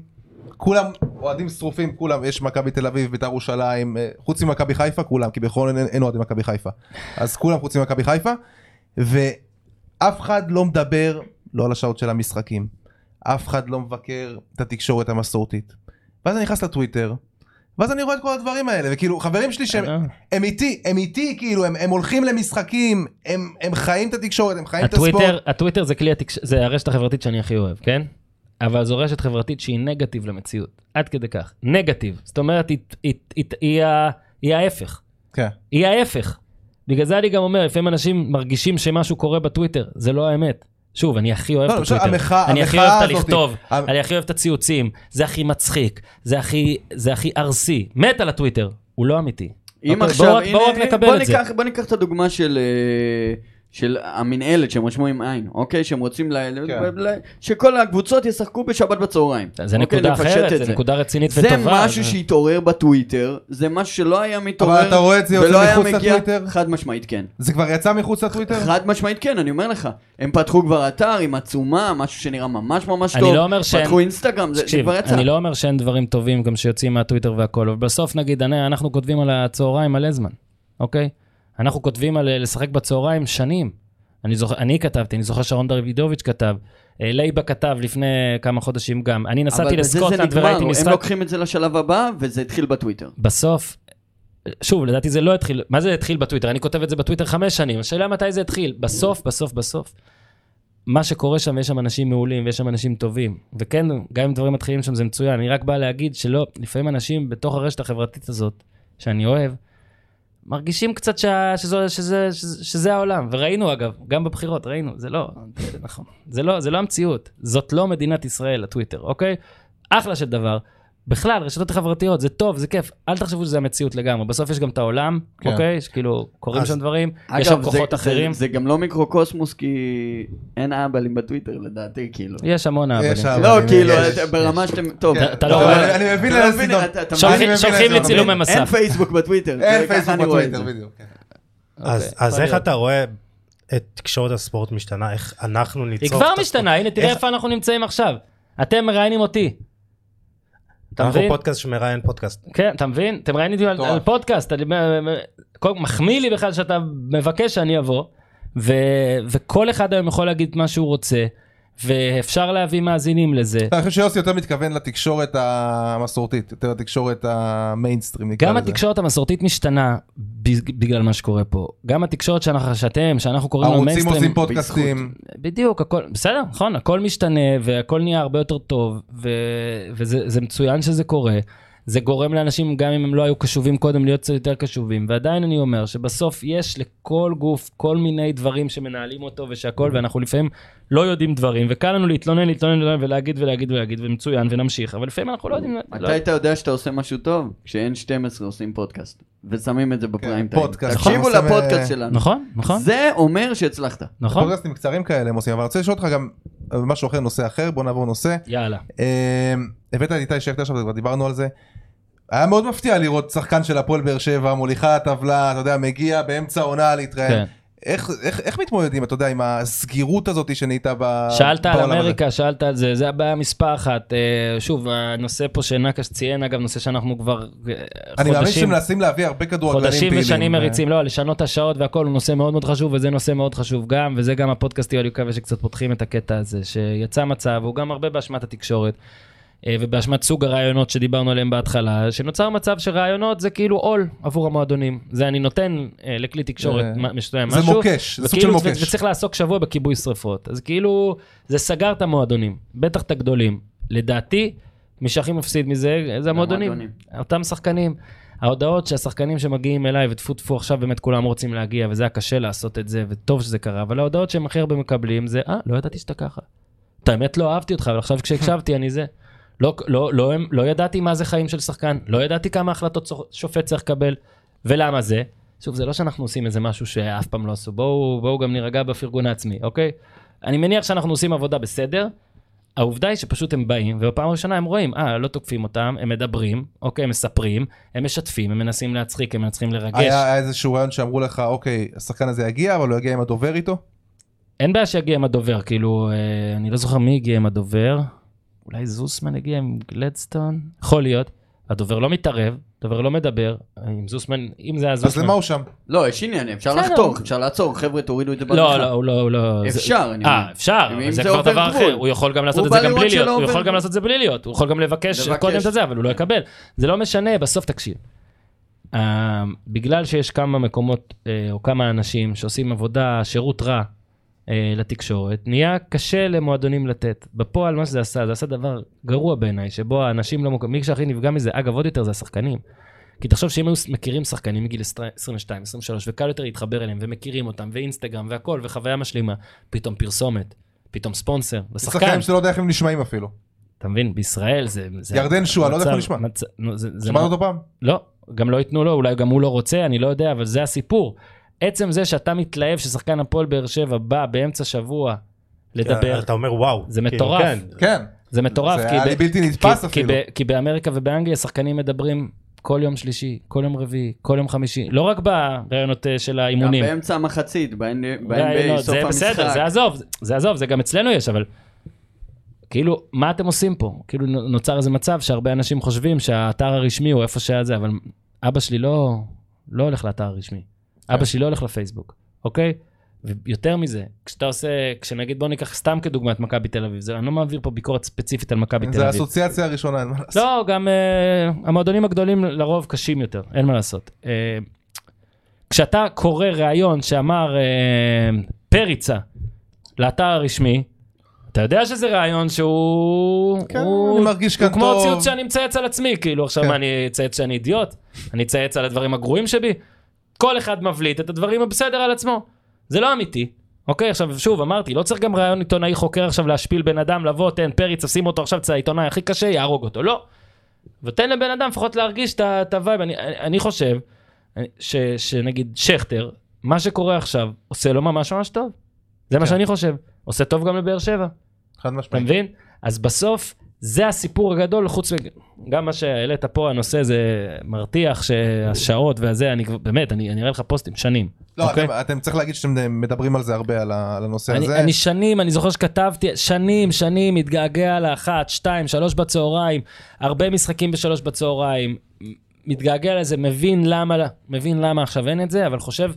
כולם אוהדים שרופים, כולם, יש מכבי תל אביב, בית"ר ירושלים, אה, חוץ ממכבי חיפה, כולם, כי בכל אין, אוהדים מכבי חיפה. אז כולם חוץ ממכבי חיפה, ואף אחד לא מדבר, לא על השעות של המשחקים, אף אחד לא מבקר את התקשורת המסורתית. ואז אני נכנס לטוויטר, ואז אני רואה את כל הדברים האלה, וכאילו חברים שלי שהם אה. הם איתי, הם איתי, כאילו, הם, הם הולכים למשחקים, הם, הם חיים את התקשורת, הם חיים את הספורט. הטוויטר, הטוויטר זה כלי התקש... זה הרשת החברתית שאני הכי אוהב, כן? אבל זו רשת חברתית שהיא נגטיב למציאות, עד כדי כך. נגטיב. זאת אומרת, היא, היא, היא, היא, היא ההפך. כן. היא ההפך. בגלל זה אני גם אומר, לפעמים אנשים מרגישים שמשהו קורה בטוויטר, זה לא האמת. שוב, אני הכי אוהב לא, את למשל, הטוויטר. אני הכי אוהב את הלכתוב, המ- אני הכי אוהב את הציוצים, זה הכי מצחיק, זה הכי, זה הכי ארסי. מת על הטוויטר, הוא לא אמיתי. אם אוקיי, עכשיו, בואו רק- נקבל בוא את זה. בוא ניקח את הדוגמה של, אה, של המנהלת שהם רשמו עם עין, אוקיי? שהם רוצים ל... כן. ל... שכל הקבוצות ישחקו בשבת בצהריים. זה אוקיי? נקודה אחרת, זה זה. נקודה רצינית וטובה. זה משהו שהתעורר בטוויטר, זה משהו שלא היה מתעורר, אבל אתה רואה את זה יוצא מחוץ מגיע- לטוויטר? חד משמעית כן. זה כבר יצא מחוץ לטוויטר? חד משמעית כן, אני אומר לך. הם פתחו כבר אתר עם עצומה, משהו שנראה ממש ממש אני טוב. לא אומר שאין- פתחו אינסטגרם, זה, זה כבר יצא. אני לא אומר שאין דברים טובים גם שיוצאים מהטוויטר והכל, אבל בסוף נגיד, אני- אנחנו כותבים על הצהריים מלא זמן, אוקיי? אנחנו כותבים על אה, לשחק בצהריים שנים. אני זוכר, אני כתבתי, אני זוכר שרון דוידוביץ' כתב, אה, לייבה כתב לפני כמה חודשים גם. אני נסעתי לסקוטלנד נגמר, וראיתי הם משחק. לוקחים את זה לשלב הבא, וזה התחיל בטוויטר. בסוף, שוב, לדעתי זה לא התחיל, מה זה התחיל בטוויטר? אני כותב את זה בטוויטר חמש שנים, השאלה מתי זה התחיל. בסוף, בסוף, בסוף. מה שקורה שם, יש שם אנשים מעולים ויש שם אנשים טובים. וכן, גם אם דברים מתחילים שם זה מצוין. אני רק בא להגיד שלא, לפעמים אנשים בתוך הרשת החברתית הזאת, שאני אוהב, מרגישים קצת שזה, שזה, שזה, שזה העולם. וראינו אגב, גם בבחירות, ראינו, זה לא, נכון. זה לא, זה לא המציאות. זאת לא מדינת ישראל, הטוויטר, אוקיי? אחלה של דבר. בכלל, רשתות חברתיות, זה טוב, זה כיף. אל תחשבו שזה המציאות לגמרי. בסוף יש גם את העולם, כן. אוקיי? שכאילו, קורים אז- שם דברים, יש שם אגב, זה, כוחות זה, אחרים. זה גם לא מיקרוקוסמוס, כי אין אהבלים בטוויטר לדעתי, כאילו. יש המון אהבלים. יש אהבלים. לא, אבל כאילו, יש, את- ברמה שאתם... טוב, כן. אתה לא רואה- אני- מבין לא מבין. אתה- אתה שולחים- מבין? אני מבין שולחים לי לאיזה צילומי סגנון. מסך. אין פייסבוק בטוויטר, אין זה- פייסבוק בטוויטר, זה. בדיוק. כן. אז, אוקיי, איך. אתה רואה את תקשורת הספורט משתנה, איך אנחנו ניצור... היא כבר? משתנה, הנה תראה איך- איפה אנחנו נמצאים עכשיו. אתם מראיינים אותי. אתה אנחנו מבין? פודקאסט שמראיין פודקאסט. כן, אתה מבין? אתם ראיינים אותי על-. על פודקאסט, אני מחמיא לי בכלל שאתה מבקש שאני אבוא, ו- וכל אחד היום יכול להגיד מה שהוא רוצה, ואפשר להביא מאזינים לזה. אני חושב שיוסי יותר מתכוון לתקשורת המסורתית, יותר לתקשורת המיינסטרים נקרא גם לזה. התקשורת המסורתית משתנה בגלל מה שקורה פה. גם התקשורת שאנחנו, שאתם, שאנחנו קוראים ערוצים מיינסטרים, עושים פודקאסטים. בדיוק, הכל, בסדר, נכון, הכל משתנה והכל נהיה הרבה יותר טוב, ו, וזה זה מצוין שזה קורה. זה גורם לאנשים, גם אם הם לא היו קשובים קודם, להיות קצת יותר קשובים. ועדיין אני אומר שבסוף יש לכל גוף כל מיני דברים שמנהלים אותו ושהכול, ואנחנו לפעמים לא יודעים דברים, וקל לנו להתלונן, להתלונן, להתלונן ולהגיד ולהגיד ולהגיד, ומצוין, ונמשיך, אבל לפעמים אנחנו לא יודעים... לא, מתי אתה יודע שאתה עושה משהו טוב? כשN12 עושים פודקאסט, ושמים את זה בפריים טיים. פודקאסט. תקשיבו. לפודקאסט שלנו. נכון, נכון, זה אומר שהצלחת. נכון. פודקאסטים קצרים כאלה הם עושים, אבל אני רוצה לשאול אותך גם משהו אחר, נושא אחר, בוא נעבור נושא. יאללה. אה, הבאת את איתי שכטר עכשיו, כבר דיברנו על זה. היה מאוד מפתיע לראות שחקן של הפועל באר שבע, מוליכה הטבלה, אתה יודע, מגיע באמצע העונה להתראיין. כן. איך, איך, איך מתמודדים, אתה יודע, עם הסגירות הזאת שנהייתה ב... שאלת על בעולם הזה? אמריקה, שאלת על זה, זה הבעיה מספר אחת. אה, שוב, הנושא פה שנקש ציין, אגב, נושא שאנחנו כבר אה, אני מאמין חודשים, שהם מנסים להביא הרבה כדורגלנים חודשים פעילים. ושנים אה, מריצים, לא, לשנות את השעות והכל הוא נושא מאוד מאוד חשוב, וזה נושא מאוד חשוב גם, וזה גם הפודקאסטים, אני מקווה שקצת פותחים את הקטע הזה, שיצא מצב, הוא גם הרבה באשמת התקשורת. אה, ובאשמת סוג הרעיונות שדיברנו עליהם בהתחלה, שנוצר מצב שרעיונות זה כאילו עול עבור המועדונים. זה אני נותן אה, לכלי תקשורת זה- מה- מסוים זה משהו, מוקש, זה סוג של וכאילו- מוקש. וצריך לעסוק שבוע בכיבוי שרפות. אז כאילו, זה סגר את המועדונים, בטח את הגדולים. לדעתי, מי שהכי מפסיד מזה זה המועדונים. המועדונים. אותם שחקנים. ההודעות שהשחקנים שמגיעים אליי, וטפו טפו עכשיו באמת כולם רוצים להגיע, וזה היה קשה לעשות את זה, וטוב שזה קרה, אבל ההודעות שהם הכי הרבה מקבלים זה, אה, לא ידעתי שאתה ככה. את האמת לא אהבתי אותך, אבל עכשיו כשהקשבתי אני זה. לא, לא, לא, הם- לא ידעתי מה זה חיים של שחקן, לא ידעתי כמה החלטות שופט צריך לקבל, ולמה זה. שוב, זה לא שאנחנו עושים איזה משהו שאף פעם לא עשו, בואו, בואו גם נירגע בפרגון העצמי, אוקיי? אני מניח שאנחנו עושים עבודה בסדר, העובדה היא שפשוט הם באים, ובפעם הראשונה הם רואים, אה, לא תוקפים אותם, הם מדברים, אוקיי, הם מספרים, הם משתפים, הם מנסים להצחיק, הם מנסים לרגש. היה היה איזשהו רעיון שאמרו לך, אוקיי, השחקן הזה יגיע, אבל הוא יגיע עם הדובר איתו? אין בעיה שיגיע עם הדובר, כאילו, אה, אני לא זוכר מי הגיע עם הדובר, אולי זוסמן הגיע עם גלדסטון? יכול להיות. הדובר לא מתערב, הדובר לא מדבר, עם זוסמן, אם זה היה אז זוסמן... למה הוא שם? לא, יש עניין, אפשר. לחתוך, אפשר לעצור, חבר'ה תורידו את זה לא, בהליכה. לא, לא, לא... זה- אפשר, אני אה, אומר. אפשר, אם אבל זה כבר דבר. אחר, הוא יכול גם לעשות את זה גם בלי להיות, הוא יכול גם. לעשות את זה בלי להיות, הוא יכול גם לבקש. קודם את זה, אבל הוא לא יקבל. זה לא משנה, בסוף תקשיב. אה, בגלל שיש כמה מקומות אה, או כמה אנשים שעושים עבודה, שירות רע אה, לתקשורת, נהיה קשה למועדונים לתת. בפועל מה שזה עשה, זה עשה דבר גרוע בעיניי, שבו האנשים לא מוקמים, מי שהכי נפגע מזה, אגב עוד יותר זה השחקנים. כי תחשוב שאם היו מכירים שחקנים מגיל 22, 23, וקל יותר להתחבר אליהם, ומכירים אותם, ואינסטגרם והכל, וחוויה משלימה, פתאום פרסומת, פתאום ספונסר, לשחקן. שחקנים שאתה לא יודע איך הם נשמעים אפילו. אתה מבין, בישראל זה... זה ירדן שועה, לא יודע איך הוא נשמע. מצ- נו, זה- זה שמעת מאוד- אותו פעם? לא, גם לא ייתנו לו, אולי גם הוא לא רוצה, אני לא יודע, אבל זה הסיפור. עצם זה שאתה מתלהב ששחקן הפועל באר שבע בא באמצע שבוע לדבר, אתה אומר וואו. זה כאילו, מטורף. כן. כן. זה מטורף. זה כי היה ב- לי בלתי כי- נתפס כי אפילו. ב- כי באמריקה ובאנגליה שחקנים מדברים כל יום שלישי, כל יום רביעי, כל יום חמישי, לא רק בראיונות אה, של גם האימונים. באמצע המחצית, ב-NBA, ראיונות, סוף זה בסדר, המשחק. זה עזוב, זה- זה עזוב, זה גם אצלנו יש, אבל כאילו, מה אתם עושים פה? כאילו נוצר איזה מצב שהרבה אנשים חושבים שהאתר הרשמי הוא איפה שהיה זה, אבל אבא שלי לא, לא הולך לאתר הרשמי. אבא שלי לא הולך לפייסבוק, אוקיי? ויותר מזה, כשאתה עושה, כשנגיד בוא ניקח סתם כדוגמא את מכבי תל אביב, זה, אני לא מעביר פה ביקורת ספציפית על מכבי תל זה אביב. האסוציאציה הראשונה, אין מה לעשות. לא, גם uh, המועדונים הגדולים לרוב קשים יותר, אין מה לעשות. Uh, כשאתה קורא ראיון שאמר uh, פריצה לאתר הרשמי, אתה יודע שזה ראיון שהוא... כן, הוא, אני מרגיש כאן הוא כמו טוב. ציוץ שאני מצייץ על עצמי, כאילו עכשיו כן. מה, אני אצייץ שאני אידיוט? אני אצייץ על הדברים הגרועים שבי? כל אחד מבליט את הדברים הבסדר על עצמו. זה לא אמיתי. אוקיי, עכשיו שוב אמרתי, לא צריך גם ראיון עיתונאי חוקר עכשיו להשפיל בן אדם, לבוא, תן פריץ, שים אותו עכשיו אצל העיתונאי הכי קשה, יהרוג אותו, לא. ותן לבן אדם לפחות להרגיש את ה vibe, אני, אני חושב ש, שנגיד שכטר, מה שקורה עכשיו עושה לו ממש ממש טוב. זה מה כן. שאני חושב, עושה טוב גם לבאר שבע. חד אתה משמעית. מבין? אז בסוף, זה הסיפור הגדול, חוץ מ... גם מה שהעלית פה, הנושא זה מרתיח, שהשעות והזה, אני כבר, באמת, אני אני אראה לך פוסטים, שנים. לא, אוקיי? אתם- אתם צריך להגיד שאתם מדברים על זה הרבה, על ה- על הנושא אני, הזה. אני שנים, אני זוכר שכתבתי, שנים, שנים, מתגעגע לאחת, שתיים, שלוש בצהריים, הרבה משחקים בשלוש בצהריים, מתגעגע לזה, מבין למה, מבין למה עכשיו אין את זה, אבל חושב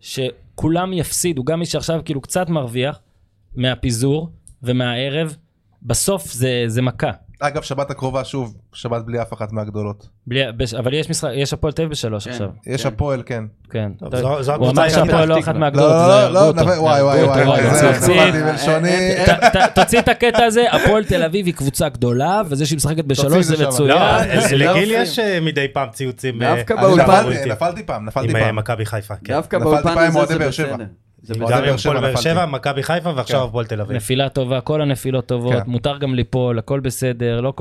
שכולם יפסידו, גם מי שעכשיו כאילו קצת מרוויח מהפיזור ומהערב, בסוף זה, זה מכה. אגב, שבת הקרובה, שוב, שבת בלי אף אחת מהגדולות. בלי, בש, אבל יש משחק, יש הפועל תל אביב בשלוש כן. עכשיו. יש כן. הפועל, כן. כן. טוב, אתה- זו- זו הוא אמר שהפועל לא אחת. מהגדולות, לא, לא, לא, וואי, וואי, וואי, תוציא- את הקטע הזה, הפועל תל אביב היא קבוצה גדולה, וזה שהיא משחקת בשלוש זה. מצוין. לא, לגיל. יש אה, מדי פעם ציוצים אה, דווקא באולפן- נפלתי- נפלתי פעם, נפלתי עם אה, פעם. מכבי חיפה. כן. דווקא נפלתי באולפן פעם עם הזה אוהדי זה באר שבע. בסדר. זה גם הפועל באר. שבע, מכבי חיפה ועכשיו כן. הפועל תל אביב. נפילה טובה, כל הנפילות טובות, כן. מותר גם ליפול, הכל בסדר, לא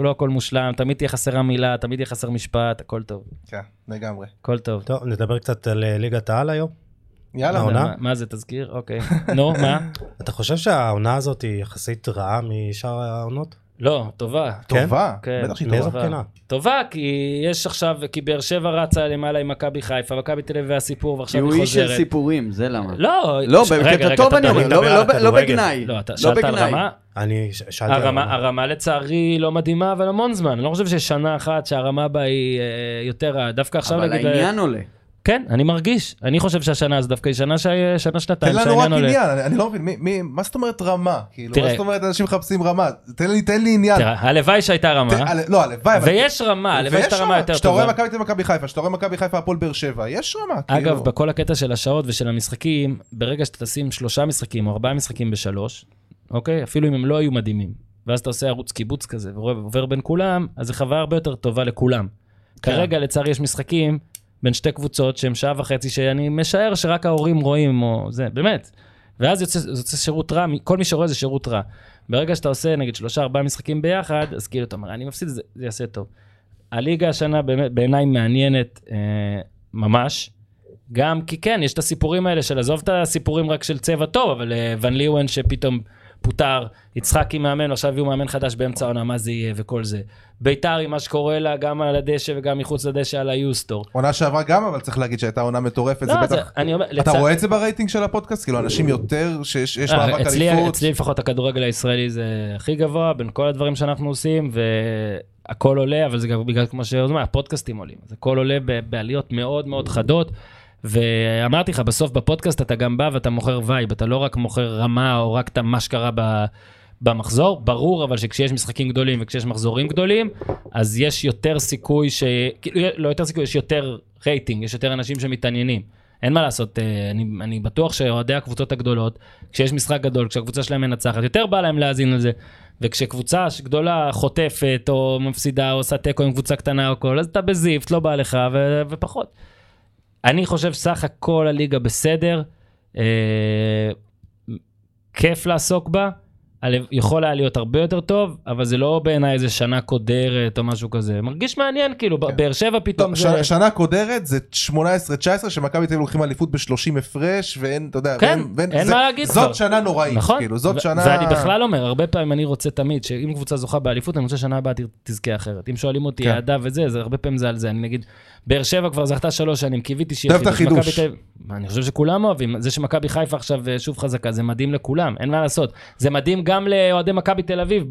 לא הכל מושלם, תמיד תהיה חסרה מילה, תמיד יהיה חסר משפט, הכל טוב, כן, לגמרי. הכל טוב. טוב, נדבר קצת על אה, ליגת העל היום. יאללה. העונה? מה- מה זה תזכיר? אוקיי. נו, מה? אתה חושב שהעונה הזאת היא יחסית רעה משאר העונות? לא, טובה. כן? טובה, כן. בטח שהיא מאיזו טובה. בחינה? טובה, כי יש עכשיו, כי באר שבע רצה למעלה עם מכבי חיפה, מכבי תל אביב והסיפור, כי ועכשיו הוא היא איש של חוזרת. סיפורים, זה למה. לא, לא, בקטע טוב אני אומר, לא- לא לא. בגנאי. לא, אתה לא שאלת על בגנאי. רמה? אני שאלתי... על הרמה, הרמה. לצערי לא מדהימה, אבל המון זמן. אני לא חושב שיש שנה אחת שהרמה בה היא אה, יותר. דווקא עכשיו אבל נגיד... אה, העניין עולה. כן, אני מרגיש. אני חושב שהשנה הזו דווקא היא שנה, ש... שנה תן שנתיים לנו רק שהעניין עולה. עניין, אני- אני לא מבין, מי- מי- מה זאת אומרת רמה? כאילו, תראה. מה זאת אומרת אנשים מחפשים רמה? תן לי תן לי עניין. תראה, הלוואי שהייתה רמה, תן- על- לא, הלוואי, אבל... ויש רמה, הלוואי שהייתה רמה יותר כשאתה רואה טובה. מכבי תל מכבי חיפה, כשאתה רואה מכבי חיפה הפועל באר שבע, יש רמה. כאילו. אגב, בכל הקטע של השעות ושל המשחקים, ברגע שאתה תשים שלושה משחקים או ארבעה משחקים בשלוש, אוקיי? אפילו אם הם לא היו מדהימים, ואז אתה עושה ערוץ קיבוץ כזה ועובר בין כולם, אז זו חוויה הרבה יותר טובה לכולם. כן. כרגע, לצערי, יש משחקים בין שתי קבוצות שהם שעה וחצי, שאני משער שרק ההורים רואים, או זה, באמת. ואז יוצא, יוצא שירות רע, כל מי שרואה זה שירות רע. ברגע שאתה עושה, נגיד, שלושה, ארבעה משחקים ביחד, אז כאילו, אתה אומר, אני מפסיד, זה, זה יעשה טוב. הליגה השנה בעיניי מעניינת אה, ממש. גם כי כן, יש את הסיפורים האלה של עזוב את הסיפורים רק של צבע טוב, אבל אה, ון ליוון שפתאום פוטר, יצחקי מאמן, עכשיו הביאו מאמן חדש באמצע העונה, מה זה יהיה וכל זה. ביתר עם מה שקורה לה, גם על הדשא וגם מחוץ לדשא על היוסטור. עונה שעברה גם, אבל צריך להגיד שהייתה עונה מטורפת, זה לא, זה, בטח... אני אומר, אתה לצע- רואה את זה ברייטינג של הפודקאסט? כאילו, אנשים יותר, שיש יש אה, מאבק אליפות? אצלי לפחות הכדורגל הישראלי זה הכי גבוה בין כל הדברים שאנחנו עושים, והכל עולה, אבל זה גם בגלל, כמו שאומרים, הפודקאסטים עולים. אז הכל עולה בעליות מאוד מאוד חדות. ואמרתי לך, בסוף בפודקאסט אתה גם בא ואתה מוכר vibe, אתה לא רק מוכר רמה או רק את מה שקרה ב... במחזור, ברור אבל שכשיש משחקים גדולים וכשיש מחזורים גדולים, אז יש יותר סיכוי ש... כאילו, לא יותר סיכוי, יש יותר רייטינג, יש יותר אנשים שמתעניינים. אין מה לעשות, אה, אני, אני בטוח שאוהדי הקבוצות הגדולות, כשיש משחק גדול, כשהקבוצה שלהם מנצחת, יותר בא להם להאזין לזה. וכשקבוצה גדולה חוטפת או מפסידה או עושה תיקו עם קבוצה קטנה או כל, אז אתה בזיפט, לא בא לך ו- ופחות. אני חושב סך הכל הליגה בסדר, אה, כיף לעסוק בה, יכול היה להיות הרבה יותר טוב, אבל זה לא בעיניי איזה שנה קודרת או משהו כזה. מרגיש מעניין, כאילו, כן. באר שבע פתאום לא, זה... ש- שנה קודרת זה 18-19 שמכבי תל אביב לוקחים אליפות ב-30 הפרש ואין, אתה יודע, כן, ואין- ואין- אין זה- מה להגיד זאת כבר. שנה נוראית, נכון, כאילו, זאת ו- שנה... ואני בכלל אומר, הרבה פעמים אני רוצה תמיד, שאם קבוצה זוכה באליפות, אני רוצה שנה הבאה תזכה אחרת. אם שואלים אותי, כן. יעדה וזה, זה הרבה פעמים זה על זה. אני נגיד, באר שבע כבר זכתה שלוש שנים, קיוויתי את חידוש. החידוש. מכבי תל אביב- אני חושב שכולם אוהבים. זה שמכבי חיפה עכשיו אה, שוב חזקה, זה מדהים לכולם, אין מה לעשות. זה מדהים גם לאוהדי מכבי תל אביב,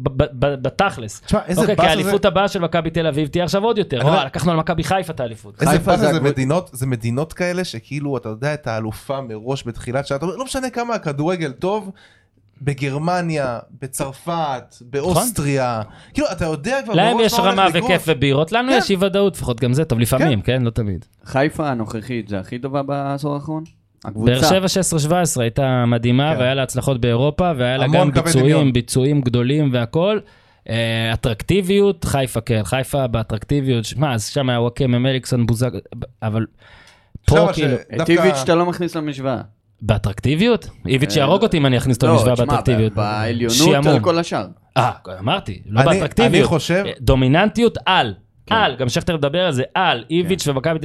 בתכלס. תשמע, איזה אוקיי, כי באסה זה... האליפות הבאה של מכבי תל אביב תהיה עכשיו עוד יותר. לקחנו על מכבי חיפה את האליפות. איזה זה מדינות, זה מדינות כאלה שכאילו אתה יודע את האלופה מראש בתחילת אומר, לא משנה כמה הכדורגל טוב, בגרמניה, בצרפת, באוסטריה, כאילו אתה יודע כבר להם יש רמה. וכיף ובירות, לנו כן. יש אי ודאות, לפחות גם זה טוב, לפעמים, כן? לא תמיד. חיפה הנוכחית זה הכי טובה בעשור האחרון? באר הקבוצה. שבע 16-17 הייתה מדהימה, כן. והיה לה הצלחות באירופה, והיה לה גם ביצועים, דמיון. ביצועים גדולים והכל. אה, אטרקטיביות, חיפה כן, חיפה באטרקטיביות, מה, אז שם היה וואקמה, מליקסון, בוזג, אבל פה כאילו, ש- את דווקא- איביץ' אתה לא מכניס למשוואה. באטרקטיביות? איביץ' אה, יהרוג אותי אם אני אכניס אותו למשוואה לא, תשמע, באטרקטיביות. בעליונות. על כל השאר. אה, אמרתי, לא באטרקטיביות. אני חושב- דומיננטיות על. כן. על, גם שכטר מדבר על זה, על, איביץ' ומכבי,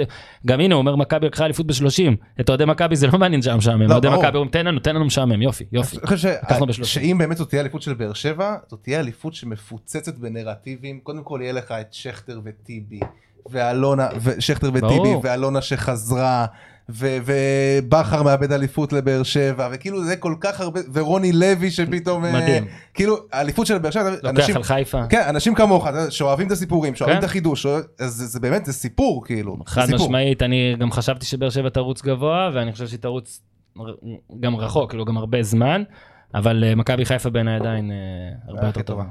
גם הנה, הוא אומר מכבי לקחה אליפות ב-30, את אוהדי מכבי זה לא מעניין שהיה משעמם, לא, אוהדי. מכבי אומרים תן לנו, תן לנו משעמם, יופי, יופי. אני חושב לקחנו. שאם באמת זאת תהיה אליפות של באר שבע, זאת תהיה אליפות שמפוצצת בנרטיבים. קודם כל יהיה לך את שכטר וטיבי, ואלונה, ושכטר וטיבי. ואלונה שחזרה, ובכר מאבד אליפות לבאר שבע, וכאילו זה כל כך הרבה, ורוני לוי שפתאום, אה, מדהים. כאילו האליפות של באר שבע, לוקח אנשים, על חיפה. כן, אנשים כמוך, שאוהבים את הסיפורים, שאוהבים כן. את החידוש, אז זה, זה באמת, זה סיפור, כאילו. חד. משמעית, אני גם חשבתי שבאר שבע תרוץ גבוה, ואני חושב שהיא תרוץ גם רחוק, כאילו גם הרבה זמן, אבל אה, מכבי חיפה בעיניי עדיין אה, הרבה יותר טובה.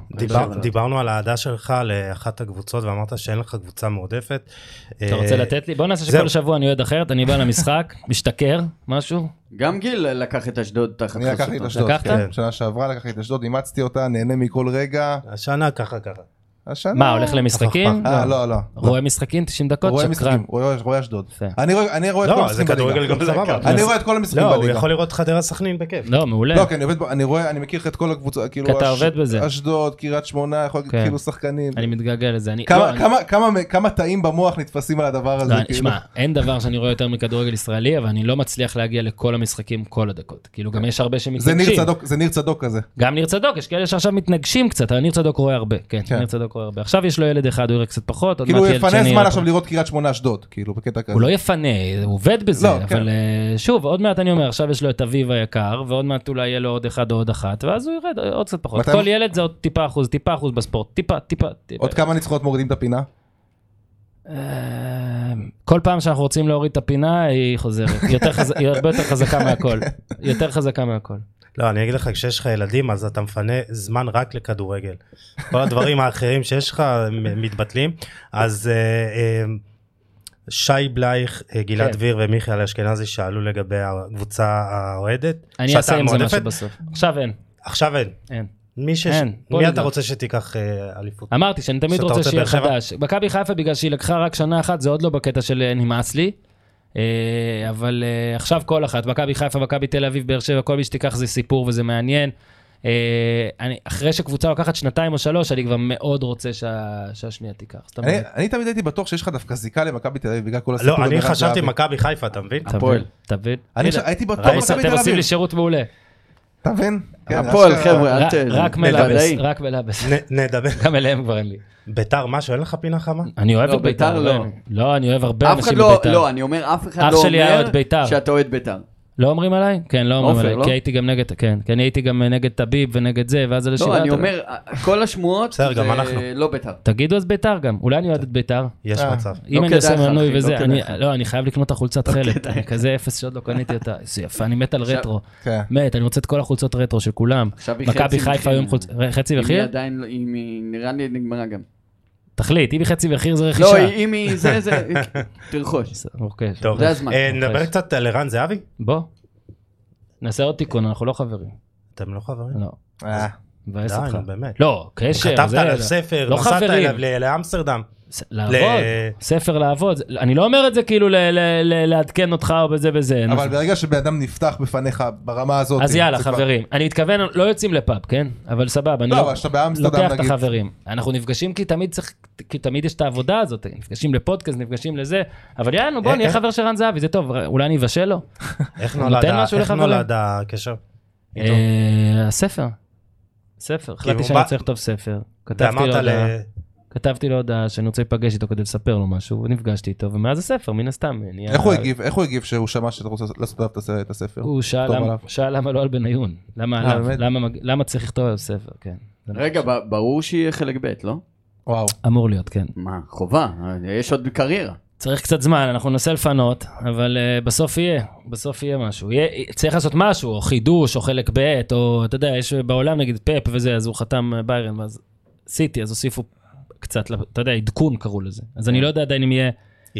דיברנו על האהדה שלך לאחת הקבוצות ואמרת שאין לך קבוצה מועדפת. אתה רוצה לתת לי? בוא נעשה. שכל שבוע אני אוהד אחרת, אני בא למשחק, משתכר, משהו, גם גיל לקח את אשדוד תחת אני לקחתי את חסותו. אשדוד? כן. שנה שעברה לקחתי את אשדוד, אימצתי אותה, נהנה מכל רגע. השנה ככה ככה. השנה... מה, הולך למשחקים? אה, לא, לא. רואה משחקים 90 דקות? רואה. משחקים, רואה אשדוד. יפה. אני רואה אני רואה את כל לא, זה המשחקים בליגה. אני רואה את כל המשחקים לא, הוא בליגה. יכול לראות חדרה סכנין בכיף. לא, מעולה. לא, כי אני עובד, ב- אני רואה, אני מכיר את כל הקבוצה, כאילו, כי אתה עובד בזה. אשדוד, קריית שמונה, יכול להגיד כן. כאילו שחקנים. אני מתגעגע לזה. אני- כמה- לא, כמה- תאים במוח נתפסים על הדבר הזה, לא, כאילו. שמע, אין דבר שאני רואה יותר מכדורגל ישראלי, אבל אני לא מצליח להגיע לכל המשחקים כל הדקות. כאילו, גם יש הרבה זה ניר שמתנגשים. צדוק, זה ניר צדוק כזה. גם ניר צדוק, יש כאלה שעכשיו מתנגשים קצת, אבל ניר צדוק רואה הרבה. כן, כן. ניר צדוק רואה הרבה. עכשיו יש לו ילד אחד, הוא יראה קצת פחות, כאילו הוא יפנה זמן עכשיו. לראות קריית שמונה אשדוד, כאילו, בקטע כזה. הוא לא יפנה, הוא עובד בזה, לא, כן. אבל אה, שוב, עוד מעט אני אומר, עכשיו יש לו את אביב היקר, ועוד מעט אולי יהיה לו עוד אחד או עוד אחת, ואז הוא ירד עוד קצת פחות. מתי- כל ילד זה עוד טיפה אחוז, טיפה אחוז בספורט, טיפה, טיפה, טיפה. עוד כמה ניצחונות מורידים את הפינה? אה, כל פעם שאנחנו רוצים להוריד את הפינה, היא חוזרת. יותר חז- היא הרבה יותר חזקה מהכל. יותר חזקה מהכל. לא, אני אגיד לך, כשיש לך ילדים, אז אתה מפנה זמן רק לכדורגל. כל הדברים האחרים שיש לך מתבטלים. אז אה, אה, שי בלייך, אה, גלעד כן. דביר ומיכאל אשכנזי שאלו לגבי הקבוצה האוהדת. אני אעשה עם זה. משהו בסוף. עכשיו אין, עכשיו אין. אין. מי, שש... אין, מי. אתה רוצה שתיקח אה, אליפות? אמרתי שאני תמיד רוצה שיהיה? חדש. מכבי חיפה בגלל שהיא לקחה רק שנה אחת, זה עוד לא בקטע של נמאס לי. אה, אבל אה, עכשיו כל אחת, מכבי חיפה, מכבי תל אביב, באר שבע, כל מי שתיקח זה סיפור וזה מעניין. אה, אני, אחרי שקבוצה לוקחת שנתיים או שלוש, אני כבר מאוד רוצה שה, שהשנייה תיקח. אני- אני תמיד הייתי בטוח שיש לך דווקא זיקה למכבי תל אביב בגלל כל הסיפור. לא, אני חשבתי. מכבי חיפה, אתה מבין? הפועל. תבין. אני הייתי בטוח? מכבי אתם תל עושים אביב. לי שירות מעולה. אתה מבין? כן, הפועל. חבר'ה, אל ת... רק מלאבס. רק מלאבס. נדבר. גם אליהם כבר אין לי. ביתר, משהו, אין לך פינה חמה? אני אוהב לא, את ביתר. ביתר לא. לא, אני אוהב הרבה אף אחד אנשים לא, בביתר. לא, אני אומר, אף אחד אח לא אומר אוהד בית"ר. שאתה אוהד בית"ר. לא אומרים עליי? כן, לא אומרים עופר, עליי, לא? כי הייתי גם נגד, כן, כי אני הייתי גם נגד טביב ונגד זה, ואז אנשים... לא, אני אומר, כל השמועות זה. לא בית"ר. תגידו אז ביתר גם, אולי אני אוהד את ביתר. יש אה. מצב. אם אני כדאי עושה מנוי לא וזה, אני, לך. לא, אני חייב לקנות את החולצת חלק, אני. כזה אפס שעוד לא קניתי אותה, איזה יפה, אני מת על רטרו, כן. מת, אני רוצה את כל החולצות רטרו של כולם. עכשיו היא מכבי חיפה. היום חולצ... חצי לא- היא נראה לי נגמרה גם. תחליט, אם היא חצי מחיר זה לא, רכישה. אם היא זה, זה, תרכוש. אוקיי, טוב, זה הזמן. אה, נדבר. קצת על ערן זהבי? בוא. נעשה עוד תיקון, אנחנו לא חברים. אתם לא חברים? לא, אה, מבאס די, אותך. נו באמת. לא, קשר, כתבת. עליו ספר, לא נסעת. אליו ל- לאמסטרדם. לעבוד, ספר לעבוד. אני לא אומר את זה כאילו ל- ל- ל- לעדכן אותך או בזה וזה. אבל ברגע שבן אדם נפתח בפניך ברמה הזאת, אז יאללה, זה כבר- חברים. אני מתכוון, לא יוצאים לפאב, כן? אבל סבבה, אני לא, לא... לוקח את החברים. אנחנו נפגשים כי תמיד צריך, כי תמיד יש את העבודה הזאת, נפגשים לפודקאסט, נפגשים לזה, אבל יאללה, בוא אה, נהיה אה. חבר של רן זהבי, זה טוב, אולי אני אבשל לו. איך נולד הקשר? אה, הספר. ספר, החלטתי שאני רוצה לכתוב ספר. כתבתי לו ל... כתבתי לו הודעה שאני רוצה להיפגש איתו כדי לספר לו משהו, ונפגשתי איתו, ומאז הספר, מן הסתם. נהיה- איך הוא הגיב? איך הוא הגיב שהוא שמע שאתה רוצה לעשות עליו את הס- את הספר? הוא שאל למה- עליו. שאל למה לא על בניון. למה אה, עליו? באמת? למה מג- למה צריך לכתוב עליו ספר, כן. זה רגע, ברור שיהיה חלק ב', לא? וואו. אמור להיות, כן. מה, חובה, יש עוד קריירה. צריך קצת זמן, אנחנו ננסה לפנות, אבל uh, בסוף יהיה, בסוף יהיה משהו. יהיה, צריך לעשות משהו, או חידוש, או חלק ב', או אתה יודע, יש בעולם נגיד פאפ וזה, אז הוא חתם אה, ביירן, ואז סיטי, אז הוסיפו קצת, אתה יודע, עדכון קראו לזה. אז אני לא יודע עדיין אם יהיה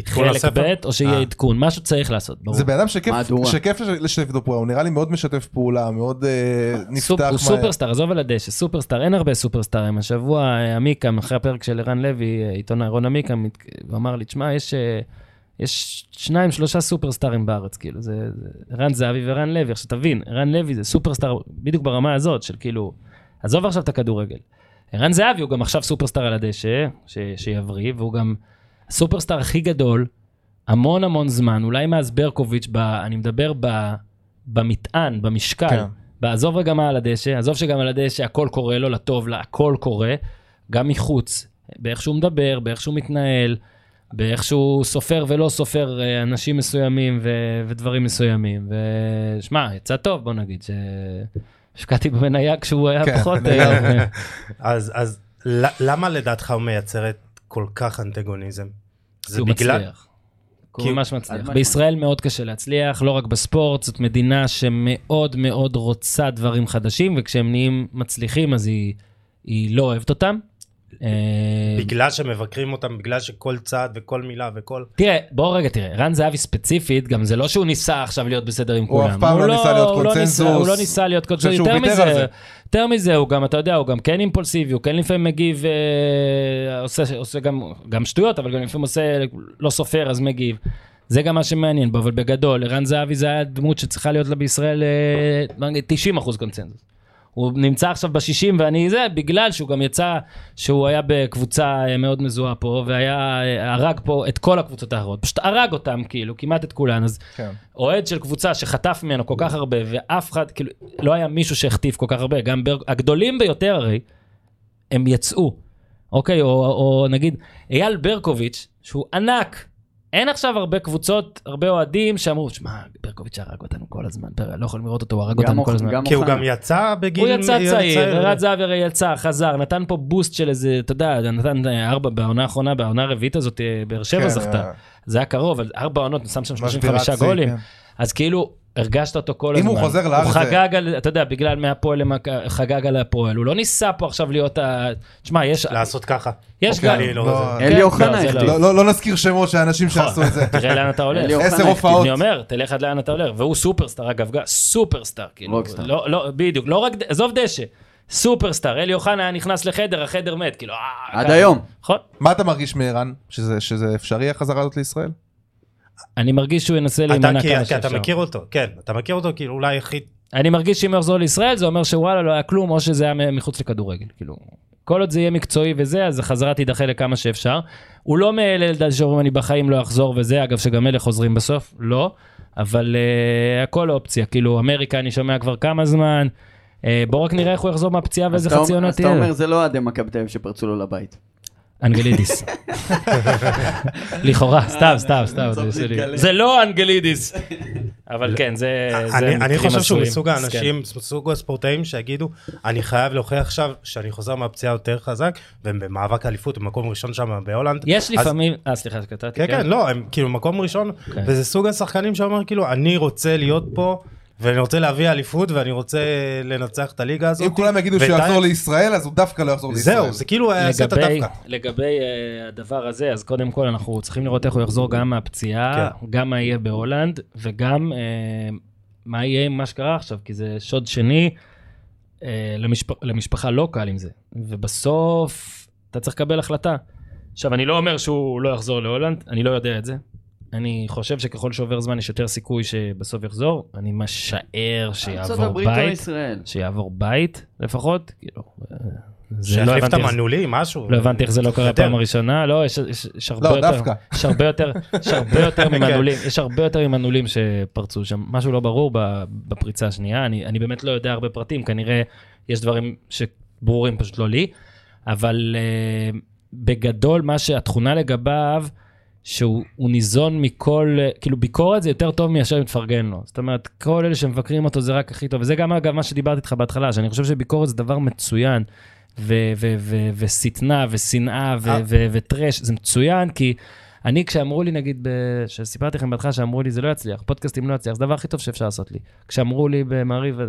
חלק? ב', או שיהיה אה. עדכון, משהו צריך לעשות, ברור. זה בן אדם שכיף לשתף איתו פעולה, הוא נראה לי מאוד משתף פעולה, מאוד אה, נפתח הוא מהר. סופרסטאר, עזוב על הדשא, סופרסטאר, אין הרבה סופרסטארים. השבוע אה, עמיקם, אחרי הפרק של ערן לוי, אה, עיתונאי רון עמיקם, הוא אמר לי, תשמע, יש, יש שניים, שלושה סופרסטארים בארץ, כאילו, זה, ערן זהבי וערן לוי. עכשיו תבין, ערן לוי זה סופרסטאר בדיוק ברמה הזאת, של כאילו, עזוב עכשיו את הכדורגל. ערן זהבי הוא גם עכשיו סופרסטאר על הדשא, ש, שיבריא, והוא גם הסופרסטאר הכי גדול, המון המון זמן, אולי מאז ברקוביץ', ב, אני מדבר ב, במטען, במשקל. כן. בעזוב רגע מה על הדשא, עזוב שגם על הדשא הכל קורה לו לטוב, לה, הכל קורה, גם מחוץ, באיך שהוא מדבר, באיך שהוא מתנהל, באיך שהוא סופר ולא סופר אה, אנשים מסוימים ו- ודברים מסוימים. ושמע, יצא טוב, בוא נגיד, שהשקעתי במניה כשהוא היה כן, פחות... אה, אז אז למה לדעתך הוא מייצר את כל כך אנטגוניזם? זה הוא בגלל... מצליח. הוא כי- ממש מצליח. בישראל מאוד קשה להצליח, לא רק בספורט, זאת מדינה שמאוד מאוד רוצה דברים חדשים, וכשהם נהיים מצליחים אז היא, היא לא אוהבת אותם. אה, בגלל שמבקרים אותם, בגלל שכל צעד וכל מילה וכל... תראה, בוא רגע תראה, רן זהבי ספציפית, גם זה לא שהוא ניסה עכשיו להיות בסדר עם הוא כולם. אף פעם לא ניסה להיות הוא לא ניסה- קונצנזוס. הוא לא ניסה להיות קונצנזוס, יותר מזה, זה. יותר מזה, הוא גם, אתה יודע, הוא גם כן אימפולסיבי, הוא כן לפעמים מגיב, אה, עושה, עושה גם, גם שטויות, אבל גם לפעמים עושה, לא סופר אז מגיב. זה גם מה שמעניין בו, אבל בגדול, ערן זהבי זה היה דמות שצריכה להיות לה בישראל אה, בוא נגיד, 90 אחוז קונצנזוס. הוא נמצא עכשיו ב-60 ואני זה, בגלל שהוא גם יצא, שהוא היה בקבוצה אה, מאוד מזוהה פה, והיה, אה, הרג פה את כל הקבוצות האחרות, פשוט הרג אותם כאילו, כמעט את כולן, אז כן. אוהד של קבוצה שחטף ממנו כל כך הרבה, ואף אחד, כאילו, לא היה מישהו שהחטיף כל כך הרבה, גם בר... הגדולים ביותר הרי, הם יצאו, אוקיי? או, או נגיד, אייל ברקוביץ', שהוא ענק, אין עכשיו הרבה קבוצות, הרבה אוהדים שאמרו, שמע, ברקוביץ' הרג אותנו כל הזמן, לא יכולים לראות אותו, הוא הרג אותנו כל הזמן. כי הוא. גם יצא בגיל... הוא יצא צעיר, ערד זהבי הרי יצא, חזר, נתן פה בוסט של איזה, אתה יודע, נתן אה, ארבע בעונה האחרונה, בעונה הרביעית הזאת, אה, באר שבע כן, זכתה. אה, זה היה קרוב, אבל ארבע עונות, שם שם 35 משבירת שיא, גולים. כן. אז כאילו, הרגשת אותו כל אם הזמן. הוא חוזר לארץ הוא זה- חגג על, אתה יודע, בגלל מהפועל חגג על הפועל. הוא לא ניסה פה עכשיו להיות ה... תשמע, יש... לעשות ככה. יש אוקיי, גם... אני לא... לא, זה- אלי כן, אוחנה לא, החליף. לא- לא לא נזכיר שמות של אנשים שעשו את זה. תראה לאן אתה הולך. עשר. הופעות. אני אומר, תלך עד לאן אתה הולך. והוא סופרסטאר, אגב, סופרסטאר, כאילו. רוקסטאר. לא, לא, בדיוק, לא רק, עזוב דשא. סופרסטאר, אלי אוחנה היה נכנס לחדר, החדר מת, כאילו, אה, עד. היום. נכון. מה אתה מרגיש מערן? שזה- שזה אפשרי החזרה הזאת לישראל? אני מרגיש שהוא ינסה להימנע כמה כי אתה שאפשר. מכיר אותו, כן, אתה מכיר אותו כאילו אולי הכי... אני מרגיש שאם הוא יחזור לישראל זה אומר שוואלה לא היה כלום או שזה היה מחוץ לכדורגל כאילו. כל עוד זה יהיה מקצועי וזה אז החזרה תידחה לכמה שאפשר. הוא לא מאלה לדעת שאומרים אני בחיים לא אחזור וזה אגב שגם אלה חוזרים בסוף לא אבל uh, הכל אופציה כאילו אמריקה אני שומע כבר כמה זמן. אה, בוא רק נראה איך הוא יחזור מהפציעה ואיזה חצי עונה אז אתה תהיה. אומר זה לא אוהדי מכבי תל אביב שפרצו לו לבית. אנגלידיס. לכאורה סתם סתם סתם זה לא אנגלידיס. אבל כן זה. אני, חושב שהוא. מסוג מסכן. האנשים, מסוג הספורטאים שיגידו, אני חייב להוכיח עכשיו שאני חוזר מהפציעה יותר חזק, והם במאבק אליפות, הם מקום ראשון שם בהולנד. יש לפעמים, אה סליחה שקטעתי, כן, כן, לא, הם כאילו מקום ראשון, כן. וזה סוג השחקנים שאומר כאילו, אני רוצה להיות פה, ואני רוצה להביא אליפות, ואני רוצה לנצח את הליגה הזאת. אם כולם יגידו שהוא יחזור לישראל, אז הוא דווקא לא יחזור לישראל. זהו, זה כאילו היה עושה את לגבי, הדווקא. לגבי uh, הדבר הזה, אז קודם כל אנחנו צריכים לראות איך הוא יחזור גם מהפציעה, כן. גם מה יהיה בהולנד, וגם uh, מה יהיה עם מה שקרה עכשיו, כי זה שוד שני, למשפ... למשפחה לא קל עם זה. ובסוף אתה צריך לקבל החלטה. עכשיו, אני לא אומר שהוא לא יחזור להולנד, אני לא יודע את זה. אני חושב שככל שעובר זמן יש יותר סיכוי שבסוף יחזור. אני משער ארצות שיעבור בית? שיעבור בית לפחות. כאילו, אה, זה לא שיחליף את המנעולים, משהו. לא הבנתי איך זה לא קרה. פעם הראשונה, לא, יש, יש, יש הרבה לא, יותר, דווקא. יש הרבה יותר, יש הרבה יותר ממנעולים, יש הרבה יותר ממנעולים שפרצו שם, משהו לא ברור בפריצה השנייה, אני, אני באמת לא יודע הרבה פרטים, כנראה יש דברים שברורים פשוט לא לי, אבל uh, בגדול מה שהתכונה לגביו, שהוא הוא ניזון מכל, אה, כאילו ביקורת זה יותר טוב מאשר אם תפרגן לו. זאת אומרת, כל אלה שמבקרים אותו זה רק הכי טוב, וזה גם אגב מה שדיברתי איתך בהתחלה, שאני חושב שביקורת זה דבר מצוין, ושטנה ושנאה אה. וטרש, זה מצוין, כי אני כשאמרו לי נגיד, ב- שסיפרתי לכם בהתחלה שאמרו לי זה לא יצליח, פודקאסטים לא יצליח, זה הדבר הכי טוב שאפשר לעשות לי. כשאמרו לי במעריב, אה,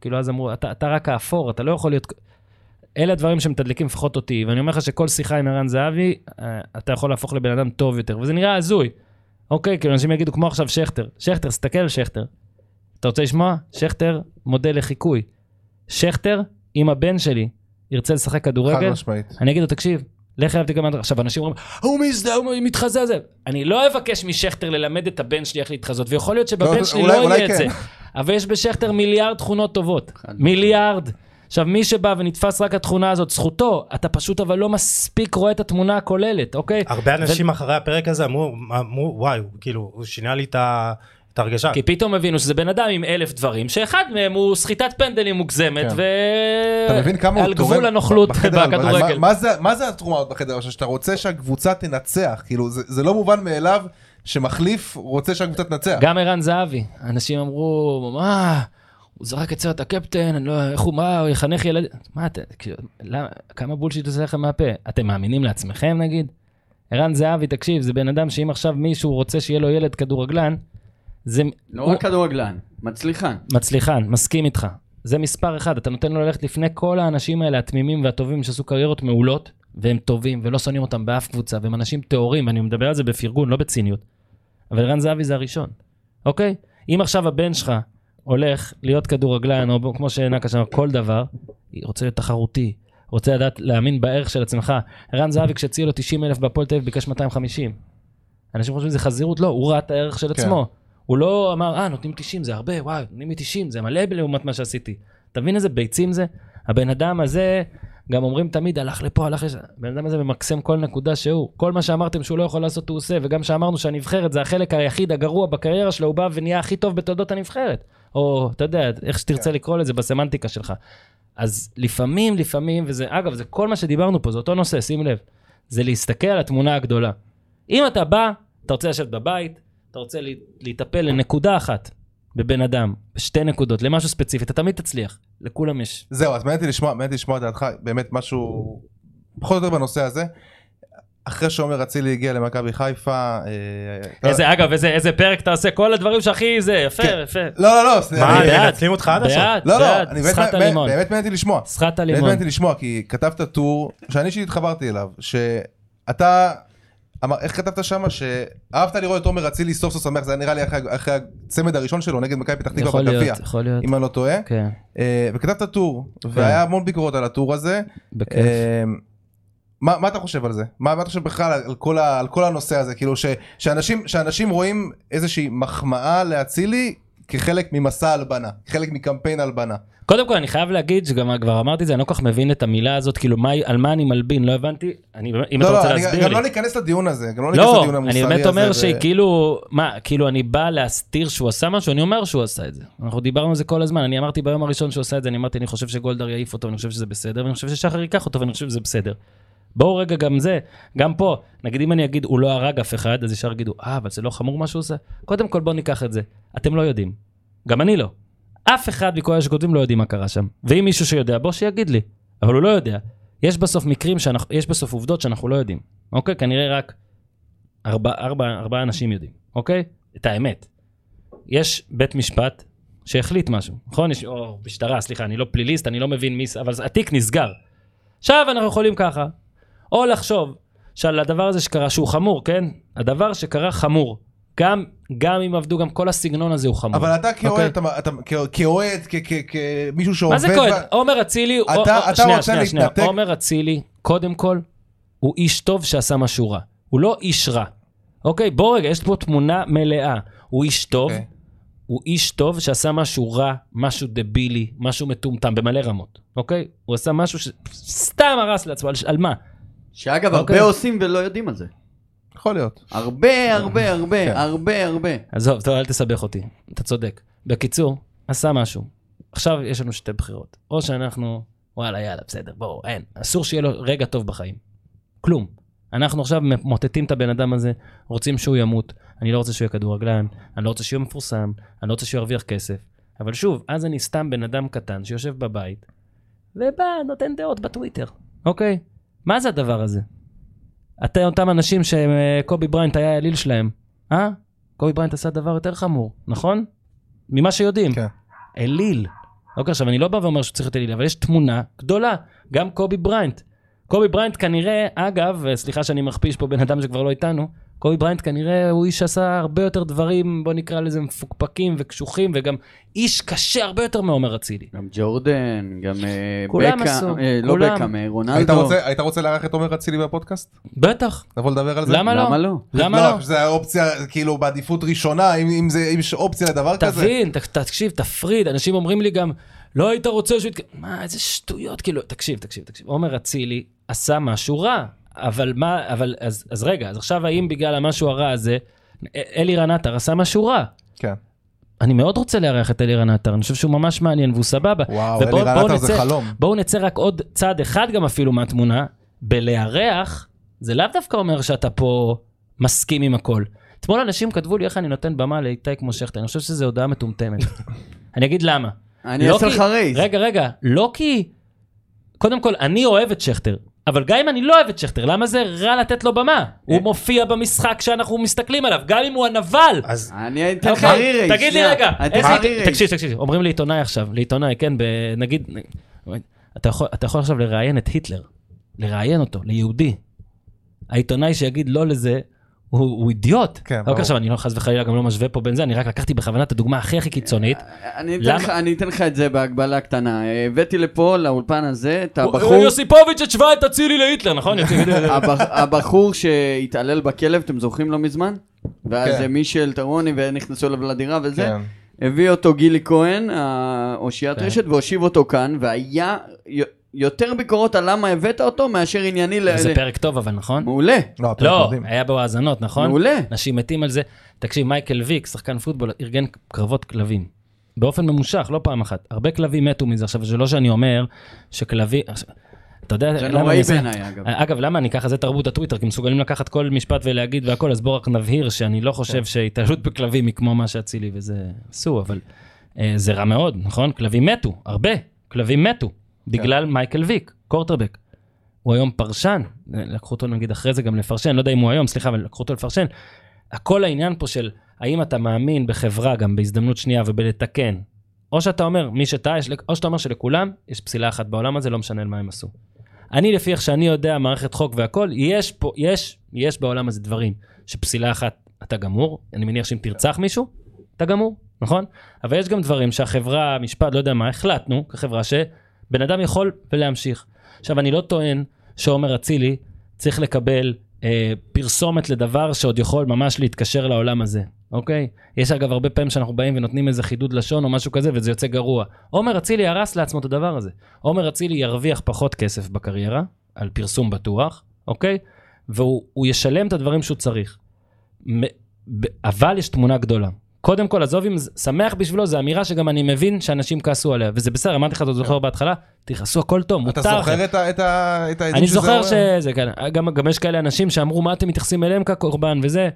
כאילו אז אמרו, אתה רק האפור, אתה לא יכול להיות... אלה הדברים שמתדלקים לפחות אותי, ואני אומר לך שכל שיחה עם ערן זהבי, אה, אתה יכול להפוך לבן אדם טוב יותר, וזה נראה הזוי. אוקיי, כאילו אנשים יגידו, כמו עכשיו שכטר, שכטר, תסתכל על שכטר. אתה רוצה לשמוע? שכטר, מודל לחיקוי. שכטר, אם הבן שלי ירצה לשחק חד כדורגל, משמעית. אני אגיד לו, תקשיב, לך אליו תגמר. עכשיו, אנשים אומרים, הוא מזדהה, הוא מתחזה זה. אני לא אבקש משכטר ללמד את הבן שלי איך להתחזות, ויכול להיות שבבן לא, שלי לא יהיה את כן. זה. אבל יש בשכטר מיליארד תכונות טובות. מיליארד. עכשיו, מי שבא ונתפס רק התכונה הזאת, זכותו. אתה פשוט אבל לא מספיק רואה את התמונה הכוללת, אוקיי? הרבה אנשים אחרי הפרק הזה אמרו, אמרו, וואי, הוא כאילו, הוא שינה לי את ה- את ההרגשה. כי פתאום הבינו שזה בן אדם עם אלף דברים, שאחד מהם הוא סחיטת פנדלים מוגזמת, כן. ו... אתה מבין כמה הוא על תורם גבול הנוכלות? בכדורגל. מה- מה זה- מה זה התרומה הזאת בחדר הלבשה? שאתה רוצה שהקבוצה תנצח, כאילו זה זה לא מובן מאליו שמחליף רוצה שהקבוצה תנצח. גם ערן זהבי, אנשים אמרו, מה, הוא זרק את סרט הקפטן, אני לא, איך הוא, מה, הוא יחנך ילדים, מה אתה, כאילו, למה, כמה בולשיט עושה לכם מהפה? אתם מאמינים לעצמכם נגיד? ערן זהבי, תקשיב, זה בן אדם שאם עכשיו מישהו רוצה שיהיה לו ילד כדורגלן, זה לא הוא- רק כדורגלן, מצליחן. מצליחן, מסכים איתך. זה מספר אחד, אתה נותן לו ללכת לפני כל האנשים האלה, התמימים והטובים שעשו קריירות מעולות, והם טובים, ולא שונאים אותם באף קבוצה, והם אנשים טהורים, ואני מדבר על זה בפרגון, לא בציניות. אבל ערן זהבי זה הראשון, אוקיי? אם עכשיו הבן שלך הולך להיות כדורגלן, או כמו שנקש אמר, כל דבר, רוצה להיות תחרותי, רוצה לדעת להאמין בערך של עצמך. ערן זהבי כשהציעו לו 90 אלף בהפועל תל אביב ביקש 250. אנשים חושבים שזה חזירות, לא, הוא ראה את הערך של כן. עצמו. הוא לא אמר, אה, נותנים 90, זה הרבה, וואי, נותנים לי 90, זה מלא לעומת מה שעשיתי. אתה מבין איזה ביצים זה? הבן אדם הזה, גם אומרים תמיד, הלך לפה, הלך לשם. הבן אדם הזה ממקסם כל נקודה שהוא. כל מה שאמרתם שהוא לא יכול לעשות, הוא עושה, וגם שאמרנו שהנבחרת זה החלק היחיד הגרוע בקריירה שלו, הוא בא ונהיה הכי טוב בתולדות הנבחרת. או, אתה יודע, איך שתרצה לקרוא לזה בסמנטיקה שלך. אז לפעמים, לפעמים, וזה, אגב, זה כל מה שדיברנו פה, זה אותו נושא, שים לב. זה להסתכל על התמונה הגדולה. אם אתה בא, אתה רוצה לשבת בבית, אתה רוצה לה- להיטפל לנקודה אחת בבן אדם, בשתי נקודות, למשהו ספציפי, אתה תמיד תצליח. לכולם יש. זהו, אז מעניין אותי לשמוע, מעניין אותי לשמוע את דעתך, באמת משהו, פחות או יותר בנושא הזה. אחרי שעומר אצילי הגיע למכבי חיפה, אה, איזה, אגב, איזה, איזה פרק אתה עושה, כל הדברים שהכי זה, יפה, כן. יפה. לא, לא, לא, סליחה, מה. מנצלים אותך עד עכשיו? בעד, לא, לא, בעד, אני באמת- סחט באמת הלימון. באמת מעניין אותי לשמוע. סחט באמת הלימון. מעניין אותי לשמוע, כי כתבת טור, שאני אישית התחברתי אליו, שאתה, אמר, איך כתבת שם, שאהבת לראות את עומר אצילי סוף סוף שמח, זה היה נראה לי אחרי, אחרי הצמד הראשון שלו נגד מכבי פתח תקווה בגביע. אם אני לא טועה, כן, אה, וכתבת טור, והיה המון ביקורות על הטור הזה. בכיף. מה, מה אתה חושב על זה? מה, מה אתה חושב בכלל על כל, ה, על כל הנושא הזה? כאילו ש, שאנשים, שאנשים רואים איזושהי מחמאה לאצילי כחלק ממסע הלבנה, כחלק מקמפיין הלבנה. קודם כל, אני חייב להגיד שגם כבר אמרתי את זה, אני לא כל כך מבין את המילה הזאת, כאילו, מה, על מה אני מלבין, לא הבנתי. אני, אם אתה לא, רוצה לא, אני, להסביר גם לי. לא ניכנס לדיון הזה, גם לא ניכנס לא, לדיון המוסרי אני הזה. באמת אומר ו- שהיא כאילו, מה, כאילו אני בא להסתיר שהוא עשה משהו, אני אומר שהוא עשה את זה. אנחנו דיברנו על זה כל הזמן, אני אמרתי ביום הראשון שהוא עשה את זה, אני אמרתי, אני חושב שגולדהר יעיף אותו, ואני חושב שזה בסדר, ואני חושב ששחר ייקח אותו, ואני חושב שזה בסדר. בואו רגע גם זה, גם פה, נגיד אם אני אגיד הוא לא הרג אף אחד, אז ישר יגידו, אה, אבל זה לא חמור מה שהוא עושה? קודם כל בואו ניקח את זה. אתם לא יודעים. גם אני לא. אף אחד מכל אלה שכותבים לא יודעים מה קרה שם. ואם מישהו שיודע, בוא שיגיד לי. אבל הוא לא יודע. יש בסוף מקרים שאנחנו, יש בסוף עובדות שאנחנו לא יודעים. אוקיי? כנראה רק ארבע, ארבע, ארבעה אנשים יודעים, אוקיי? את האמת. יש בית משפט שהחליט משהו, נכון? יש, או משטרה, סליחה, אני לא פליליסט, אני לא מבין מי, אבל התיק נסגר. עכשיו אנחנו יכולים ככה, או לחשוב שעל הדבר הזה שקרה, שהוא חמור, כן? הדבר שקרה חמור. גם, גם אם עבדו, גם כל הסגנון הזה הוא חמור. אבל אתה אוקיי? כאוהד, כאוהד, כמישהו שעובד... מה זה כהן? עומר אצילי, אתה- רוצה שנייה, שנייה. להתנתק? עומר אצילי, קודם כל, הוא איש טוב שעשה משהו רע. הוא לא איש רע. אוקיי? בוא רגע, יש פה תמונה מלאה. הוא איש טוב, אוקיי. הוא איש טוב שעשה משהו רע, משהו דבילי, משהו מטומטם, במלא רמות, אוקיי? הוא עשה משהו שסתם הרס לעצמו, על, על מה? שאגב, אוקיי. הרבה עושים ולא יודעים על זה. יכול להיות. הרבה, הרבה, הרבה, כן. הרבה, הרבה. עזוב, טוב, אל תסבך אותי, אתה צודק. בקיצור, עשה משהו. עכשיו יש לנו שתי בחירות. או שאנחנו, וואלה, יאללה, בסדר, בואו, אין. אסור שיהיה לו רגע טוב בחיים. כלום. אנחנו עכשיו ממוטטים את הבן אדם הזה, רוצים שהוא ימות. אני לא רוצה שהוא יהיה כדורגלן, אני לא רוצה שהוא יהיה מפורסם, אני לא רוצה שהוא ירוויח כסף. אבל שוב, אז אני סתם בן אדם קטן שיושב בבית, ובא, נותן דעות בטוויטר, אוקיי? מה זה הדבר הזה? אתם אותם אנשים שקובי בריינט היה האליל שלהם, אה? קובי בריינט עשה דבר יותר חמור, נכון? ממה שיודעים. כן. אליל. אוקיי, עכשיו אני לא בא ואומר שהוא צריך להיות אליל, אבל יש תמונה גדולה, גם קובי בריינט. קובי בריינט כנראה, אגב, סליחה שאני מכפיש פה בן אדם שכבר לא איתנו, קובי בריינט כנראה הוא איש שעשה הרבה יותר דברים, בוא נקרא לזה מפוקפקים וקשוחים, וגם איש קשה הרבה יותר מעומר אצילי. גם ג'ורדן, גם אה, כולם בקה, עשו, אה, לא כולם. בקאם, אה, היית רונלדו. רוצה- היית רוצה לארח את עומר אצילי בפודקאסט? בטח, לבוא לדבר על זה? למה לא? למה לא? למה לא? לא? שזה האופציה כאילו בעדיפות ראשונה, אם אם זה אם יש אופציה לדבר כזה. תבין, ת- תקשיב, תפריד, אנשים אומרים לי גם, לא היית רוצה שהוא. מה, איזה שטויות, כאילו, תקשיב, תקשיב, תקשיב. עומר אצילי עשה משהו רע, אבל מה, אבל, אז, אז רגע, אז עכשיו האם בגלל המשהו הרע הזה, א- אלירן עטר עשה משהו רע? כן. אני מאוד רוצה לארח את אלירן עטר, אני חושב שהוא ממש מעניין והוא סבבה. וואו, אלירן עטר זה נצא- חלום. בואו נצא רק עוד צעד אחד גם אפילו מהתמונה, בלארח, זה לאו דווקא אומר שאתה פה מסכים עם הכל. אתמול אנשים כתבו לי איך אני נותן במה לאיתי כמו שכטר, אני חושב שזו הודעה מטומטמת. אני אגיד למה. אני אעשה לך רייז. רגע, רגע, לא כי... קודם כל, אני אוהב את שכטר, אבל גם אם אני לא אוהב את שכטר, למה זה רע לתת לו במה? הוא מופיע במשחק שאנחנו מסתכלים עליו, גם אם הוא הנבל. אז אני אתן לך אוקיי, re-raise. תגיד לי. רגע, לך re-raise. תקשיב, תקשיב, אומרים לי עיתונאי עכשיו, לעיתונאי, כן, נגיד, אתה יכול עכשיו לראיין את היטלר, לראיין אותו, ליהודי. העיתונאי שיגיד לא לזה, הוא הוא אידיוט. כן, אוקיי, ברור. עכשיו אני לא חס וחלילה גם לא משווה פה בין זה, אני רק לקחתי בכוונה את הדוגמה הכי הכי קיצונית. אני אתן למה? לך- אני אתן לך את זה בהגבלה קטנה. הבאתי לפה, לאולפן הזה, את הוא- הבחור... יוסיפוביץ' השווה את אצילי להיטלר, נכון? הבח- הבחור שהתעלל בכלב, אתם זוכרים לא מזמן? ואז כן. מישל טרוני ונכנסו אליו לדירה וזה. כן. הביא אותו גילי כהן, האושיית כן. רשת, והושיב אותו כאן, והיה יותר ביקורות על למה הבאת אותו מאשר ענייני ל... זה פרק טוב אבל, נכון? מעולה, לא, לא. היה בו האזנות, נכון? מעולה. אנשים מתים על זה. תקשיב, מייקל ויק, שחקן פוטבול, ארגן קרבות כלבים. באופן ממושך, לא פעם אחת. הרבה כלבים מתו מזה. עכשיו, זה לא שאני אומר שכלבים... אתה יודע זה למה נוראי בעיניי אגב. אגב, למה אני ככה, זה תרבות הטוויטר, כי מסוגלים לקחת כל משפט ולהגיד והכל, אז בואו רק נבהיר שאני לא חושב שהתעללות בכלבים היא כמו מה שאצילי וזה עשו, אבל אה, זה רע מאוד, נכון? כלבים מתו, הרבה, כלבים מתו, בגלל מייקל ויק, קורטרבק. הוא היום פרשן, לקחו אותו נגיד אחרי זה גם לפרשן, לא יודע אם הוא היום, סליחה, אבל לקחו אותו לפרשן. הכל העניין פה של האם אתה מאמין בחברה גם בהזדמנות שנייה ובלתקן, או שאתה אומר, מי שטעה, או שאתה אומר שלכולם יש פסילה אחת בעולם הזה, לא משנה מה הם עשו. אני, לפי איך שאני יודע, מערכת חוק והכל, יש פה, יש, יש בעולם הזה דברים שפסילה אחת, אתה גמור, אני מניח שאם תרצח מישהו, אתה גמור, נכון? אבל יש גם דברים שהחברה, המשפט, לא יודע מה, החלטנו כחברה שבן אדם יכול ולהמשיך. עכשיו, אני לא טוען שעומר אצילי צריך לקבל אה, פרסומת לדבר שעוד יכול ממש להתקשר לעולם הזה, אוקיי? יש אגב הרבה פעמים שאנחנו באים ונותנים איזה חידוד לשון או משהו כזה וזה יוצא גרוע. עומר אצילי הרס לעצמו את הדבר הזה. עומר אצילי ירוויח פחות כסף בקריירה, על פרסום בטוח, אוקיי? והוא הוא ישלם את הדברים שהוא צריך. אבל יש תמונה גדולה. קודם כל, עזוב אם שמח בשבילו, זו אמירה שגם אני מבין שאנשים כעסו עליה, וזה בסדר, אמרתי לך, אתה זוכר בהתחלה, תכעסו הכל טוב, מותר אתה. זוכר את ה- את ה- את העדים אני זוכר? שזה, כן, גם, גם יש כאלה אנשים שאמרו, מה אתם מתייחסים אליהם כקורבן וזה,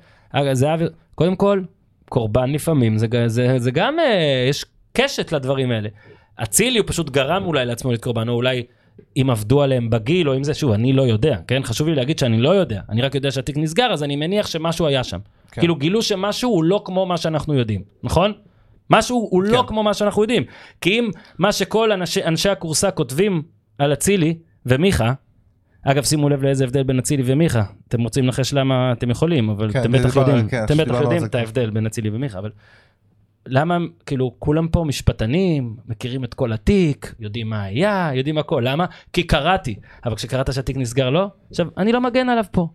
זה קודם כל, קורבן לפעמים, זה, ג- זה, זה גם, אה, יש קשת לדברים האלה. אצילי הוא פשוט גרם אולי לעצמו להיות קורבן, או אולי אם עבדו עליהם בגיל, או אם זה, שוב, אני לא יודע, כן? חשוב לי להגיד שאני לא יודע, אני רק יודע שהתיק נסגר, אז אני מניח שמשהו היה שם. כן. כאילו גילו שמשהו הוא לא כמו מה שאנחנו יודעים, נכון? משהו הוא לא כן. כמו מה שאנחנו יודעים. כי אם מה שכל אנשי, אנשי הכורסה כותבים על אצילי ומיכה, אגב שימו לב לאיזה הבדל בין אצילי ומיכה, אתם רוצים לנחש למה אתם יכולים, אבל כן, אתם בטח דיבר- יודעים, כן, אתם בטח על יודעים את. ההבדל בין אצילי ומיכה, אבל למה, כאילו, כולם פה משפטנים, מכירים את כל התיק, יודעים מה היה, יודעים הכל, למה? כי קראתי, אבל כשקראת שהתיק נסגר לא, עכשיו, אני לא מגן עליו פה.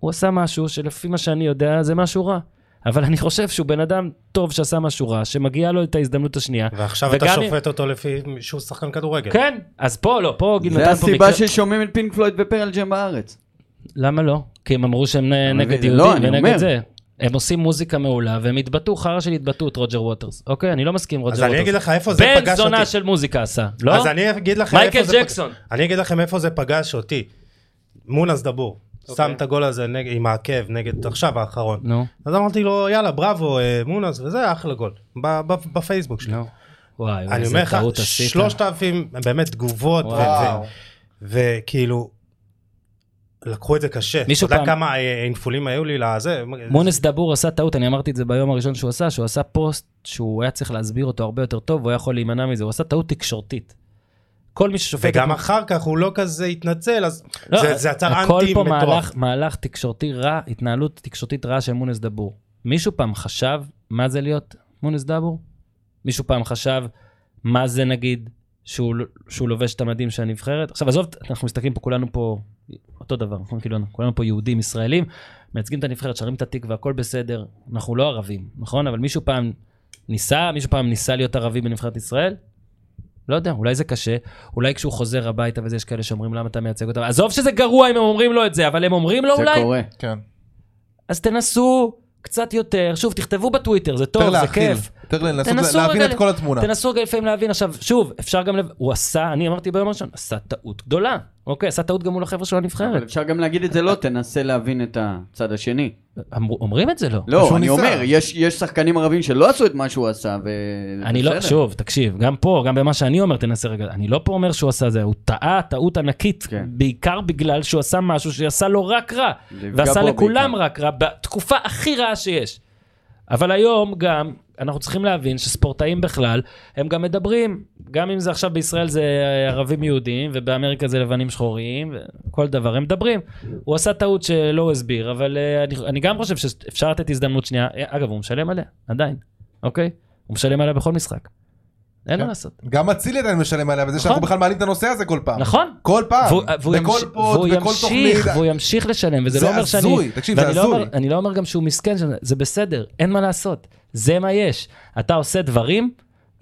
הוא עשה משהו שלפי מה שאני יודע זה משהו רע. אבל אני חושב שהוא בן אדם טוב שעשה משהו רע, שמגיעה לו את ההזדמנות השנייה. ועכשיו אתה שופט אותו לפי שהוא שחקן כדורגל. כן, אז פה לא, פה גיל זה נתן פה הסיבה מקרה. ששומעים את פינק פלויד ופרל ג'ם בארץ. למה לא? כי הם אמרו שהם נגד? לא, יהודים אני ונגד אומר. זה. הם עושים מוזיקה מעולה והם התבטאו חרא של התבטאות רוג'ר ווטרס. אוקיי, אני לא מסכים עם רוג'ר אז ווטרס. אני אגיד לך איפה זה בן פגש זונה אותי. של מוזיקה עשה, לא? אז אני אגיד לך איפה מייקל. ג'קסון. אני אגיד לכם איפה זה פגש אותי. מונס דבור. אוקיי. שם את הגול הזה עם העקב נגד עכשיו האחרון. נו, אז אמרתי לו יאללה בראבו אה, מונס וזה אחלה גול. בפייסבוק שלי. נו. וואי, אני איזה אומר לך טעות עשית. שלושת אלפים באמת תגובות ו- וואו. ו- וכאילו. לקחו את זה קשה. מישהו אתה יודע פעם- כמה אה, אינפולים היו לי לזה? מונס דבור עשה טעות, אני אמרתי את זה ביום הראשון שהוא עשה, שהוא עשה פוסט שהוא היה צריך להסביר אותו הרבה יותר טוב, והוא היה יכול להימנע מזה, הוא עשה טעות תקשורתית. כל מי ששופט... וגם את- אחר כך הוא לא כזה התנצל אז לא, זה- זה יצר הכל אנטי פה מטורף. מהלך, מהלך תקשורתי רע, התנהלות תקשורתית רעה של מונס דבור. מישהו פעם חשב מה זה להיות מונס דבור? מישהו פעם חשב מה זה נגיד שהוא, שהוא לובש את המדים של הנבחרת? עכשיו עזוב, אנחנו מסתכלים פה כולנו פה אותו דבר, נכון? כאילו כולנו פה יהודים ישראלים, מייצגים את הנבחרת, שרים את התקווה, הכל בסדר, אנחנו לא ערבים, נכון? אבל מישהו פעם ניסה, מישהו פעם ניסה להיות ערבי בנבחרת ישראל? לא יודע, אולי זה קשה, אולי כשהוא חוזר הביתה וזה, יש כאלה שאומרים למה אתה מייצג אותם, עזוב שזה גרוע אם הם אומרים לו את זה, אבל הם אומרים לו זה אולי, קורה. כן. אז תנסו קצת יותר, שוב, תכתבו בטוויטר, זה טוב, יותר זה להכיל, כיף. יותר לנסות תנסו להבין רגע את כל התמונה. תנסו רגע לפעמים להבין, עכשיו, שוב, אפשר גם, לב... הוא עשה, אני אמרתי ביום הראשון, עשה טעות גדולה, אוקיי, עשה טעות גם מול החבר'ה של אבל הנבחרת. אפשר גם להגיד את זה לא, תנסה להבין את הצד השני. אומרים את זה לא. לא, אני. אומר, יש יש שחקנים ערבים שלא עשו את מה שהוא עשה, ו... אני לא. שוב, תקשיב, גם פה, גם במה שאני אומר, תנסה רגע, אני לא פה אומר שהוא עשה זה, הוא טעה טעות ענקית, כן. בעיקר בגלל שהוא עשה משהו שעשה לו רק רע, ועשה לכולם. רק רע, בתקופה הכי רעה שיש. אבל היום גם, אנחנו צריכים להבין שספורטאים בכלל, הם גם מדברים, גם אם זה עכשיו בישראל זה ערבים יהודים, ובאמריקה זה לבנים שחורים, וכל דבר, הם מדברים. הוא עשה טעות שלא הסביר, אבל אה, אני, אני גם חושב שאפשר לתת הזדמנות שנייה, אה, אגב, הוא משלם עליה, עדיין, אוקיי? הוא משלם עליה בכל משחק. אין מה. לעשות. גם אצילי עדיין משלם עליה נכון. שאנחנו בכלל מעלים את הנושא הזה כל פעם. נכון. כל פעם. והוא, בכל. פוד, בכל ימשיך, תוכנית. והוא ימשיך לשלם, וזה זה לא אומר שאני... הזוי, תקשיב, זה לא הזוי. אני לא אומר גם שהוא מסכן, זה בסדר, אין מה לעשות. זה מה יש. אתה עושה דברים,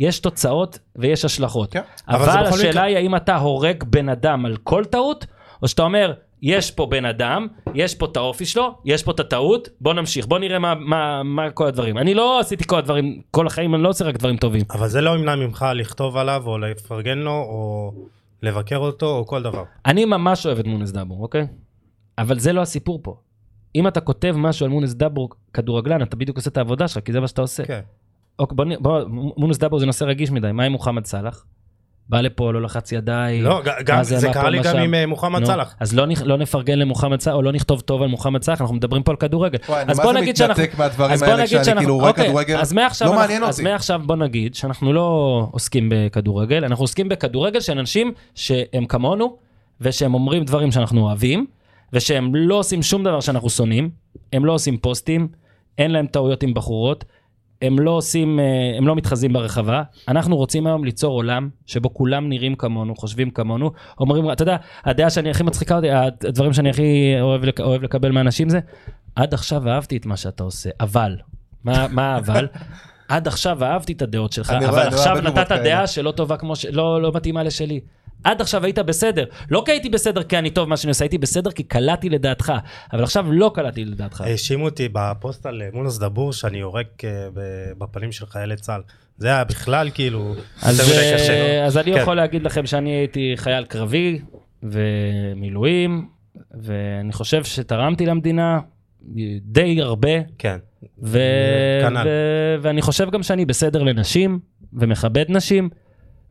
יש תוצאות ויש השלכות. כן. אבל זה השאלה היא האם אתה הורג בן אדם על כל טעות, או שאתה אומר, יש פה בן אדם, יש פה את האופי שלו, יש פה את הטעות, בוא נמשיך, בוא נראה מה, מה, מה כל הדברים. אני לא עשיתי כל הדברים, כל החיים אני לא עושה רק דברים טובים. אבל זה לא ימנע ממך לכתוב עליו או לפרגן לו או לבקר אותו או כל דבר. אני ממש אוהב את מונס דאבור, אוקיי? אבל זה לא הסיפור פה. אם אתה כותב משהו על מונס דאבור כדורגלן, אתה בדיוק עושה את העבודה שלך, כי זה מה שאתה עושה. כן. אוקיי, בוא, בוא, מונס דאבור זה נושא רגיש מדי, מה עם מוחמד סאלח? בא לפה, לא לחץ ידיים. לא, גם מה זה מה קרה לי מה גם? עם אה, מוחמד סאלח. אז לא, לא נפרגן למוחמד סאלח, או לא נכתוב טוב על מוחמד סאלח, אנחנו מדברים פה על כדורגל. וואי, אני אז מה בוא זה נגיד שאנחנו... מתנתק מהדברים אז בוא האלה נגיד כשאני שאנחנו... כאילו רואה אוקיי, כדורגל? אז מעכשיו, לא אנחנו- מעניין אז אותי. מעכשיו בוא נגיד שאנחנו לא עוסקים בכדורגל, אנחנו עוסקים בכדורגל של אנשים שהם כמונו, ושהם אומרים דברים שאנחנו אוהבים, ושהם לא עושים שום דבר שאנחנו שונאים, הם לא עושים פוסטים, אין להם טעויות עם בחורות, הם לא עושים, אה, הם לא מתחזים ברחבה. אנחנו רוצים היום ליצור עולם שבו כולם נראים כמונו, חושבים כמונו, אומרים, אתה יודע, הדעה שאני הכי מצחיקה אותי, הדברים שאני הכי אוהב, לק- אוהב לקבל מאנשים זה, עד עכשיו אהבתי את מה שאתה עושה, אבל, מה, מה אבל? עד עכשיו אהבתי את הדעות שלך, אבל עכשיו נתת. דעה שלא טובה כמו ש... לא, לא מתאימה לשלי. עד עכשיו היית בסדר. לא כי הייתי בסדר כי אני טוב מה שאני עושה, הייתי בסדר כי קלעתי לדעתך. אבל עכשיו לא קלעתי לדעתך. האשימו אותי בפוסט על אה, מונס דבור שאני יורק אה, בפנים של חיילי צה"ל. זה היה בכלל כאילו... אז, אה. אז אני כן. יכול להגיד לכם שאני הייתי חייל קרבי ומילואים, ואני חושב שתרמתי למדינה די הרבה, כן. ו... כנ"ל. ו... ואני חושב גם שאני בסדר לנשים, ומכבד נשים,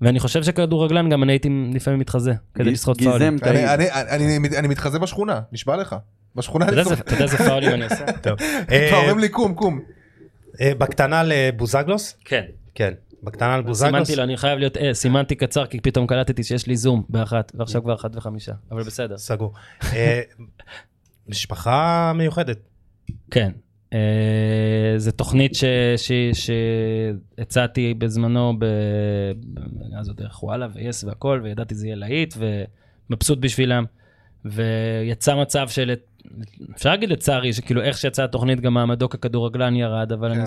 ואני חושב שכדורגלן גם אני הייתי לפעמים מתחזה, כדי לסחוט גיזם פאולים. אני- אני- אני אני מתחזה בשכונה, נשבע לך. בשכונה אני צוחק. אתה יודע איזה פאולים אני עושה? טוב. כבר אה, אומרים לי קום, קום. אה, בקטנה לבוזגלוס? כן. כן. בקטנה לבוזגלוס? סימנתי לו, אני חייב להיות, אה, סימנתי קצר, כי פתאום קלטתי שיש לי זום באחת, ועכשיו כבר אחת וחמישה, אבל בסדר. סגור. אה, משפחה מיוחדת. כן. אה, זו תוכנית שהצעתי בזמנו, ב- אז עוד דרך וואלה ויס והכל, וידעתי זה יהיה להיט, ומבסוט בשבילם. ויצא מצב של, אפשר להגיד לצערי, שכאילו איך שיצאה התוכנית גם מעמדו ככדורגלן ירד, אבל אני,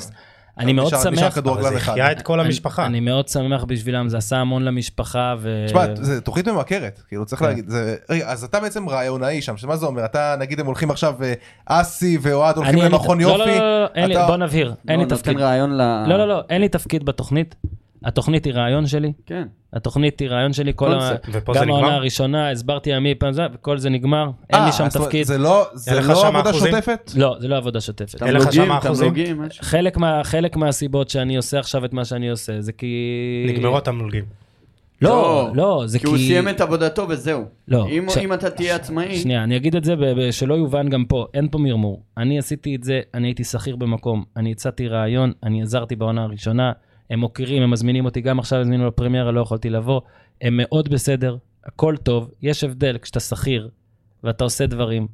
אני מאוד נשאר- נשאר שמח, כדורגלן אבל זה אחד. החיה את כל אני- המשפחה. אני מאוד שמח בשבילם, זה עשה המון למשפחה, ו... תשמע, זה תוכנית ממכרת, כאילו צריך כן. להגיד, רגע, אז אתה בעצם רעיונאי שם, שמה זה אומר? אתה, נגיד הם הולכים עכשיו, אה, אסי ואוהד הולכים למכון לא, לא, יופי, לא, לא, אתה- בוא נבהיר, אין לי לא, תפקיד. לא, לא, לא, אין לי תפקיד בתוכנית. התוכנית היא רעיון שלי, כן. התוכנית היא רעיון שלי, כל ה... ופה זה גם העונה נגמר? הראשונה, הסברתי למי פעם זה, וכל זה נגמר, אין אה, לי שם תפקיד. זה לא זה לא עבודה? שוטפת? לא, זה לא עבודה שוטפת. אין לך תמלוגים, שם אחוזים? תמלוגים, משהו. חלק מה- חלק מהסיבות שאני עושה עכשיו את מה שאני עושה, זה כי... נגמרו התמלוגים. לא, לא, זה כי... כי הוא סיים את עבודתו וזהו. לא, אם ש- אם אתה תהיה עצמאי... שנייה, אני אגיד את זה, ב- שלא יובן גם פה, אין פה מרמור. אני עשיתי את זה, אני הייתי שכיר במקום, אני הצעתי רעיון, אני עזרתי בעונה הראשונה, הם מוקירים, הם מזמינים אותי, גם עכשיו הזמינו לפרמיירה, לא יכולתי לבוא, הם מאוד בסדר, הכל טוב, יש הבדל כשאתה שכיר ואתה עושה דברים,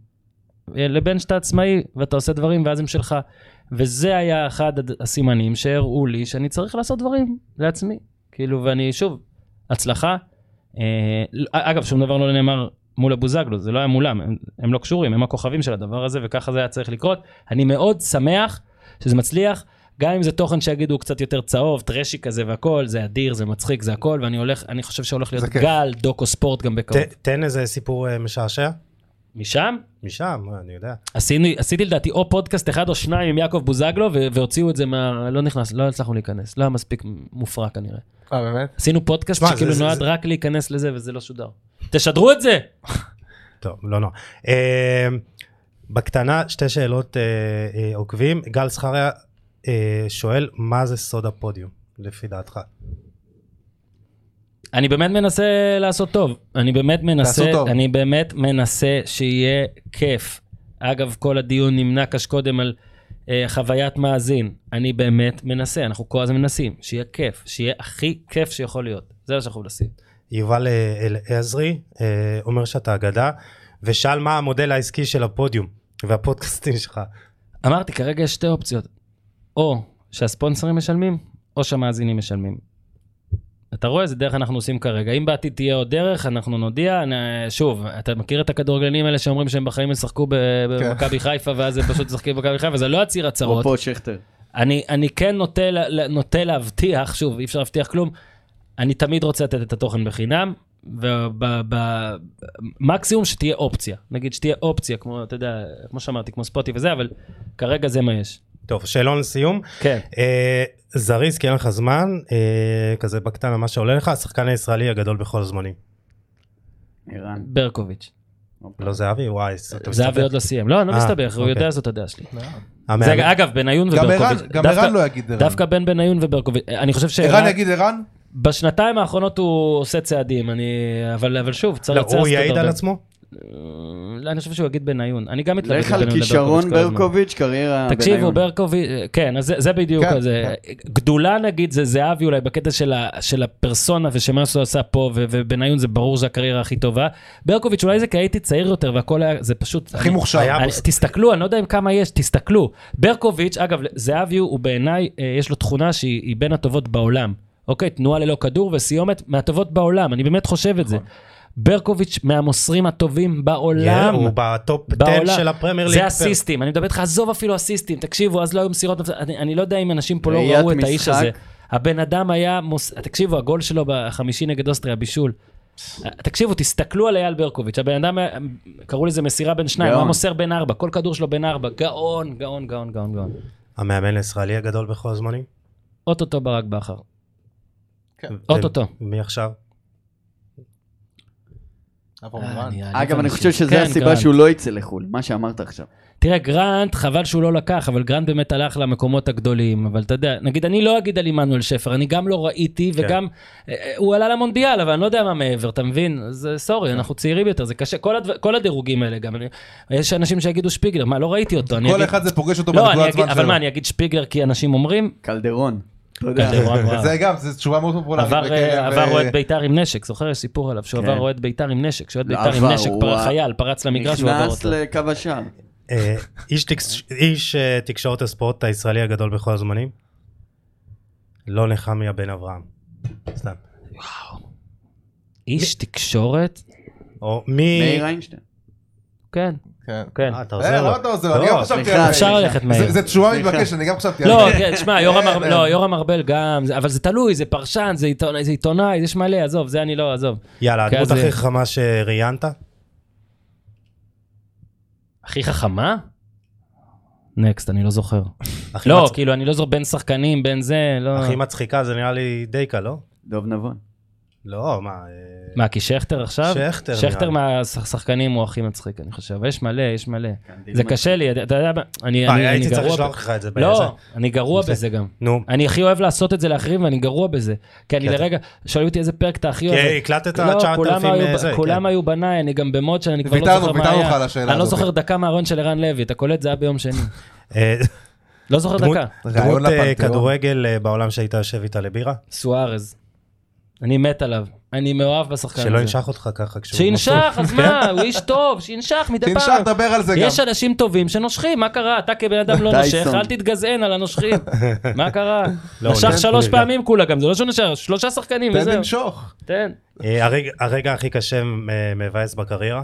לבין שאתה עצמאי ואתה עושה דברים ואז הם שלך. וזה היה אחד הסימנים שהראו לי שאני צריך לעשות דברים לעצמי. כאילו, ואני, שוב, הצלחה. אה, אגב, שום דבר לא נאמר מול הבוזגלו, זה לא היה מולם, הם, הם לא קשורים, הם הכוכבים של הדבר הזה, וככה זה היה צריך לקרות. אני מאוד שמח שזה מצליח, גם אם זה תוכן שיגידו הוא קצת יותר צהוב, טרשי כזה והכל, זה אדיר, זה מצחיק, זה הכל, ואני הולך, אני חושב שהולך להיות. גל דוקו ספורט גם בקרוב. ת- תן איזה סיפור אה, משעשע. משם? משם, אה, אני יודע. עשינו, עשיתי לדעתי או פודקאסט אחד או שניים עם יעקב בוזגלו, והוציאו את זה מה... לא נכנס, לא הצלחנו להיכנס, לא היה מספיק מופרע כנראה. אה באמת? עשינו פודקאסט שמע, שכאילו זה- נועד זה- רק להיכנס לזה וזה לא שודר. תשדרו את זה! טוב, לא נורא. אה, בקטנה, שתי שאלות עוקבים. גל זכריה שואל, מה זה סוד הפודיום, לפי דעתך? אני באמת מנסה לעשות טוב. אני באמת מנסה, טוב. אני באמת מנסה שיהיה כיף. אגב, כל הדיון עם נקש קודם על אה, חוויית מאזין. אני באמת מנסה, אנחנו כל הזמן מנסים. שיהיה כיף, שיהיה הכי כיף שיכול להיות. זה מה שאנחנו מנסים. יובל אה, אלעזרי אה, אומר שאתה אגדה, ושאל מה המודל העסקי של הפודיום והפודקאסטים שלך. אמרתי, כרגע יש שתי אופציות. או שהספונסרים משלמים, או שהמאזינים משלמים. אתה רואה איזה דרך אנחנו עושים כרגע. אם בעתיד תהיה עוד דרך, אנחנו נודיע. שוב, אתה מכיר את הכדורגלנים האלה שאומרים שהם בחיים ישחקו ב- במכבי חיפה, ואז הם פשוט ישחקו במכבי חיפה, זה לא הצהיר הצהרות. אפרופו שכטר. אני, אני כן נוטה, נוטה להבטיח, שוב, אי אפשר להבטיח כלום, אני תמיד רוצה לתת את התוכן בחינם, ומקסימום שתהיה אופציה. נגיד שתהיה אופציה, כמו, אתה יודע, כמו שאמרתי, כמו ספוטי וזה, אבל כרגע זה מה יש. טוב, שאלון לסיום. כן. אה, זריז, כי אין לך זמן, אה, כזה בקטנה מה שעולה לך, השחקן הישראלי הגדול בכל הזמנים. ערן. ברקוביץ'. לא זהבי? וואי, אתה זהבי מסתבך. עוד לא סיים. לא, אני לא אה, מסתבך, הוא אוקיי. יודע זאת הדעה שלי. המאמן- זה אגב, בניון ערן, וברקוביץ'. גם ערן לא יגיד ערן. דווקא בין בניון וברקוביץ'. אני חושב ערן שערן, יגיד ערן? בשנתיים האחרונות הוא עושה צעדים, אני... אבל אבל שוב, צריך לא, צריך הוא יעיד. על עצמו? לא, אני חושב שהוא יגיד בניון. אני גם מתלבט לך על כישרון. ברקוביץ', קריירה תקשיבו, בניון. ברקוביץ', כן, אז זה, זה בדיוק כן, כזה. גדולה נגיד זה זהבי אולי בקטע של, הפרסונה ושמה שהוא עשה פה, ובניון זה ברור שזה הקריירה הכי טובה. ברקוביץ' אולי זה כי הייתי צעיר יותר והכל היה, זה פשוט... הכי מוכשר. תסתכלו, אני לא יודע עם כמה יש, תסתכלו. ברקוביץ', אגב, זהבי הוא בעיניי, אה, יש לו תכונה שהיא היא בין הטובות בעולם. אוקיי, תנועה ללא כדור וסיומת מהטובות בעולם, אני באמת חושב את זה. ברקוביץ' מהמוסרים הטובים בעולם. הוא בטופ 10 בעולם. של הפרמייר ליג. זה אסיסטים, אני מדבר איתך, עזוב אפילו אסיסטים, תקשיבו, אז לא היו מסירות, אני, אני לא יודע אם אנשים פה לא ראו את האיש משחק. הזה. הבן אדם היה, מוס... תקשיבו, הגול שלו בחמישי נגד אוסטריה, בישול. תקשיבו, תסתכלו על אייל ברקוביץ', הבן אדם, קראו לזה מסירה בין שניים, הוא מוסר בין ארבע, כל כדור שלו בין ארבע, גאון, גאון, גאון, גאון, גאון. המאמן הישראלי הגדול בכל הזמנים? אוטוטו ברק בכר, כן. אוטוטו. מי עכשיו? אברהם אה, ערן. אני אעליב אגב, אני. חושב שזה כן, הסיבה. שהוא לא יצא לחו"ל, מה שאמרת עכשיו. תראה, גרנט, חבל שהוא לא לקח, אבל גרנט באמת הלך למקומות הגדולים, אבל אתה יודע, נגיד, אני לא אגיד על עמנואל שפר, אני גם לא ראיתי, כן. וגם, אה, אה, הוא עלה למונדיאל, אבל אני לא יודע מה מעבר, אתה מבין? אז אה, סורי, אנחנו צעירים יותר, זה קשה, כל, הדירוגים האלה גם, אני, יש אנשים שיגידו שפיגלר, מה, לא ראיתי אותו, כל אגיד, אחד זה פוגש אותו לא, בנקודת זמן אבל שלו. מה, אני אגיד שפיגלר כי אנשים אומרים, קלדרון. וואו. זה גם, זו תשובה מאוד פופולרית. עבר, אה, אוהד בית"ר עם נשק, זוכר? יש סיפור עליו, שהוא כן. עבר אוהד בית"ר עם נשק, שאוהד בית"ר עם נשק, חייל, פרץ למגרש, הוא עבר נכנס אותו. לקו השער. אה, איש אה, תקשורת הספורט הישראלי הגדול בכל הזמנים? לא נחמיה בן אברהם. סתם. איש תקשורת? או מי... מאיר איינשטיין. כן, כן. כן. אה, אתה אה, עוזר למה לו. אתה עוזר? לא, אני גם חשבתי על אפשר זה. ללכת מהר. זה- סליחה. מתבקשת, אני גם חשבתי על לא, זה. כן, שמע, יורם ארבל, כן. לא, יורם ארבל גם, זה- אבל זה תלוי, זה פרשן, זה עיתונאי, יש מלא, עזוב, זה אני לא, עזוב. יאללה, כן, הדמות הכי חכמה שראיינת? הכי חכמה? נקסט, אני לא זוכר. לא, כאילו, אני לא זוכר בין שחקנים, בין זה, לא... הכי מצחיקה זה נראה לי די קל, לא? דוב נבון. לא, מה... אה, מה, כי שכטר עכשיו? שכטר, שכטר. מהשחקנים הוא הכי מצחיק, אני חושב. אבל יש מלא, יש מלא. כן, זה קשה לי, אתה יודע, אני אה, אני- אני הייתי צריך גרוע... לשלוח לך את זה. לא, אני גרוע זה- בזה גם. נו, אני הכי אוהב לעשות את זה לאחרים ואני גרוע בזה. כי אני. לרגע, שואלים אותי איזה פרק אתה הכי אוהב. כי הקלטת לא, 9,000 כולם היו- זה, כולם כן. היו בניי, אני גם במוד שאני כבר לא ויתרנו, זוכר מה ויתרנו לך היה. על השאלה אני לא. זוכר דקה מהרעיון של ערן לוי, אתה קולט? זה היה ביום שני. אה, לא זוכר דקה. דמות אה. כדורגל אה, בעולם שהיית יושב איתה לבירה? סוארז. אני מת עליו. אני מאוהב בשחקן הזה. שלא ינשך אותך ככה כשהוא... שינשך, אז מה? הוא איש טוב, שינשך מדי פעם. דבר על זה גם. יש אנשים טובים שנושכים, מה קרה? אתה כבן אדם לא. נושך, אל תתגזען על הנושכים. מה קרה? לא, נשך שלוש. פעמים כולה גם, זה לא שהוא נשך, שלושה שחקנים תן וזהו. לנשוך. תן. אה, הרגע- הרגע הכי קשה מבאס בקריירה?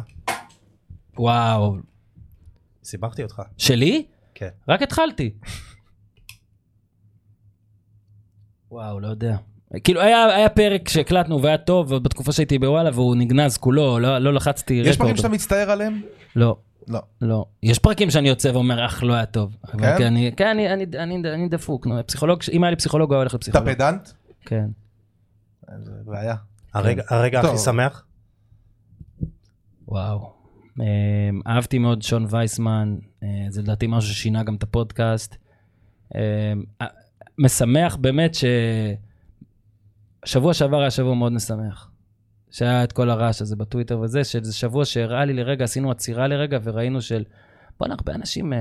וואו. סיבכתי אותך. שלי? כן. רק התחלתי. וואו, לא יודע. כאילו היה, היה פרק שהקלטנו והיה טוב בתקופה שהייתי בוואלה והוא נגנז כולו, לא, לא לחצתי יש רקורד. פרקים שאתה מצטער עליהם? לא, לא. לא. יש פרקים שאני יוצא ואומר, אך, לא היה טוב. כן? כן? אני, כן, אני, אני, אני, אני דפוק. נו, פסיכולוג, אם היה לי פסיכולוג, הוא היה הולך אתה לפסיכולוג. פדנט? כן. זה בעיה. הרגע-. הכי שמח? וואו. אמ, אהבתי מאוד שון וייסמן, אה, זה לדעתי משהו ששינה גם את הפודקאסט. אמ, משמח באמת ש... שבוע שעבר היה שבוע מאוד משמח. שהיה את כל הרעש הזה בטוויטר וזה, שזה שבוע שהראה לי לרגע, עשינו עצירה לרגע וראינו של, בואנה, הרבה אנשים, אה,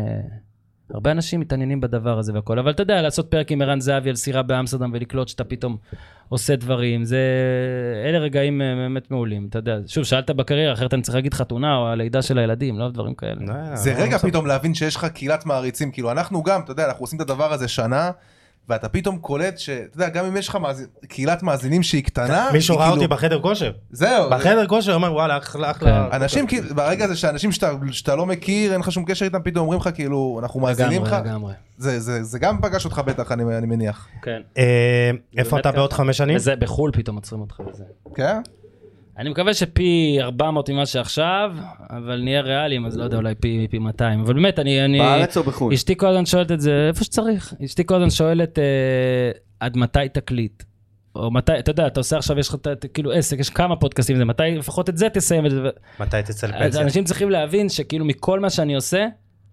הרבה אנשים מתעניינים בדבר הזה והכל, אבל אתה יודע, לעשות פרק עם ערן זהבי על סירה באמסטרדם ולקלוט שאתה פתאום עושה דברים, זה, אלה רגעים אה, באמת מעולים, אתה יודע. שוב, שאלת בקריירה, אחרת אני צריך להגיד חתונה או הלידה של הילדים, לא דברים כאלה. אה, זה לא, רגע. פתאום להבין שיש לך קהילת מעריצים, כאילו אנחנו גם, אתה יודע, אנחנו עושים את הדבר הזה שנה, ואתה פתאום קולט שאתה יודע, גם אם יש לך מאזין- קהילת מאזינים שהיא קטנה, מישהו ראה כאילו- אותי בחדר כושר. זהו, בחדר כושר, אמר וואלה, אחלה, אחלה. אנשים כאילו, ברגע הזה שאנשים שאתה, שאתה לא מכיר, אין לך שום קשר איתם, פתאום אומרים לך כאילו, אנחנו מאזינים לך, לגמרי. זה, זה, זה גם פגש אותך בטח, אני, אני מניח. כן. אה, איפה אתה ככה. בעוד חמש שנים? וזה בחו"ל פתאום עוצרים אותך בזה. כן? אני מקווה שפי 400 ממה שעכשיו, אבל נהיה ריאליים, אז לא יודע, אולי פי, פי 200. אבל באמת, אני... אני בארץ או בחו"ל? אשתי כל הזמן שואלת את זה איפה שצריך. אשתי כל הזמן שואלת, אה, עד מתי תקליט? או מתי, אתה יודע, אתה עושה עכשיו, יש לך כאילו עסק, יש כמה פודקאסטים, זה מתי לפחות את זה תסיים. את זה. מתי תצא לפנסיה? אנשים צריכים להבין שכאילו מכל מה שאני עושה,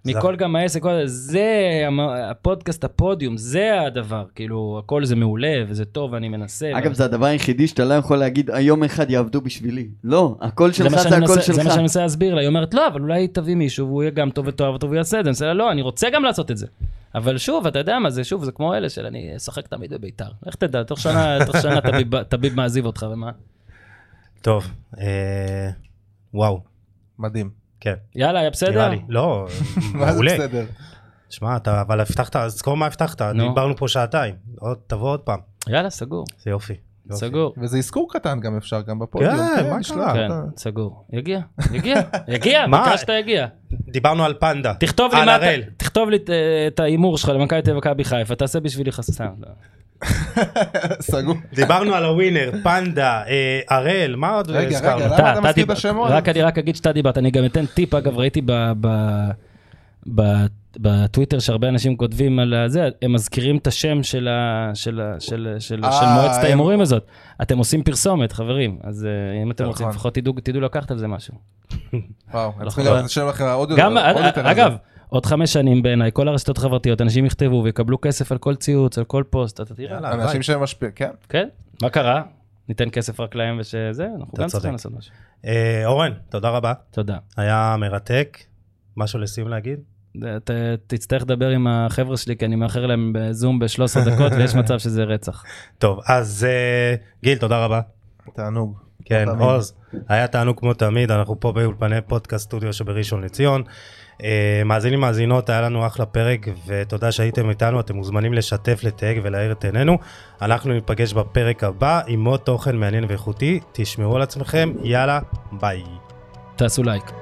מכל גם העסק, זה הפודקאסט, הפודיום, זה הדבר, כאילו, הכל זה מעולה וזה טוב ואני מנסה. אגב, זה הדבר היחידי שאתה לא יכול להגיד, היום אחד יעבדו בשבילי. לא, זה שלך זה הקול מנסה- זה מה שלך. שאני מנסה להסביר לה, היא אומרת לא, אבל אולי תביא מישהו והוא יהיה גם טוב ותואר וטוב ויעשה את זה, אני מנסה לה, לא, אני רוצה גם לעשות את זה. אבל שוב, אתה יודע מה זה, שוב, זה כמו אלה של אני אשחק תמיד בביתר. איך תדע, תוך שנה, תוך שנה טביב מעזיב אותך ומה? טוב, אה, וואו, מדהים. כן, יאללה, היה בסדר? נראה לי. לא, מה זה מעולה. בסדר? שמע, אתה אבל הבטחת, אז זכור מה הבטחת, נו. דיברנו פה שעתיים. עוד, תבוא עוד פעם. יאללה, סגור, זה יופי. סגור. וזה אזכור קטן גם אפשר, גם בפודיום. כן, מה נשלח, קרה? כן, סגור. יגיע, יגיע, יגיע, מה? ביקשת יגיע. דיברנו על פנדה. תכתוב לי מה לי את- ההימור שלך למכבי תל אביב חיפה, תעשה בשבילי חסם. סגור. דיברנו על הווינר, פנדה, אה, הראל, מה עוד רגע, הזכרנו? רגע, למה אתה, מזכיר את השמות? רק אני רק אגיד שאתה דיברת, אני גם אתן טיפ, אגב, ראיתי ב- ב- ב- בטוויטר שהרבה אנשים כותבים על זה, הם מזכירים את השם של ה- של ה- של- של- אה, של מועצת ההימורים הזאת. אתם עושים פרסומת, חברים, אז אה, אם אתם רוצים, נכון. לפחות תדעו- לקחת על זה משהו. וואו, אני צריך לשלם לכם עוד יותר. אגב, עוד חמש שנים בעיניי, כל הרשתות החברתיות, אנשים יכתבו ויקבלו כסף על כל ציוץ, על כל פוסט, אתה תראה. יאללה. אנשים שמשפיעים, כן. כן, מה קרה? ניתן כסף רק להם ושזה, אנחנו גם. צריכים לעשות משהו. אה, אורן, תודה רבה. תודה. היה מרתק. משהו לסיום להגיד? ת- תצטרך לדבר עם החבר'ה שלי, כי אני מאחר להם בזום ב-13 דקות, ויש מצב שזה רצח. טוב, אז אה, גיל, תודה רבה. תענוג. כן. עוז, היה תענוג כמו תמיד, אנחנו פה באולפני פודקאסט סטודיו שבראשון לציון. אה, מאזינים מאזינות, היה לנו אחלה פרק, ותודה שהייתם איתנו, אתם מוזמנים לשתף, לתייג ולהאיר את עינינו. אנחנו ניפגש בפרק הבא עם עוד תוכן מעניין ואיכותי, תשמרו על עצמכם, יאללה, ביי. תעשו לייק.